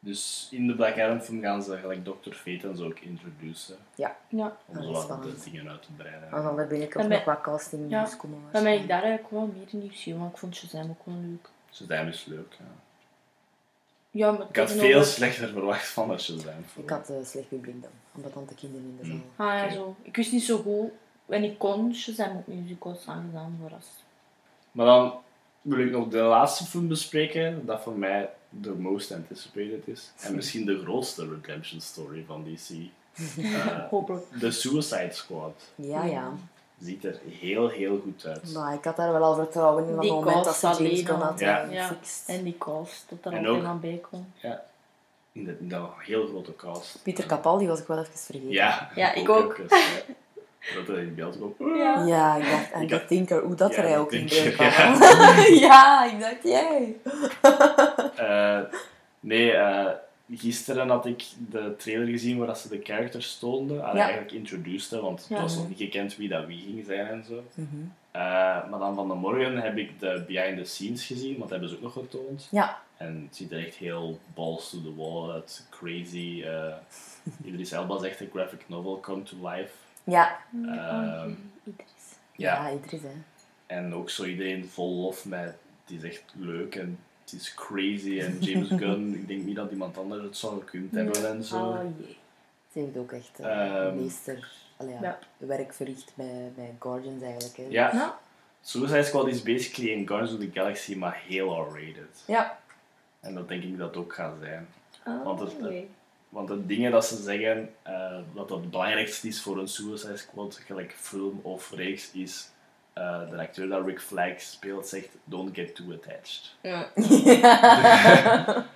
Dus in de Black Adam film gaan ze gelijk Dr. Fate en zo ook introduceren. Ja. Om Ja, zo dat is wat de dingen uit te breiden. Maar dan ben ik ook En nog wat casting Ja, nieuws komen. Dan ben ik daar eigenlijk wel meer nieuwsgierig, want ik vond Shazam ook wel leuk. Shazam is leuk. Ja. Ja, maar Ik had veel slechter verwacht van de Shazam. Ik had uh, slecht publiek dan, omdat tante kinderen in de zaal. Ah ja, zo. Ik wist niet zo goed. En ik kon Shazam ook musicals aangedaan, verrast. Maar dan wil ik nog de laatste film bespreken, dat voor mij de most anticipated is. En *laughs* misschien de grootste redemption story van DC. *laughs* Hopelijk. de Suicide Squad. Ja, ja. Ziet er heel, heel goed uit. Maar ik had daar wel al vertrouwen in van het moment dat ze James Gunn had Ja. Ja. En die cast, dat er En ook- aan bij komt. In de, in de heel grote cast. Pieter Capaldi was ik wel even vergeten. Ja, Ja, ik ook. even, ja. *laughs* Dat hij in beeld komt. Ja. Ja, ik dacht, de Thinker, hoe dat Ja, er ook in beeld ja. kwam. *laughs* ja, ik dacht, jij. Eh, nee, eh, gisteren had ik de trailer gezien waar dat ze de characters toonden. Ja. Eigenlijk introduced, want het was nog niet gekend wie dat wie ging zijn en zo. Mhm. Eh, maar dan van de morgen heb ik de behind the scenes gezien, want dat hebben ze ook nog getoond. Ja. En het ziet er echt heel balls to the wall uit, crazy. eh *laughs* Idris Elba zegt een graphic novel come to life. Ja. Ehm, Idris. Ja, Ja, Idris, hè. en ook zo iedereen vol lof met, het is echt leuk en het is crazy. En James *laughs* Gunn, ik denk niet dat iemand anders het zou gekund hebben en zo. Oh jee. Ze heeft ook echt eh, Ehm, meester allee, ja, ja. werk verricht bij, bij Guardians eigenlijk. Hè. Ja, Ja. Suicide Squad is basically een Guardians of the Galaxy, maar heel R-rated. Ja. En dat denk ik dat ook gaat zijn. Oh, Want het-. Want de dingen dat ze zeggen, eh dat het belangrijkste is voor een Suicide Squad, gelijk film of reeks, is eh, de acteur dat Rick Flag speelt, zegt don't get too attached. Ja. *laughs* *laughs*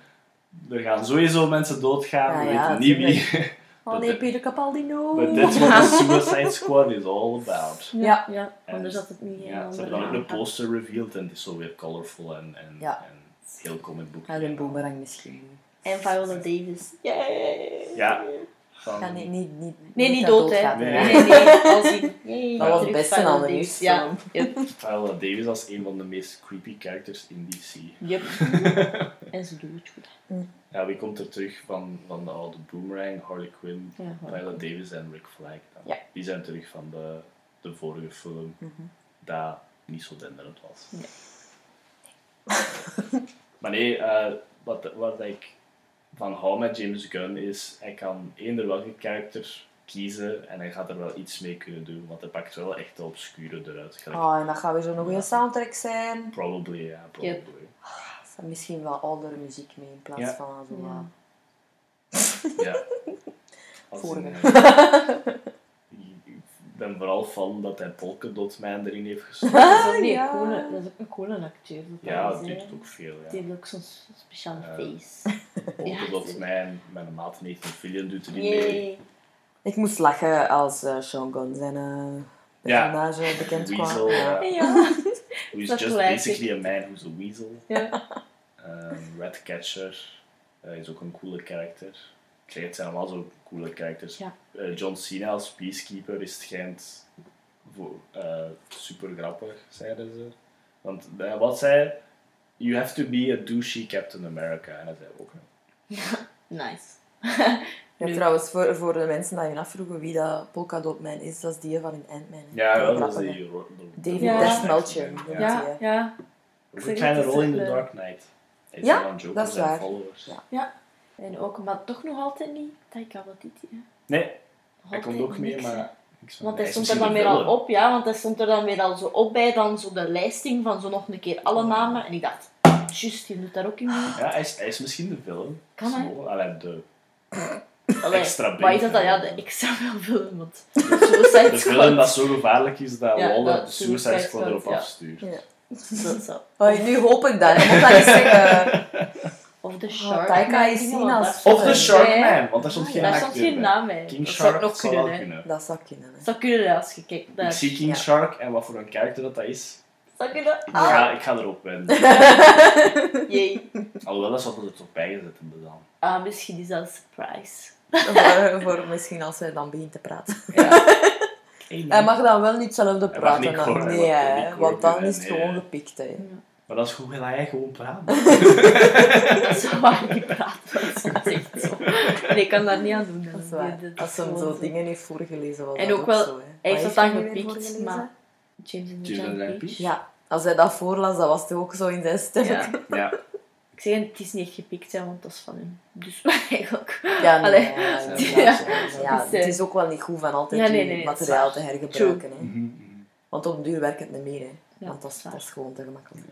Er gaan sowieso mensen doodgaan, Ja, we ja, weten niet wie. *laughs* Oh nee, Peter Capaldi, no. But that's what the Suicide Squad is all about. Ja. ja. En- Anders had het niet Ja, ze hebben dan ook een poster revealed en het is zo weer colorful en, en, Ja. en heel comic book. Ja, een boomerang misschien. En Viola Davis. Yay! Ja. Van, Ja, nee, niet, niet, Nee, niet dood, hè. Nee. Nee, *laughs* nee. Dat was best Viola een Davis. nieuws Ja. *laughs* Yep. Viola Davis als een van de meest creepy characters in DC. Yep. *laughs* en ze doen het goed. Ja, wie komt er terug van, van de oude Boomerang, Harley Quinn, Ja, Viola Davis en Rick Flag? dan? Ja. Die zijn terug van de, de vorige film, Mhm. dat niet zo denderend was. Nee. maar nee, eh, wat, wat ik van hou met James Gunn is, hij kan eender welke karakter kiezen en hij gaat er wel iets mee kunnen doen, want hij pakt wel echt de obscure eruit. Gelijk, Oh, en dat gaat weer zo'n goede soundtrack zijn. Probably, ja, probably. Yep. Er staat misschien wel oudere muziek mee in plaats Ja. van zo Ja. Ja. *laughs* Vorige. *laughs* eh, ben vooral fan dat hij Polkadot Man erin heeft gestoken. Dat is Ja. een coole, dat is ook een coole acteur. Ja, dat is, doet het ook veel. Ja. Die heeft ook zo'n speciale *laughs* Ja. face. Polkadot Ja, Man, mijn maat 19 Fillion doet er niet mee. Ik moest lachen als eh Sean Gunn zijn eh, Ja. bekend kwam. Weasel, Ja. ja. *laughs* Who is just classic. basically a man who's a weasel. ja. Um, Redcatcher eh, is ook een coole karakter. Het zijn allemaal zo coole karakters. Ja. Eh, John Cena als Peacekeeper is het schijnt voor, eh, super grappig, zeiden ze. Want eh, wat zei You have to be a douchey Captain America. En dat zei ook. *laughs* Nice. Ja, trouwens, voor, voor de mensen die je afvroegen wie dat Polka Dot Man is, dat is die van in Ant-Man. Ja, wel, dat is die... David Ja. Melcher. Ja. Ja, een kleine rol in The Dark Knight. Ja, een dat is zijn waar. followers. Ja. En ook, maar toch nog altijd niet Taika Waititi. hè. Nee, Nog hij komt ook mee, niks, hè. maar... Want hij stond er dan weer al op, ja, want hij stond er dan weer al zo op bij dan zo de lijsting van zo nog een keer alle namen. En ik dacht, juist, je doet daar ook in mee. Ja, hij is, hij is misschien de villain. Kan hij? Zo, allee, de, *coughs* Allee, extra Maar is dat dan? Ja, de extra wel film, want Suicide *laughs* de villain dat zo gevaarlijk is dat Ja, Waller dat de Suicide Squad erop ja. afstuurt. Ja. *laughs* Dat zo. Oh, nu hoop ik dat. Moet dat zeggen. Of de Oh, Shark. Taika is zien als- Of de bij. Sharkman, want daar stond Ah, geen ja. Daar stond geen bij. naam bij. King dat zou Shark nog zou kunnen, wel hè. kunnen. Dat zou kunnen. hè. Dat zou kunnen als je kijkt. Ik zie King Ja. Shark en wat voor een karakter dat, dat is. Zou kunnen? Ik Ah, ga, ik ga erop wennen. *laughs* jee. Alhoewel, dat ze er toch bijgezet hebben dan. Ah, misschien is dat een surprise. voor, voor misschien als hij dan begint te praten. *laughs* Ja. Hey, nee. Hij mag dan wel niet mag praten. niet nee, hè, want dan is het nee, gewoon gepikt. Hè. Maar dat is goed dat hij gewoon praat. *laughs* Zo waar niet praten, dat is echt zo. Nee, ik kan daar niet aan doen. Dat is Die- waar. dat is Als hij gewoon zo dingen heeft voorgelezen, was En dat ook wel- zo. Hè. Hij heeft dat dan gepikt, maar... James and the James and the Giant. Ja, als hij dat voorlas, dat was toch ook zo in zijn stem. Ja. *laughs* Ja. Ik zeg, het is niet gepikt, hè, want dat is van hem. Dus *laughs* eigenlijk... Ja, nee, Allee. ja, inderdaad, Ja. ja. Maar ja, Dus, het is ook wel niet goed van altijd Ja, nee, materiaal te hergebruiken. Hè. Mhm, mhm. Want op duur werkt het niet meer. Hè. Ja, Want dat is, dat is gewoon te gemakkelijk.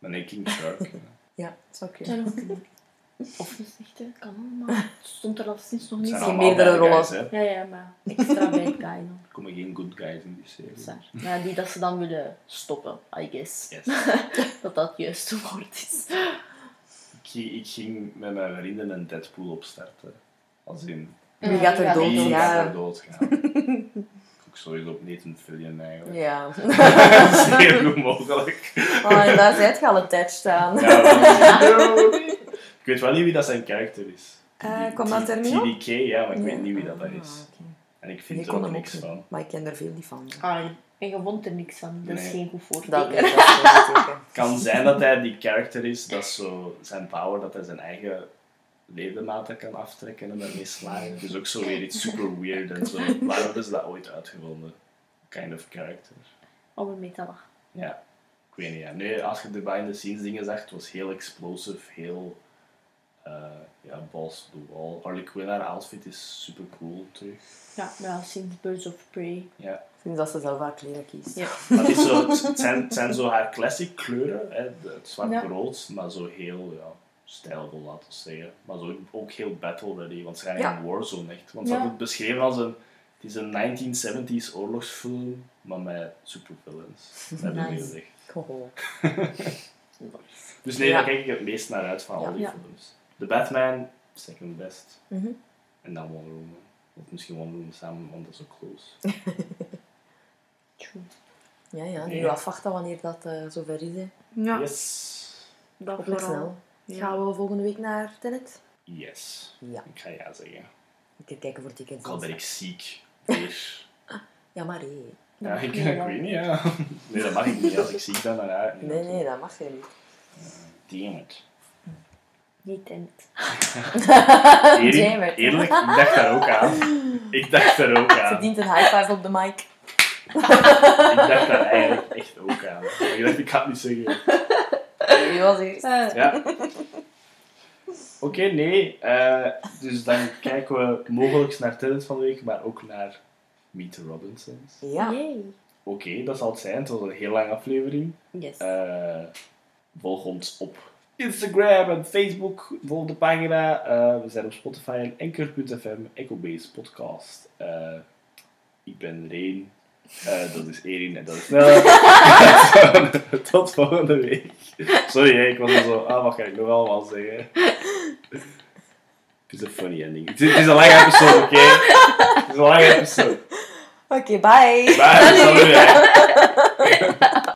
Maar nee, King Shark. Ja, dat zou kunnen. *laughs* Of niet echt, hè. kan maar het stond er al sinds nog niet. zijn allemaal meerdere rollen. guys, hè. Ja, ja, maar extra bad guy dan. *laughs* Er komen geen good guys in die serie. Maar die dat ze dan willen stoppen, I guess. Yes. *laughs* Dat dat het juiste woord is. Ik, ging- ik ging met mijn vrienden een Deadpool opstarten. Als in, Wie gaat er Ja, dood? wie ja. gaat er doodgaan? ook sowieso op Nathan Fillion eigenlijk. Ja. *laughs* Zeer goed mogelijk. Oh, en daar zijt je al een attached aan. Ja, ik weet wel niet wie dat zijn karakter is. Eh, komt dat er nu op? TDK, ja, maar ik weet niet wie dat, dat Ah, is. oké. En ik vind Ik er ook niks niet, van. maar ik ken er veel niet van. Ah, en je vond er niks van. Dat is geen goed voorteken. teken. Het kan zijn dat hij die character is, dat zo zijn power, dat hij zijn eigen ledematen kan aftrekken en ermee slagen. Dus ook zo weer iets super weird en zo. *laughs* Waarom hebben ze dat ooit uitgevonden? Kind of character. Oh, een metallig. Ja, ik weet niet. Ja. Nee, als je de behind the scenes dingen zag, het was heel explosive, heel eh ja, balls to the wall. Harley Quinn, haar outfit is super cool terug. Ja, ja, sinds Birds of Prey. Ja. Sinds dat ze zelf haar kleren kiest. Ja. *laughs* Maar het, is zo, het, zijn, het zijn zo haar classic kleuren, hè, het Ja. zwart-rood, maar zo heel ja, stijlvol, laten we zeggen. Maar zo ook heel battle-ready, want ze gaan Ja. in Warzone echt. Want ze Ja. hadden het beschreven als een, het is een 1970s oorlogsfilm, maar met supervillains. Dat hebben gezegd. Oh. *laughs* Dus nee, Ja. daar kijk ik het meest naar uit van al die Ja. films. The Batman, second best. Mhm. En dan Wonder Woman. Of misschien Wonder Woman samen, want dat is ook close. *laughs* True. Ja, ja, nu Ja. afwachten wanneer dat eh, zover is. Hè. Ja, Yes. dat Hopelijk vooral. snel. Gaan we volgende week naar Tenet? Yes. Ja. Ik ga ja zeggen. Ik ga kijken voor tickets. Al ben ik ziek. *laughs* Weer. Ja, maar hé. Ja, ik, ik wel. weet niet, ja. Nee, dat mag ik niet. Als ik ziek ben, dan. Nee, nee, dat mag je niet. Damn it. Niet het. Eerlijk, *laughs* it. eerlijk, ik dacht daar ook aan. Ik dacht daar ook aan. Verdient een high five op de mic. Ik dacht daar eigenlijk echt ook aan. Ik dacht, ik ga het niet zeggen. Wie was eerst? Ja. *laughs* Oké, nee. eh, dus dan kijken we mogelijk naar Tenet van de week, maar ook naar Meet the Robinsons. Ja. Oké, dat zal het zijn. Het was een heel lange aflevering. Yes. Eh, volg ons op Instagram en Facebook. Volg de pagina. Eh, we zijn op Spotify en Anchor.fm. EchoBase Podcast. Eh, ik ben Reen. Eh, dat is Erin en dat is Nelle. *laughs* *laughs* Tot volgende week. *laughs* Sorry, hè, ik was er zo... Ah, wat ga ik nog allemaal zeggen? Het is een funny ending. Het is, het is een lange episode, oké? *laughs* Het is een lange episode. Oké, bye. Bye, salut, hè. *laughs*